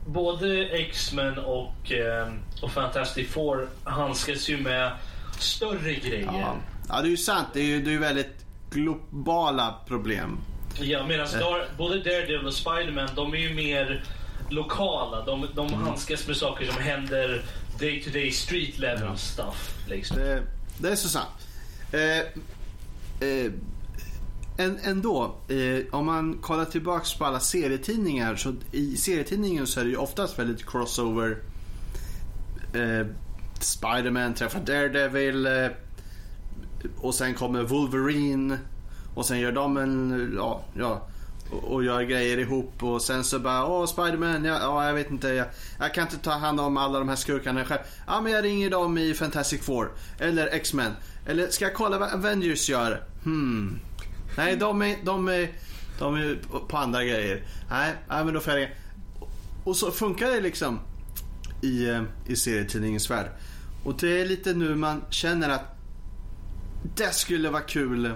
både X-Men och, eh, och Fantastic Four handskas ju med större grejer. ja. ja, det är ju sant. Det är ju det är ju väldigt globala problem. Ja, medan Dar- både Daredevil och Spiderman, de är ju mer lokala. De, de Mm. handskas med saker som händer day to day street level stuff. Liksom. Det, det är så sant. Eh, eh, än, ändå, eh, om man kollar tillbaks på alla serietidningar så i serietidningen så är det ju oftast väldigt crossover. Eh, Spiderman träffar Daredevil eh, och sen kommer Wolverine och sen gör de en, ja, ja och, gör grejer ihop och sen så bara åh Spiderman, ja, ja jag vet inte, jag, jag kan inte ta hand om alla de här skurkarna själv. Ja men jag ringer dem i Fantastic Four eller X-Men. Eller ska jag kolla vad Avengers gör? Hmm. Nej de är, de är, de är på- andra grejer. Nej, ja, men då får jag ringa. Och så funkar det liksom i, eh, i serietidningens värld. Och det är lite nu man känner att det skulle vara kul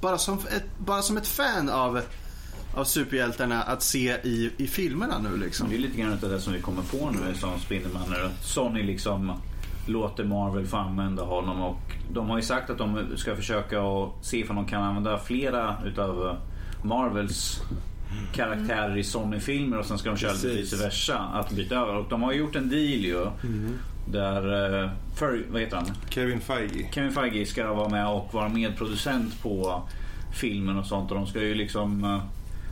bara som ett, bara som ett fan av, av superhjältarna att se i, i filmerna nu liksom. Det är lite grann av det som vi kommer få nu som Spindelman. när Sony liksom låter Marvel få använda honom och de har ju sagt att de ska försöka att se om de kan använda flera utav Marvels karaktärer i Sony-filmer och sen ska de köra lite vice versa. Att byta över. Och de har gjort en deal ju. Där, eh, för, vad heter han? Kevin Feige. Kevin Feige ska vara med och vara medproducent på filmen och sånt. Och de ska ju liksom eh,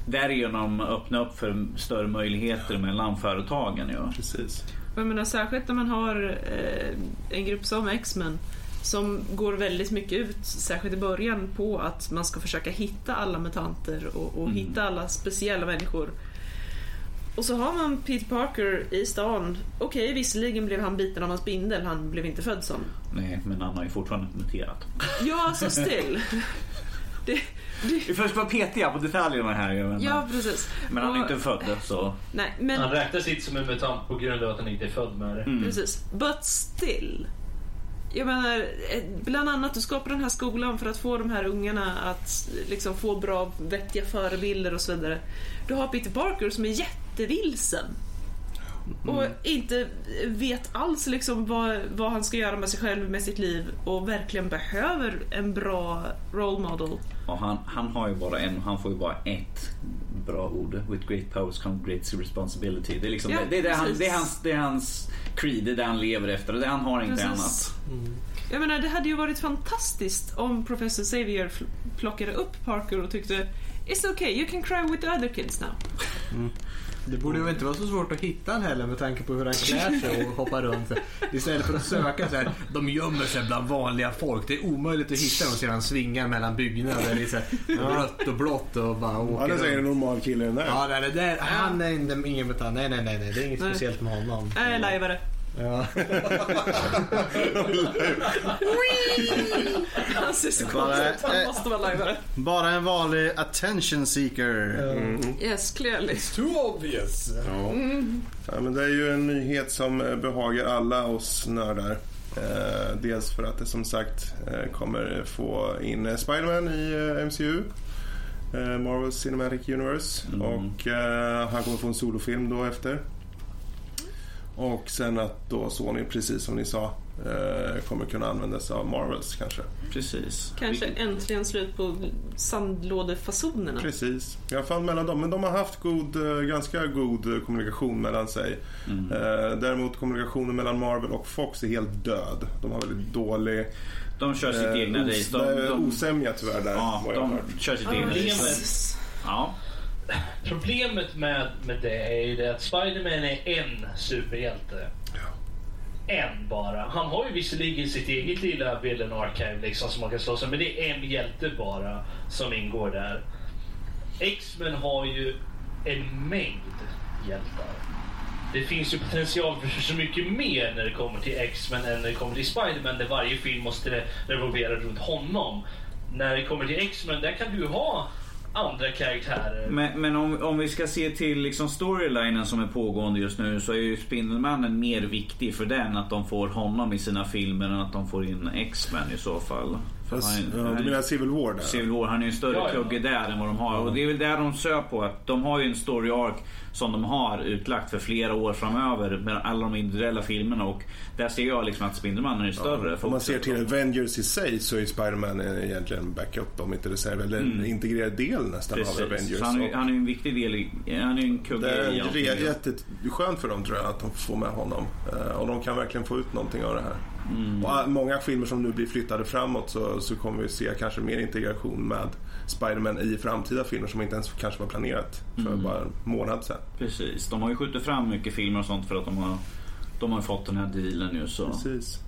därigenom öppna upp för större möjligheter mellan företagen. Ja. Precis. Jag menar särskilt när man har eh, en grupp som X-Men som går väldigt mycket ut, särskilt i början, på att man ska försöka hitta alla mutanter och, och Mm. hitta alla speciella människor. Och så har man Peter Parker i stan. Okej, visserligen blev han biten av en spindel, han blev inte född som. Nej, men han har ju fortfarande muterat. Ja, alltså still. Det, det, Vi får vara petiga på detaljerna här. Men, ja, precis. men han är Och- inte född så... Nej, men... Han räknas inte som en mutant på grund av att han inte är född med det. Mm. Precis. But still. Jag menar, eh, bland annat du skapar den här skolan för att få de här ungarna att liksom få bra, vettiga förebilder och så vidare. Du har Peter Parker som är jättevilsen. Och inte vet alls liksom vad, vad han ska göra med sig själv, med sitt liv och verkligen behöver en bra role model. Och han, han har ju bara en, han får ju bara ett bra ord. With great powers come great responsibility. Det är, liksom, Ja, det, det, är det, han, det, är hans, det är hans creed, det är det han lever efter. Det han har inte Precis. annat. Jag menar, det hade ju varit fantastiskt om Professor Xavier plockade upp Parker och tyckte It's okay, you can cry with the other kids now. Det borde ju inte vara så svårt att hitta han heller med tanke på hur han klär sig och hoppar runt. Istället för att söka så här, de gömmer sig bland vanliga folk. Det är omöjligt att hitta dem sedan han svingar mellan byggnader i så här rött och blått och bara åker Han är säkert en runt. normal kille den där. Ja, nej, det där, han är inte, ingen mutant. Nej, nej, nej, nej, det är inget Nej. speciellt med honom. Nej, lajvare. Ja. Han ser så Bara, konstigt ut. Han eh, måste vara lajvare. Bara en vanlig attention seeker. Yes, clearly. Too obvious. Ja, men det är ju en nyhet som eh, behagar alla oss nördar. Eh, dels för att det som sagt eh, kommer få in Spiderman i eh, MCU. Marvel Cinematic Universe. Mm. Och eh, han kommer få en solofilm då efter. Och sen att då Sony, precis som ni sa, eh, kommer kunna användas av Marvels kanske. Precis. Kanske äntligen slut på sandlådefasonerna. Precis. I alla fall mellan dem. Men de har haft god, eh, ganska god eh, kommunikation mellan sig. Mm. Däremot kommunikationen mellan Marvel och Fox är helt död. De har väldigt dålig De kör sitt eh, egna race. De, de, osämja tyvärr där. ja, de kör sitt Ah, egna race. Ja. Problemet med, med det är ju det att Spiderman är en superhjälte. En bara. Han har ju visserligen sitt eget lilla villain archive liksom som man kan slåss med, men det är en hjälte bara som ingår där. X-Men har ju en mängd hjältar. Det finns ju potential för så mycket mer när det kommer till X-Men än när det kommer till Spiderman där varje film måste revolvera runt honom. När det kommer till X-Men där kan du ha andra karaktärer. Men, men om, om vi ska se till liksom storylinen som är pågående just nu så är ju Spindelmannen mer viktig för den att de får honom i sina filmer än att de får in X-Men i så fall. För Han, Ja, du menar Civil War där? Civil War, han är ju en större Ja, ja. kugge där än vad de har. Och det är väl där de söker på. Att de har ju en story arc som de har utlagt för flera år framöver med alla de individuella filmerna. Och där ser jag liksom att Spindelmannen är större. Om man ser till Avengers i sig så är Spider-Man egentligen backup om inte reserv eller en integrerad del nästan av Avengers. Precis. Så han, är, han är en viktig del i... Han är en det kugge är i allting. re- jätteskönt för dem tror jag att de får med honom. Eh, Och de kan verkligen få ut någonting av det här. Mm. Och all- många filmer som nu blir flyttade framåt så, så kommer vi se kanske mer integration med Spider-Man i framtida filmer som inte ens kanske var planerat för Mm. bara en månad sedan. Precis. De har ju skjutit fram mycket filmer och sånt för att de har, de har fått den här dealen nu. Så. Precis.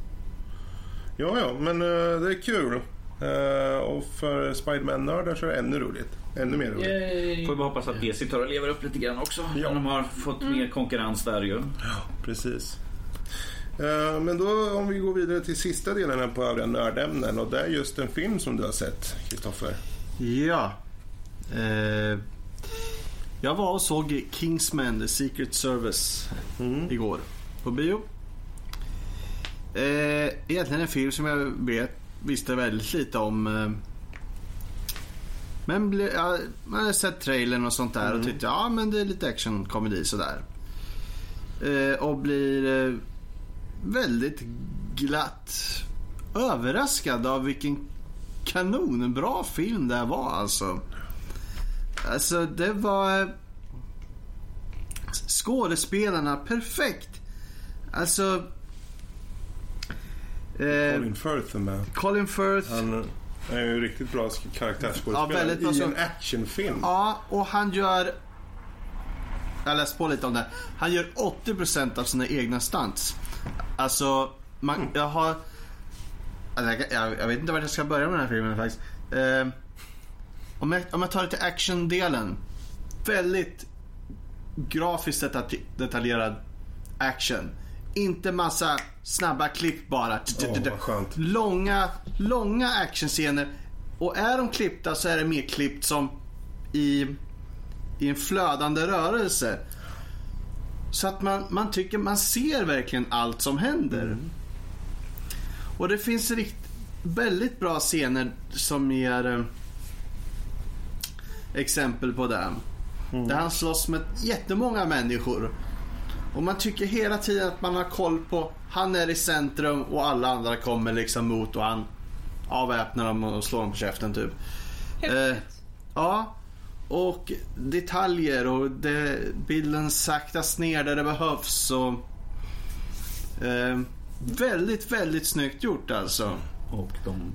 Ja, ja, men eh, det är kul. Eh, och för Spider-Man-nördar så är det ännu roligt. Ännu mer roligt. Yay. Får vi bara hoppas att DC tar och lever upp lite grann också. Ja. De har fått mer konkurrens där ju. Precis. Eh, Men då om vi går vidare till sista delen här på övriga nördämnen och det är just en film som du har sett, Kristoffer. Ja. Eh, jag var och såg Kingsman The Secret Service igår på bio. Eh, egentligen en film som jag vet, visste väldigt lite om. Eh, men ble, ja, man hade sett trailern och sånt där och tyckte ja men det är lite actionkomedi sådär. Eh, och blir eh, väldigt glatt överraskad av vilken kanonbra film det var alltså. Alltså det var... eh, Skådespelarna, perfekt. Alltså... Eh, Colin Firth är med. Colin Firth. Han är ju en riktigt bra Ja, karaktärsskådespelare väldigt bra i en actionfilm. Ja, och han gör... Jag läste på lite om det. Han gör 80% av sina egna stunts. Alltså, man, jag har... Alltså, jag, jag, vet inte vart jag ska börja med den här filmen faktiskt. Eh, om, jag, om jag tar det till actiondelen. Väldigt grafiskt detalj, detaljerad action. Inte massa snabba klipp bara. Skönt. Långa, långa actionscener. Och är de klippta så är det mer klippt som i, i en flödande rörelse. Så att man, man tycker man ser verkligen allt som händer. Och det finns rikt, väldigt bra scener som ger eh, exempel på det. Där han slåss med jättemånga människor. Och man tycker hela tiden att man har koll på, han är i centrum och alla andra kommer liksom mot och han avväpnar dem och slår dem på käften typ. Eh, ja, och detaljer och det, bilden saktas ner där det behövs. Och, eh, väldigt, väldigt snyggt gjort alltså. Och de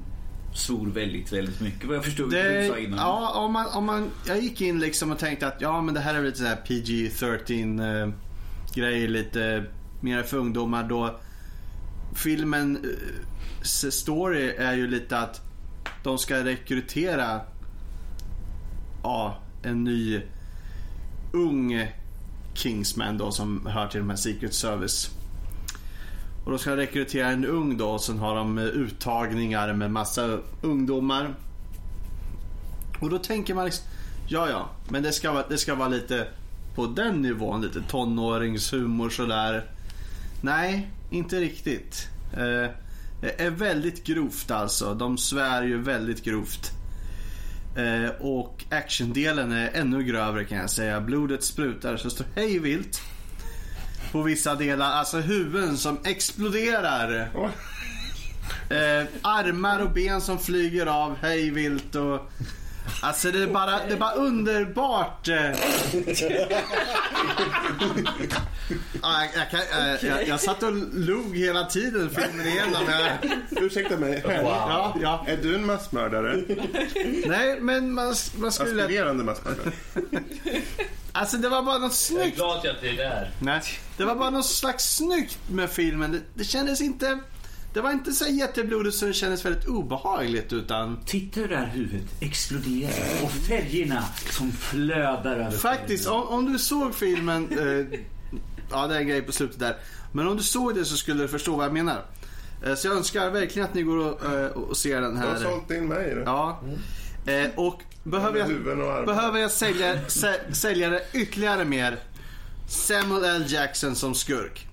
svor väldigt, väldigt mycket vad jag förstod det, du sa innan. ja, om man, om man, jag gick in liksom och tänkte att ja men det här är lite så här PG-13 eh, grej lite mer för ungdomar då. Filmen eh, story är ju lite att de ska rekrytera ja, en ny ung Kingsman då som hör till de här Secret Service. Och då ska de rekrytera en ung då och sen har de eh, uttagningar med massa ungdomar. Och då tänker man liksom, ja ja, men det ska, vara, det ska vara lite på den nivån, lite tonåringshumor sådär. Nej, inte riktigt. Eh, det är väldigt grovt alltså. De svär ju väldigt grovt. Eh, och actiondelen är ännu grövre kan jag säga. Blodet sprutar så står hej vilt. På vissa delar, alltså huvuden som exploderar. Oj. Eh, armar och ben som flyger av hej vilt och... Alltså det är bara, det är bara underbart. eh. Ja, jag, jag, kan, eh, jag, jag satt och log hela tiden filmen igenom. Jag, Ursäkta mig, ja, ja. är du en massmördare? Nej, men man, man skulle... Aspirerande massmördare? Alltså det var bara något Jag är snyggt. glad att det är där. Nej, det var bara något slags snyggt med filmen. Det, det kändes inte... Det var inte så jätteblodigt så det kändes väldigt obehagligt utan... Titta hur det här huvudet exploderar och färgerna som flödar över Faktiskt, om, om du såg filmen... Eh, ja, det är en grej på slutet där. Men om du såg det så skulle du förstå vad jag menar. Eh, så jag önskar verkligen att ni går och, eh, och ser den Du har här. sålt in mig du. Ja. Eh, och behöver jag, och behöver jag sälja, sä, sälja det ytterligare mer. Samuel L. Jackson som skurk.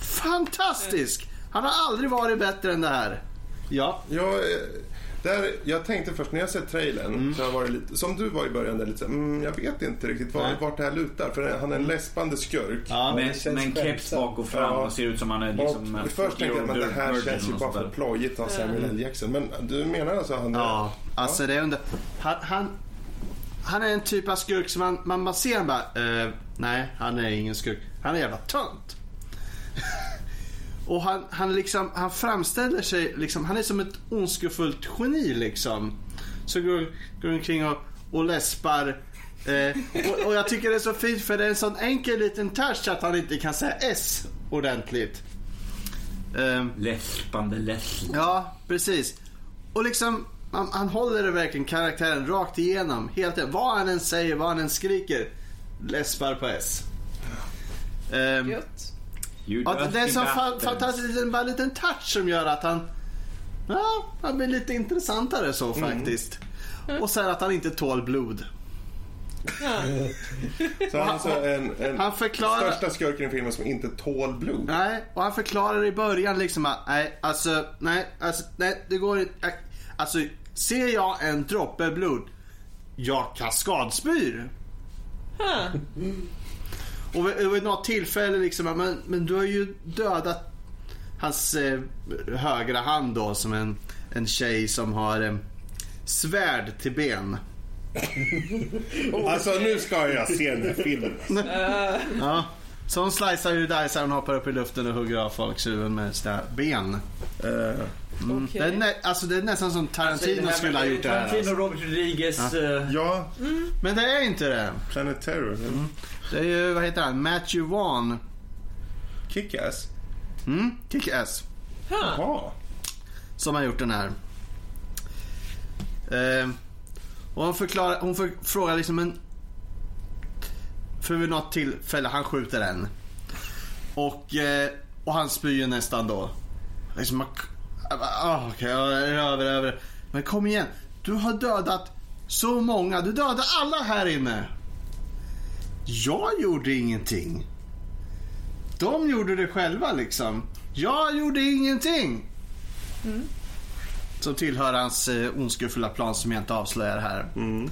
Fantastisk! Han har aldrig varit bättre än det här. Ja. Jag, eh, Där, jag tänkte först när jag sett trailern, så har jag varit lite, som du var i början, där, lite så mm, jag vet inte riktigt var, vart det här lutar. För han är en läspande skurk. Ja, Med, med en keps bak och fram Ja. och ser ut som han är liksom... och först tänkte jag att det här känns ju bara för plojigt av Samuel L. Jackson. Men du menar alltså han Ja, alltså det är under... Han, han, han är en typ av skurk som man, man, man ser han bara, eh, nej han är ingen skurk. Han är jävla tönt. Och han, han liksom, han framställer sig liksom, han är som ett ondskefullt geni liksom. Så går, går omkring och, och läspar. Eh, och, och jag tycker det är så fint för det är en sån enkel liten touch att han inte kan säga S ordentligt. Ehm, Läspande läsp. Ja, precis. Och liksom, han, han håller det verkligen karaktären rakt igenom. Helt, vad han än säger, vad han än skriker. Läspar på S. Gött. Ja, det är en dirty sån fa- bastard. fantastisk liten, bara en liten touch som gör att han... Ja, han blir lite intressantare så faktiskt. Och sen att han inte tål blod. Ja. Så han är alltså en, en Han förklarar... största skurken i filmen som inte tål blod. Nej, och han förklarar i början liksom att nej, alltså, nej, alltså, nej, det går inte. Alltså, ser jag en droppe blod, jag kaskadspyr. Ha. Och vid, vid något tillfälle liksom, men, men du har ju dödat hans eh, högra hand då som en, en tjej som har eh, svärd till ben. Alltså nu ska jag se den här filmen. Ja. Så hon slicear ju dicear, hon hoppar upp i luften och hugger av folks huvuden med sina ben. Eh, Mm. Okej. Det, är nä, alltså det är nästan som Tarantino här skulle ha gjort det här. Tarantino, Alltså. Robert Rodriguez. eh, ja, Men det är inte det. Planet Terror. Det är ju, vad heter han, Matthew Vaughn. Kick-Ass. Mm, Kick-Ass. Jaha. Som har gjort den här. Eh, och hon förklarar, hon för, frågar liksom en... För vid något tillfälle, han skjuter en. Och, eh, och han spyr ju nästan då. Liksom, man- jag bara, ah, är över, över. Men kom igen, du har dödat så många. Du dödade alla här inne. Jag gjorde ingenting. De gjorde det själva liksom. Jag gjorde ingenting. Som tillhör hans eh, ondskefulla plan som jag inte avslöjar här. Mm.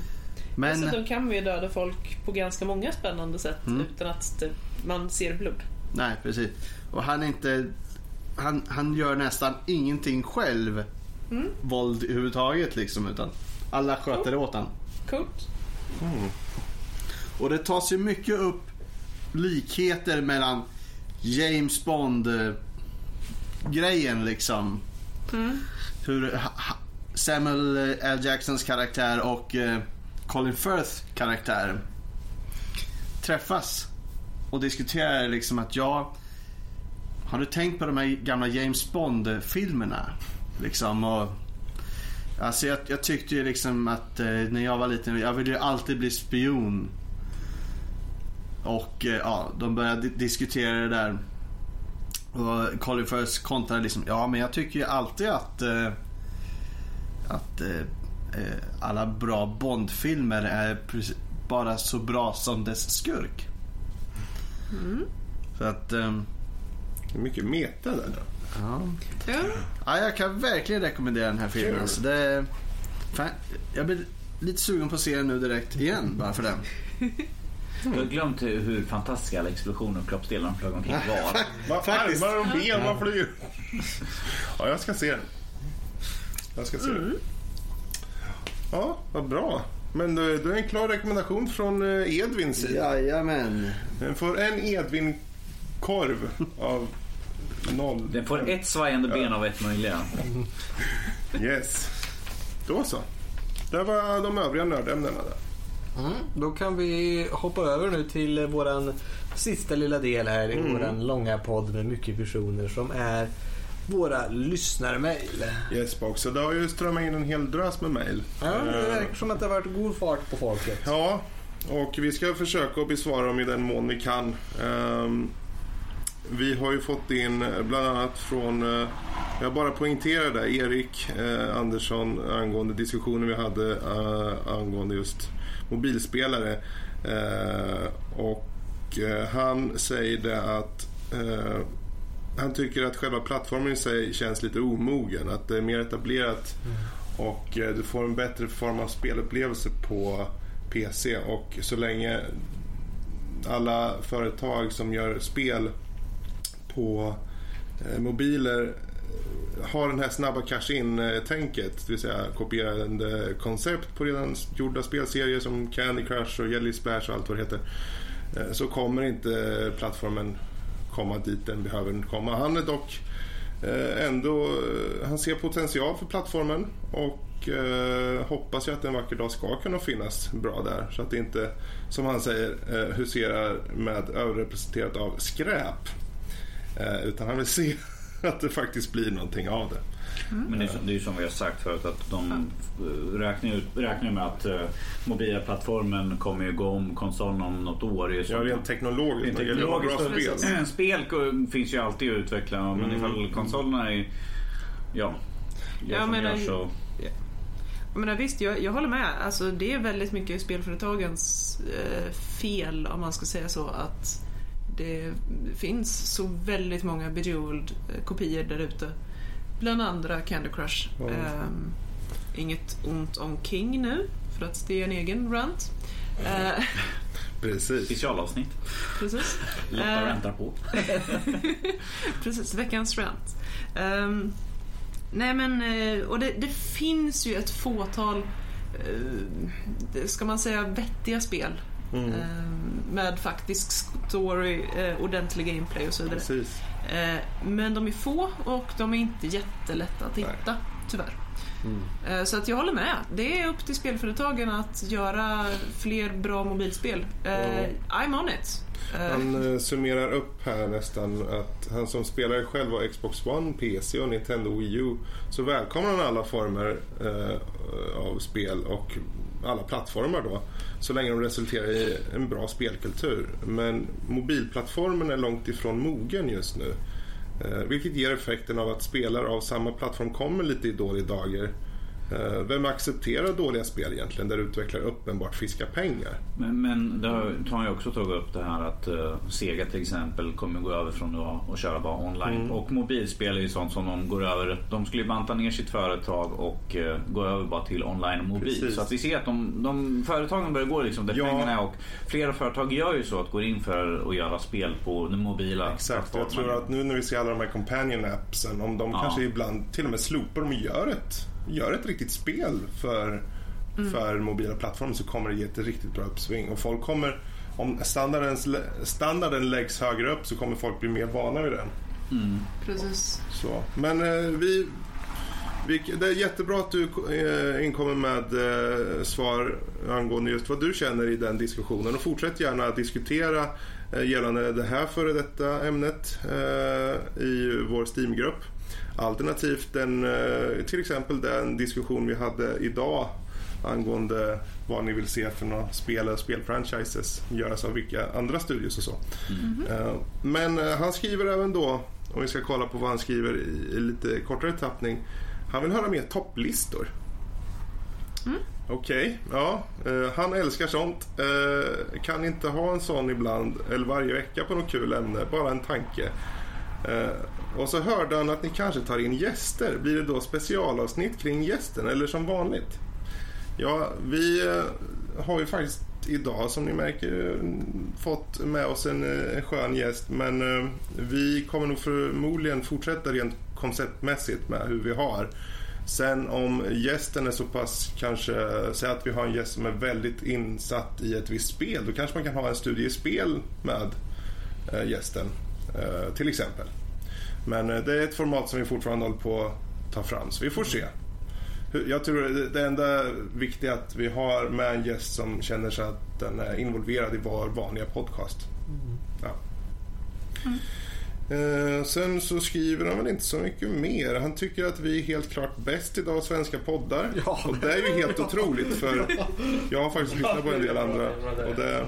Men, Dessutom kan vi ju döda folk på ganska många spännande sätt Mm. utan att man ser blod. nej precis. Och han är inte, han, han gör nästan ingenting själv. Mm. Våld överhuvudtaget liksom. Utan alla sköter det åt han. Coolt. Och det tas ju mycket upp likheter mellan James Bond grejen liksom. Hur ha- ha- Samuel L. Jacksons karaktär och eh, Colin Firth karaktär träffas och diskuterar liksom att jag... har du tänkt på de här gamla James Bond-filmerna? Liksom och Alltså jag, jag tyckte ju liksom att eh, när jag var liten, jag ville ju alltid bli spion. Och eh, ja, de började diskutera det där. Och Colin Firth kontrade liksom, ja men jag tycker ju alltid att eh, att eh, alla bra Bond-filmer är bara så bra som dess skurk. Så att, ehm, Det är mycket meta där. ja. Ja. ja. Jag kan verkligen rekommendera den här filmen. Kul. Alltså, det, är- fan, jag blir lite sugen på att se den nu direkt igen, bara för den. Jag har glömt hur, hur fantastiska alla explosioner och kroppsdelar de flög omkring var. Va, Faktiskt. Armar och ben, vad flyger? Ja, jag ska se den. Jag ska se den. Ja, vad bra. Men eh, det är en klar rekommendation från eh, Edvins sida. Jajamän. Den får en Edvin-korv av noll. Den får ett svajande ben av ett möjliga. Yes. Då så. Det var de övriga nördämnena där. Mm, då kan vi hoppa över nu till våran sista lilla del här i våran långa podd med mycket personer som är våra lyssnarmail. Yes, box. Det har ju strömmat in en hel drös med mail. Ja, det Eh, verkar som att det har varit god fart på folket. Ja, och vi ska försöka att besvara dem i den mån vi kan. Ehm, vi har ju fått in eh, bland annat från, eh, jag bara poängterar det, Erik Andersson angående diskussionen vi hade angående just mobilspelare. Och han säger det att han tycker att själva plattformen i sig känns lite omogen. Att det är mer etablerat Och eh, du får en bättre form av spelupplevelse på PC och så länge alla företag som gör spel på eh, mobiler har den här snabba cash-in-tänket, det vill säga kopierande koncept på redan gjorda spelserier som Candy Crush och Jelly Splash och allt vad det heter. Eh, Så kommer inte plattformen komma dit den behöver komma. Han är dock eh, ändå, eh, han ser potential för plattformen och eh, hoppas ju att en vacker dag ska kunna finnas bra där. Så att det inte, som han säger, huserar med överrepresenterat av skräp. Utan han vill se att det faktiskt blir någonting av det. Men det är, det är ju som vi har sagt förut att de eh, räknar, ut, räknar med att uh, mobila plattformen kommer ju gå om konsolen om något år. Det är ju Ja, så- rent teknologiskt. Rent gäller bra teknologiskt. spel. Eh, Spel finns ju alltid att utveckla men Mm. ifall konsolerna är... Ja. Gör Ja, som men, gör eh, så... Jag menar, visst, jag, jag håller med. Alltså, det är väldigt mycket spelföretagens eh, fel, om man ska säga så, att det finns så väldigt många Bejeweled eh, kopior där ute. Bland andra Candy Crush. Ja. Ehm, inget ont om King nu, för att det är en egen rant. Eh, Precis. Specialavsnitt. precis. Lotta Eh, väntar på. Precis, veckans rant. Ehm, nej men, eh, och det, det finns ju ett fåtal, uh, ska man säga, vettiga spel. Mm. ehm, med faktisk story, uh, ordentlig gameplay och så vidare. Precis. Eh, men de är få och de är inte jättelätta att hitta, tyvärr. Mm. Eh, Så att jag håller med. Det är upp till spelföretagen att göra fler bra mobilspel. Eh, I'm on it. Eh, Han eh, summerar upp här nästan att han som spelare själv har Xbox One, PC och Nintendo Wii U så välkomnar han alla former eh, av spel och alla plattformar då så länge de resulterar i en bra spelkultur. Men mobilplattformen är långt ifrån mogen just nu. Eh, vilket ger effekten av att spelare av samma plattform kommer lite i dålig dager. Eh, vem accepterar dåliga spel egentligen där utvecklare uppenbart fiskar pengar? Men, men det har jag också tagit upp det här att uh, Sega till exempel kommer gå över från att, att köra bara online. Mm. Och mobilspel är ju sånt som de går över. De skulle ju banta ner sitt företag och uh, gå över bara till online och mobil. Precis. Så att vi ser att de, de företagen börjar gå liksom där Ja. pengarna är och flera företag gör ju så att går in för att göra spel på den mobila Exakt, jag tror att nu när vi ser alla de här companion appsen, om de Ja. kanske ibland till och med slopar dem och gör ett, gör ett riktigt spel för, för mobila plattformar så kommer det ge ett riktigt bra uppsving. Och folk kommer, om standarden, standarden läggs högre upp så kommer folk bli mer vana vid den. Mm. Precis. Så. Men eh, vi, vi, det är jättebra att du eh, inkommer med eh, svar angående just vad du känner i den diskussionen och fortsätt gärna diskutera eh, gällande det här före detta ämnet eh, i vår Steamgrupp. Alternativt den, eh, till exempel den diskussion vi hade idag angående vad ni vill se för några spel och spelfranchises göras av vilka andra studios och så. Eh, Men eh, han skriver även då, om vi ska kolla på vad han skriver i, lite kortare tappning, han vill höra mer topplistor. Okej, ja. Eh, han älskar sånt. Kan inte ha en sån ibland, eller varje vecka på något kul ämne. Bara en tanke. Och så hörde han att ni kanske tar in gäster. Blir det då specialavsnitt kring gästen eller som vanligt? Ja, vi eh, har ju faktiskt idag som ni märker fått med oss en, eh, en skön gäst. Men eh, vi kommer nog förmodligen fortsätta rent konceptmässigt med hur vi har. Sen om gästen är så pass, kanske, säg att vi har en gäst som är väldigt insatt i ett visst spel. Då kanske man kan ha en studie i spel med eh, gästen. Eh, till exempel. Men eh, det är ett format som vi fortfarande håller på att ta fram. Så vi får se. Jag tror det- det enda viktiga att vi har med en gäst som känner sig att den är involverad i vår vanliga podcast. Ja. Eh, sen så skriver han väl inte så mycket mer. Han tycker att vi är helt klart bäst idag svenska poddar. Ja. Och det är ju helt otroligt för jag har faktiskt lyssnat på en del andra. Och det,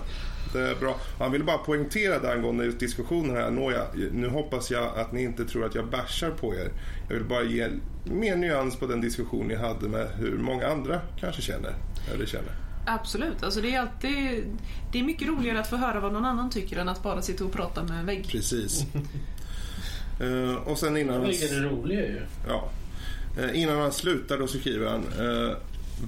det är bra. Han ville bara poängtera det angående just diskussionen här. Nåja, nu hoppas jag att ni inte tror att jag bashar på er. Jag vill bara ge mer nyans på den diskussion ni hade med hur många andra kanske känner. Eller känner. Absolut. Alltså det, är alltid, det är mycket roligare att få höra vad någon annan tycker än att bara sitta och prata med en vägg. Precis. Eh, och sen innan... Det är det roliga ju. Ja. Eh, innan han slutar då så skriver han eh,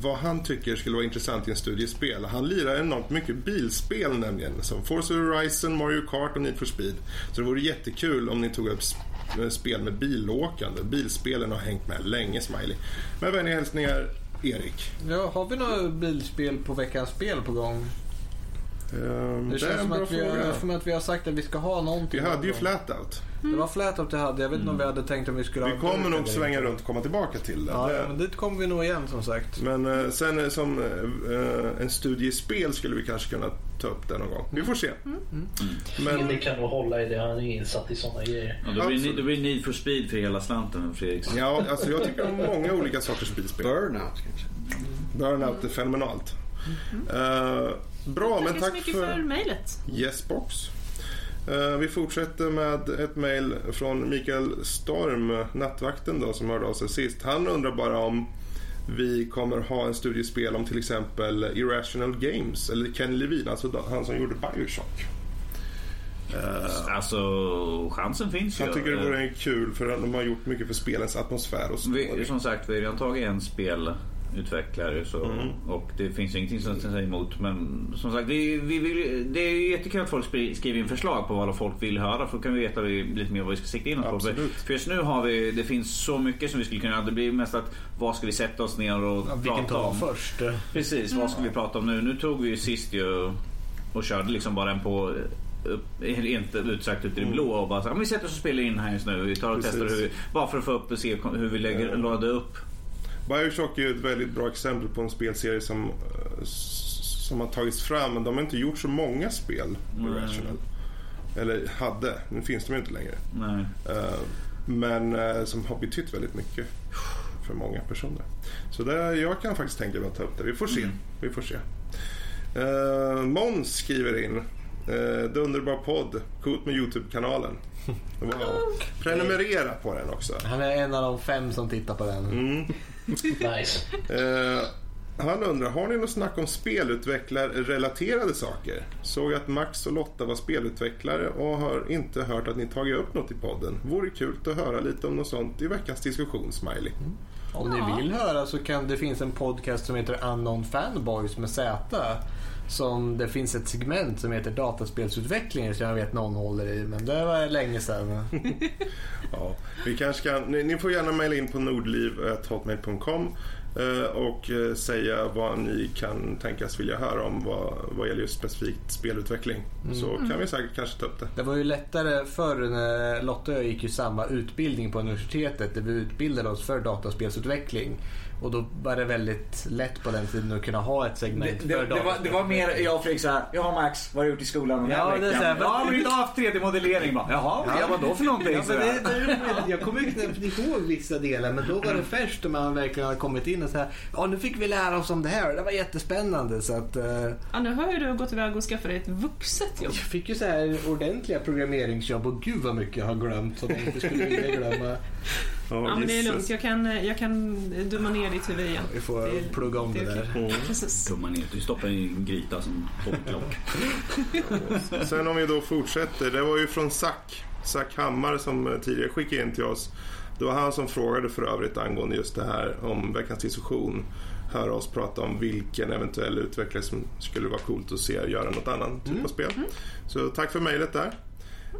vad han tycker skulle vara intressant i en studie spel. Han lirar enormt mycket bilspel nämligen. Som Forza Horizon, Mario Kart och Need for Speed. Så det vore jättekul om ni tog upp eh, spel med bilåkande. Bilspelen har hängt med länge, Smiley. Med vänliga hälsningar, Erik. Ja, har vi några bilspel på veckans spel på gång? Ehm, Det det känns som att, vi har, som att vi har sagt att vi ska ha någonting. Vi hade ju. Flatout. Det var Flatout det hade. Jag vet inte om vi hade tänkt om vi skulle Vi kommer nog svänga runt och komma tillbaka till det. Ja, Det- men dit kommer vi nog igen som sagt. Men eh, sen eh, som eh, en studie i spel skulle vi kanske kunna ta upp det någon gång. Vi får se. Men Det kan nog hålla i det. Han är insatt i sådana grejer. Ja, då, blir, Absolut. då blir det Need for speed för hela slanten Fredrik. ja, alltså jag tycker om många olika sorters bilspel. Burnout kanske. Burnout är fenomenalt. Eh, bra, men Tack så tack mycket för för mejlet. Yesbox. Eh, vi fortsätter med ett mejl från Mikael Storm, nattvakten då, som hörde av sig sist. Han undrar bara om vi kommer ha en studiespel om till exempel Irrational Games eller Ken Levine, alltså han som gjorde Bioshock. Alltså chansen finns ju. Han tycker det vore kul för de har gjort mycket för spelens atmosfär och Vi, story. som sagt, vi har redan tagit en spelutvecklare så, Mm. och det finns ingenting som säger emot. Men som sagt, vi, vi vill, det är jättekul att folk skriver in förslag på vad folk vill höra för då kan vi veta lite mer vad vi ska sikta in oss på. För, just nu har vi, det finns så mycket som vi skulle kunna, det blir mest att vad ska vi sätta oss ner och Ja, vilken prata tar om. först? Precis, vad ska vi prata om nu? Nu tog vi ju sist ju och körde liksom bara en på upp, inte utsagt ut i det blå och bara så, här, "Men vi sätter oss och spelar in här just nu. Vi tar och Precis. testar hur vi, bara för att få upp och se hur vi lägger, Ja. laddar upp. Bioshock är ju ett väldigt bra exempel på en spelserie som, eh, som har tagits fram. Men de har inte gjort så många spel på. Irrational. Eller hade, nu finns de ju inte längre. Nej. Eh, Men eh, som har betytt väldigt mycket för många personer. Så det, jag kan faktiskt tänka mig att ta upp det. Vi får se. Mm. Vi får se. Uh, Måns skriver in. Uh, det underbar podd. Coolt med Youtube-kanalen. Wow. Prenumerera på den också. Han är en av de fem som tittar på den. Mm. Nice. Eh, han undrar, har ni något snack om spelutvecklarrelaterade saker? Såg att Max och Lotta var spelutvecklare och har inte hört att ni tagit upp något i podden. Vore kul att höra lite om något sånt i veckans diskussion, Smiley. Om Ja. ni vill höra så kan det finns en podcast som heter Unknown Fanboys med Z. Som det finns ett segment som heter dataspelsutveckling som jag vet någon håller i. Men det var länge sedan. Ja, vi kanske kan, ni, ni får gärna mejla in på nordliv.hotmail.com eh, och eh, säga vad ni kan tänkas vilja höra om vad, vad gäller just specifikt spelutveckling. Så kan vi säkert kanske ta upp det. Det var ju lättare förr när Lotta och jag gick ju samma utbildning på universitetet där vi utbildade oss för dataspelsutveckling. Och då var det väldigt lätt på den tiden att kunna ha ett segment Det, det, för det, var, det var mer jag och Fredrik såhär, jaha Max, vad har du gjort i skolan den här Ja, det är veckan? här, vad- ja, men idag har haft 3D-modellering bara. Jaha, ja. vad då för någonting? Ja, här. det, det. Jag kommer ju knappt ihåg vissa delar men då var det färskt och man verkligen hade kommit in och så här, ja nu fick vi lära oss om det här det var jättespännande så att eh, Ja, nu har ju du gått iväg och skaffat dig ett vuxet jobb. jag fick ju så här ordentliga programmeringsjobb och gud vad mycket jag har glömt som jag inte skulle vilja glömma. Ja, men det är lugnt. Jag kan, jag kan dumma ner ditt huvud igen. Vi får Det- plugga om det, det är där. Mm. Precis. Tumma ner, du stoppar i en gryta som popklock. Sen om vi då fortsätter. Det var ju från Zack. Zack Hammar som tidigare skickade in till oss. Det var han som frågade för övrigt angående just det här om veckans diskussion. Höra oss prata om vilken eventuell utvecklare som skulle vara coolt att se göra något annat typ av spel. Så tack för mejlet där.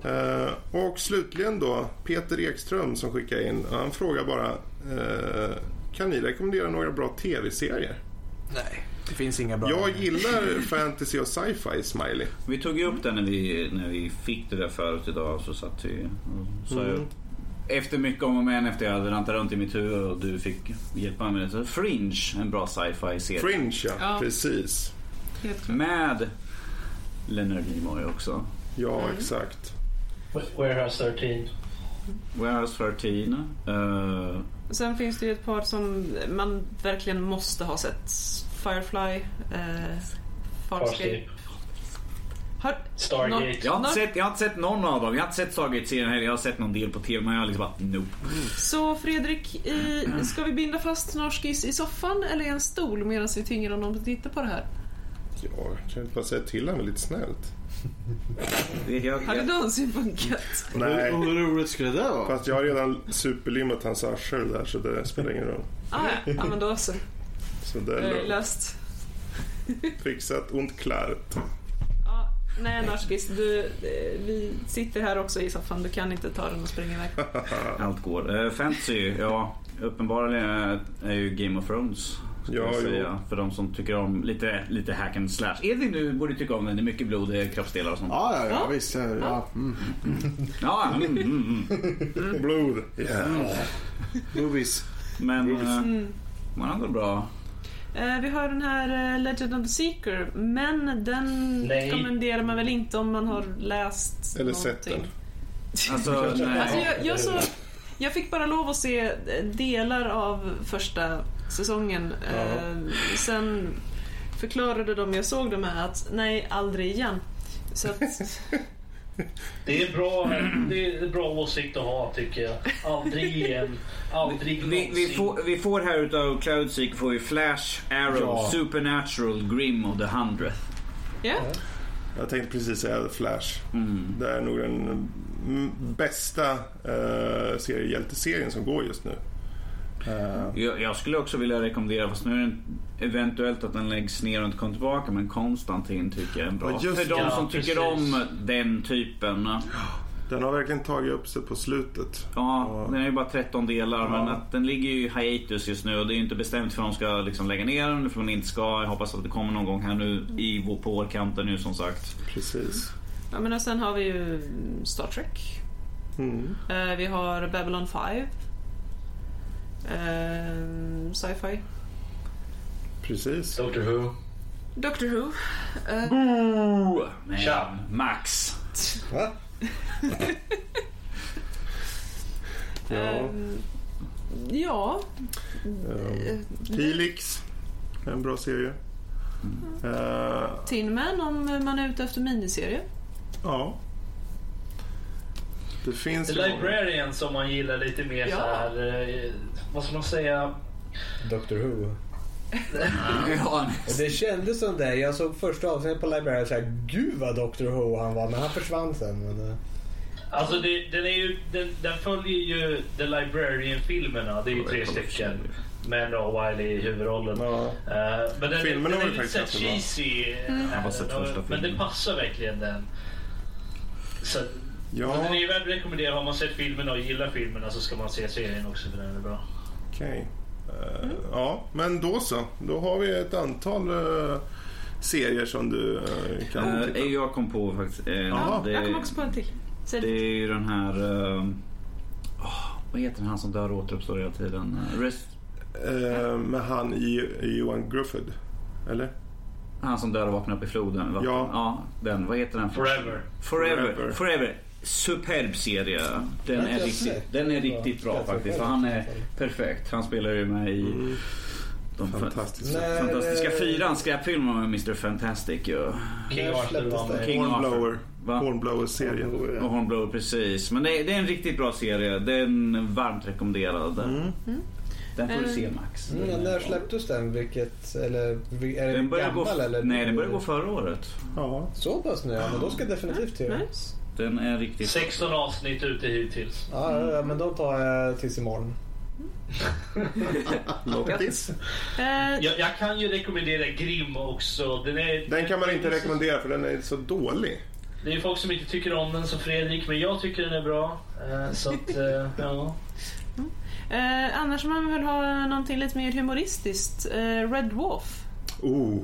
Eh, och slutligen då Peter Ekström som skickade in. Han frågar bara eh, kan ni rekommendera några bra tv-serier? Nej, det finns inga bra. Jag gillar fantasy och sci-fi, Smiley. Vi tog ju upp det när vi, när vi fick det där förut idag. Så satt vi och sa jag, efter mycket om och men efter jag hade rantat runt i mitt huvud och du fick hjälpa mig med det. Så Fringe, en bra sci-fi serie. Fringe, ja. Ja. Precis. Med Leonard Nimoy också. Ja, exakt. Warehouse 13. Warehouse 13. Uh, Sen finns det ju ett par som man verkligen måste ha sett. Firefly, eh, Farscape. Har, Stargate. jag, har inte sett, jag har inte sett någon av dem. Jag har inte sett Stargate-serien heller. Jag har sett någon del på TV men jag har liksom bara nope. Så Fredrik, i, ska vi binda fast Norskis i soffan eller i en stol medan vi tvingar honom att titta på det här? Ja, kan jag inte bara säga till honom lite snällt? Har det någonsin funkat? Nej, Och hur roligt skulle det vara? fast jag har redan superlimmat hans arsel där så det spelar ingen roll. Ah, ja. ja, men då så. Så det Det är lugnt. löst. Fixat und klart. Ja, nej, Narskis, du, eh, vi sitter här också i soffan. Du kan inte ta den och springa iväg. allt går. Eh, fantasy, ja. Uppenbarligen är ju Game of Thrones. Ska Ja, jag jo. säga, för de som tycker om lite, lite hack and slash. Edvin du borde tycka om den. Det är mycket blod, det är kroppsdelar och sånt. Ja, ja, ja, Ja. visst. Ja, ja. Mm. Ja, mm, mm, mm. Blod. Yeah. Movies. Men eh, Mm. man har gått bra. Eh, vi har den här eh, Legend of the Seeker, men den Nej. rekommenderar man väl inte om man har läst Eller sett någonting. Alltså, nej. Alltså, jag, jag, så, jag fick bara lov att se eh, delar av första säsongen. Eh, sen förklarade de jag såg det med att nej, aldrig igen. Så att, Det är bra, det är en bra åsikt att ha tycker jag. Aldrig igen. Aldrig Vi, vi, får, vi får här utav Cloudseek får vi Flash, Arrow, Ja. Supernatural, Grim och The Hundredth. ja. Jag tänkte precis säga The Flash. Mm. Det är nog den bästa uh, seriehjälteserien som går just nu. Eh, Jag, jag skulle också vilja rekommendera, fast nu är det eventuellt att den läggs ner och inte kommer tillbaka, men Konstantin tycker jag är en bra. Ja, just För de det. som Ja, tycker precis. om den typen. den har verkligen tagit upp sig på slutet. Ja, den är ju bara 13 delar, men Ja. att den ligger ju i hiatus just nu och det är ju inte bestämt för om de ska liksom lägga ner den, för de inte ska. Jag hoppas att det kommer någon gång här nu i, vår- på vårkanten nu som sagt. Precis. ja, men och sen har vi ju Star Trek. Mm. Eh, vi har Babylon 5. Eh, Sci-fi. Precis. Doctor Who. Doctor Who. Eh, Oh, men, Tja. Max. Va? Ja. ehm, ja. Eh, Helix. En bra serie. Eh, Tin Man om man är ute efter miniserie. ja. Det finns The. Librarian som man gillar lite mer Ja. så här. Vad ska man säga? Doctor Who. Ja, Och det kändes som det. Jag såg första avsnittet på Library och här, gud vad Doctor Who han var. Men han försvann sen. Men, eh, Alltså det, den, är ju, den, den följer ju The Librarian-filmerna. Det är ju tre stycken. Med då Wiley i huvudrollen. Ja. Eh, men den, Filmerna den var är lite såhär cheesy. Bara sett eh, första Men filmen. det passar verkligen den. Så, Ja. men Den är ju värd att rekommendera. Har man sett filmerna och gillar filmerna så ska man se serien också för den är bra. Okej. Eh, Ja, men då så. Då har vi ett antal eh, serier som du eh, kan titta jag kom på faktiskt. Jaha. det, Jag kom också på en till. Säg det är ju den här... vad heter den han som dör och återuppstår hela tiden? Rest, Eh, med han i, i Johan Grufford. Eller? han som dör och vaknar upp i floden. vatten. Ja. ja. Den, vad heter den? Forever. Forever. Forever. Forever. Superb serie. Den är riktigt, den är riktigt bra faktiskt. Och han är perfekt. Han spelar ju med i Mm. de fa- Fantastiskt. Nej. fantastiska fyran skräpfilmer med Mr Fantastic ju. King Arthur den? King Hornblower. Hornblower-serien. Och Hornblower precis. Men det är, det är en riktigt bra serie. Den är varmt rekommenderad. Mm. Den får du Eh, se Max. Mm, när släpptes den? Vilket, eller är det Den börjar gammal gå, eller? Nej, den började gå förra året. Ja. Så pass nu ja, men då ska jag definitivt till. Nice. Den är riktigt... 16 avsnitt ute hittills. Ja, ja, ja, men då tar jag tills imorgon. Eh, Jag, jag kan ju rekommendera Grim också. Den, är, Den kan man inte rekommendera för den är så dålig. Det är folk som inte tycker om den som Fredrik, men jag tycker den är bra. Eh, så att, eh, ja. eh, annars man vill ha någonting lite mer humoristiskt. Eh, Red Dwarf. Oh.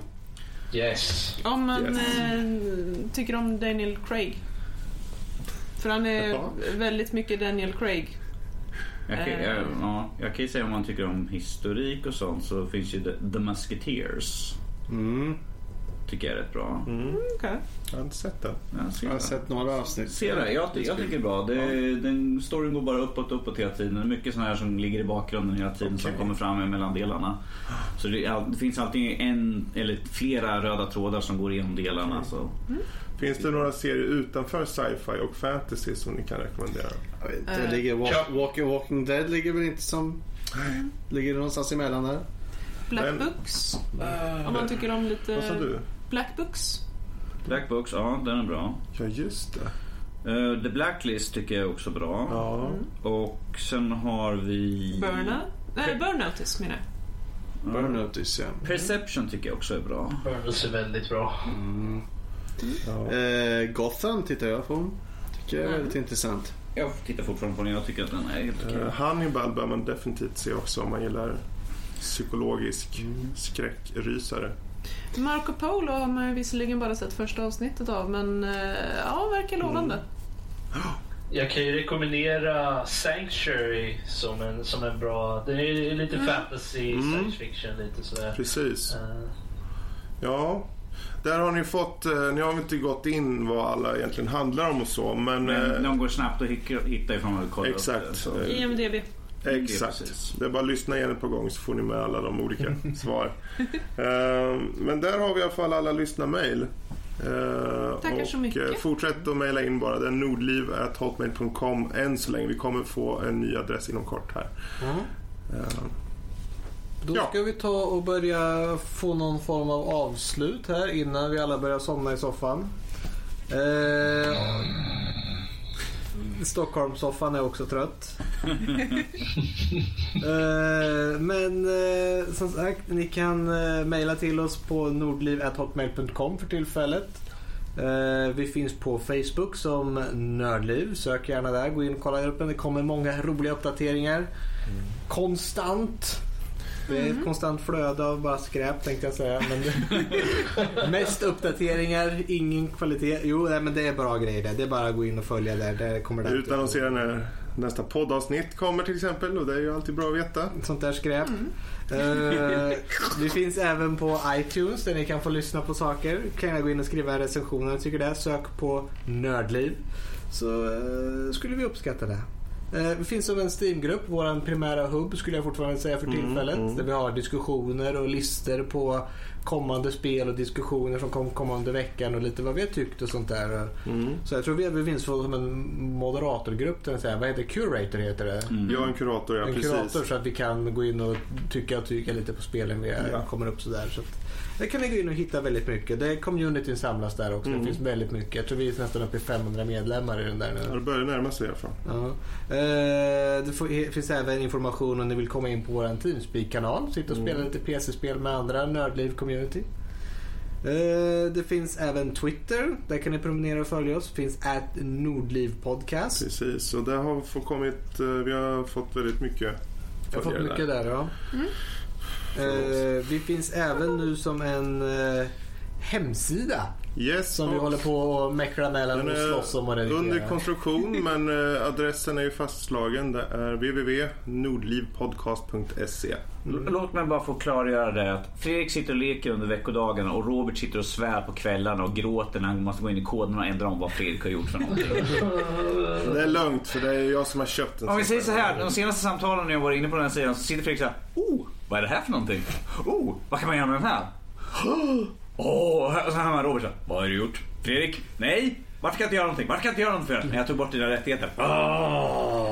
Yes. Om man Yes. eh, tycker om Daniel Craig. För han är Jaha. väldigt mycket Daniel Craig. Jag kan, Eh. jag, ja, jag kan ju säga om man tycker om historik och sånt så finns ju The, The Musketeers. Mm. Tycker jag är rätt bra. Mm. Okej. Jag har inte sett den. Ja, se Jag har det. sett några avsnitt. Se det, jag, jag tycker det är bra. Det, den, storyn går bara uppåt uppåt hela tiden. Det är mycket sådana här som ligger i bakgrunden hela tiden som Okej. kommer fram mellan delarna. Så det, ja, det finns alltid en eller flera röda trådar som går igenom delarna. Så. Finns det några serier utanför sci-fi och fantasy som ni kan rekommendera? Jag vet inte, Eh, ligger ja. walk, walking, walking Dead ligger väl inte som... Ligger det någonstans emellan där? Black Men- Books. Om man tycker om lite... Vad sa du? Black Books. Black Books, ja den är bra. Ja, just det. Eh, The Blacklist tycker jag är också bra. Ja. Och sen har vi... Burnout. Nej, Burnoutis menar jag. Mm. Burn Notice, ja. Perception tycker jag också är bra. Burnus är väldigt bra. Ja. Eh, Gotham tittar jag på. Tycker jag är Mm. väldigt intressant. Jag tittar fortfarande på den. Jag tycker att den är helt okej. Eh, Hannibal bör man definitivt se också om man gillar psykologisk Mm. skräckrysare. Marco Polo har man ju visserligen bara sett första avsnittet av, men eh, ja, verkar lovande. Jag kan ju rekommendera Sanctuary som en, som en bra... Det är lite Mm. fantasy, Mm. science fiction lite sådär. Precis. Eh, Ja, där har ni fått, eh, ni har väl inte gått in vad alla egentligen handlar om och så, men... Men eh, de går snabbt att hitta ifrån att kolla upp Exakt. IMDB. Exakt. precis. Det är bara att lyssna igen ett par gånger så får ni med alla de olika svar. Eh, Men där har vi i alla fall alla lyssnarmail. Eh, Tackar och så mycket. eh, Fortsätt att mejla in bara. Det är nordliv.hotmail.com än så länge. Vi kommer få en ny adress inom kort här. Eh, Då Ja. ska vi ta och börja få någon form av avslut här innan vi alla börjar somna i soffan. Eh, Stockholmssoffan är också trött. eh, men eh, som sagt, ni kan eh, mejla till oss på nordliv.hotmail.com för tillfället. Eh, vi finns på Facebook som Nördliv. Sök gärna där. Gå in och kolla upp den. Det kommer många roliga uppdateringar. Konstant. Det är ett konstant flöde av bara skräp tänkte jag säga. Men mest uppdateringar, ingen kvalitet. Jo, nej, men det är bra grejer det. Det är bara att gå in och följa där. där kommer det Utannonsera när nästa poddavsnitt kommer till exempel och det är ju alltid bra att veta. Sånt där skräp. Eh, vi finns även på iTunes där ni kan få lyssna på saker. Kan jag gå in och skriva en recension om ni tycker det. Sök på Nördliv. Så eh, skulle vi uppskatta det. Eh, vi finns som en Steamgrupp, vår primära hubb skulle jag fortfarande säga för Mm, tillfället. mm. Där vi har diskussioner och listor på kommande spel och diskussioner som kom kommande veckan och lite vad vi har tyckt och sånt där. Mm. Så jag tror vi, finns som en moderatorgrupp. Där, så här, vad heter Curator heter det? Mm. Jag är en kurator, ja en precis. kurator så att vi kan gå in och tycka och tycka lite på spelen vi Ja. kommer upp sådär. Så att, där kan ni gå in och hitta väldigt mycket. Det är communityn samlas där också. Mm. Det finns väldigt mycket. Jag tror vi är nästan uppe i 500 medlemmar i den där Ja, nu. det börjar närma sig i alla fall. Ja. Eh, det finns även information om ni vill komma in på vår Teamspeak-kanal. Sitta och spela Mm. lite PC-spel med andra Nördliv-community. Eh, det finns även Twitter. Där kan ni prenumerera och följa oss. Det finns at Nordliv Podcast. Precis, och där har fått kommit, eh, vi har fått väldigt mycket Jag har fått mycket där ja. Eh, vi finns även nu som en eh, hemsida Yes, som vi håller på och mecklar mellan och slåss om och under konstruktion men eh, adressen är ju fastslagen. Det är www.nordlivpodcast.se. L- Låt mig bara få klargöra det att Fredrik sitter och leker under veckodagarna och Robert sitter och svär på kvällarna och gråter när han måste gå in i koden och ändra om vad Fredrik har gjort för någonting. Det är lugnt för det är jag som har köpt den. Om vi säger så här, de senaste samtalen när jag var inne på den här sidan så sitter Fredrik så här. Oh, vad är det här för någonting? Oh, vad kan man göra med den här? Åh, och så hör man Robert så. Vad har du gjort? Fredrik? Nej? Varför kan jag inte göra någonting? Varför kan jag inte göra någonting för? Nej, jag tog bort dina rättigheter.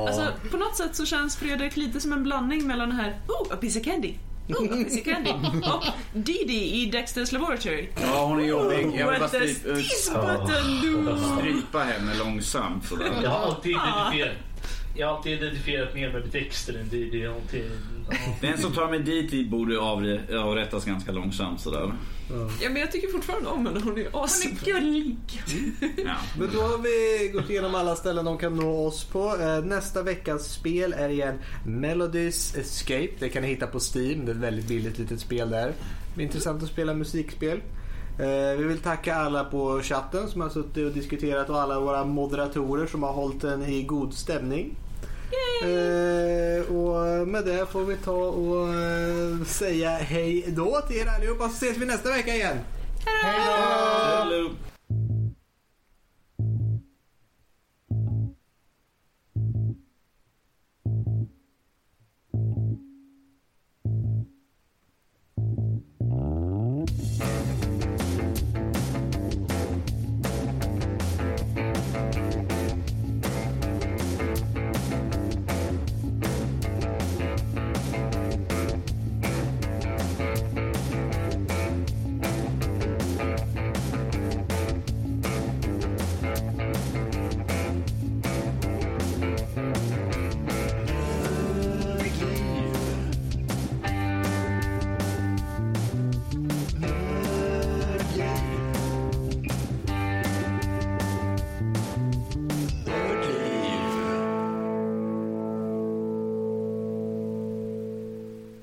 Alltså, på något sätt så känns Fredrik lite som en blandning mellan den här Oh, a piece of candy. Oh, a piece of candy. Och Didi i Dexter's Laboratory. Ja, hon är jobbig. Jag vill bara What does strypa, this button do? strypa henne långsamt sådär. Jag har alltid identifierat, jag har alltid identifierat mer med Dexter än alltid- ja. Den som tar mig dit borde avrättas ganska långsamt sådär. Ja, men jag tycker fortfarande om henne. Hon är awesome. Hon är gullig. Ja. Men då har vi gått igenom alla ställen de kan nå oss på. Eh, Nästa veckas spel är igen Melodies Escape. Det kan ni hitta på Steam. Det är ett väldigt billigt litet spel där. Det är intressant att spela musikspel. Eh, Vi vill tacka alla på chatten som har suttit och diskuterat och alla våra moderatorer som har hållit den i god stämning. Eh, och med det får vi ta och eh, säga hej då till er allihopa så ses vi nästa vecka igen. Hello.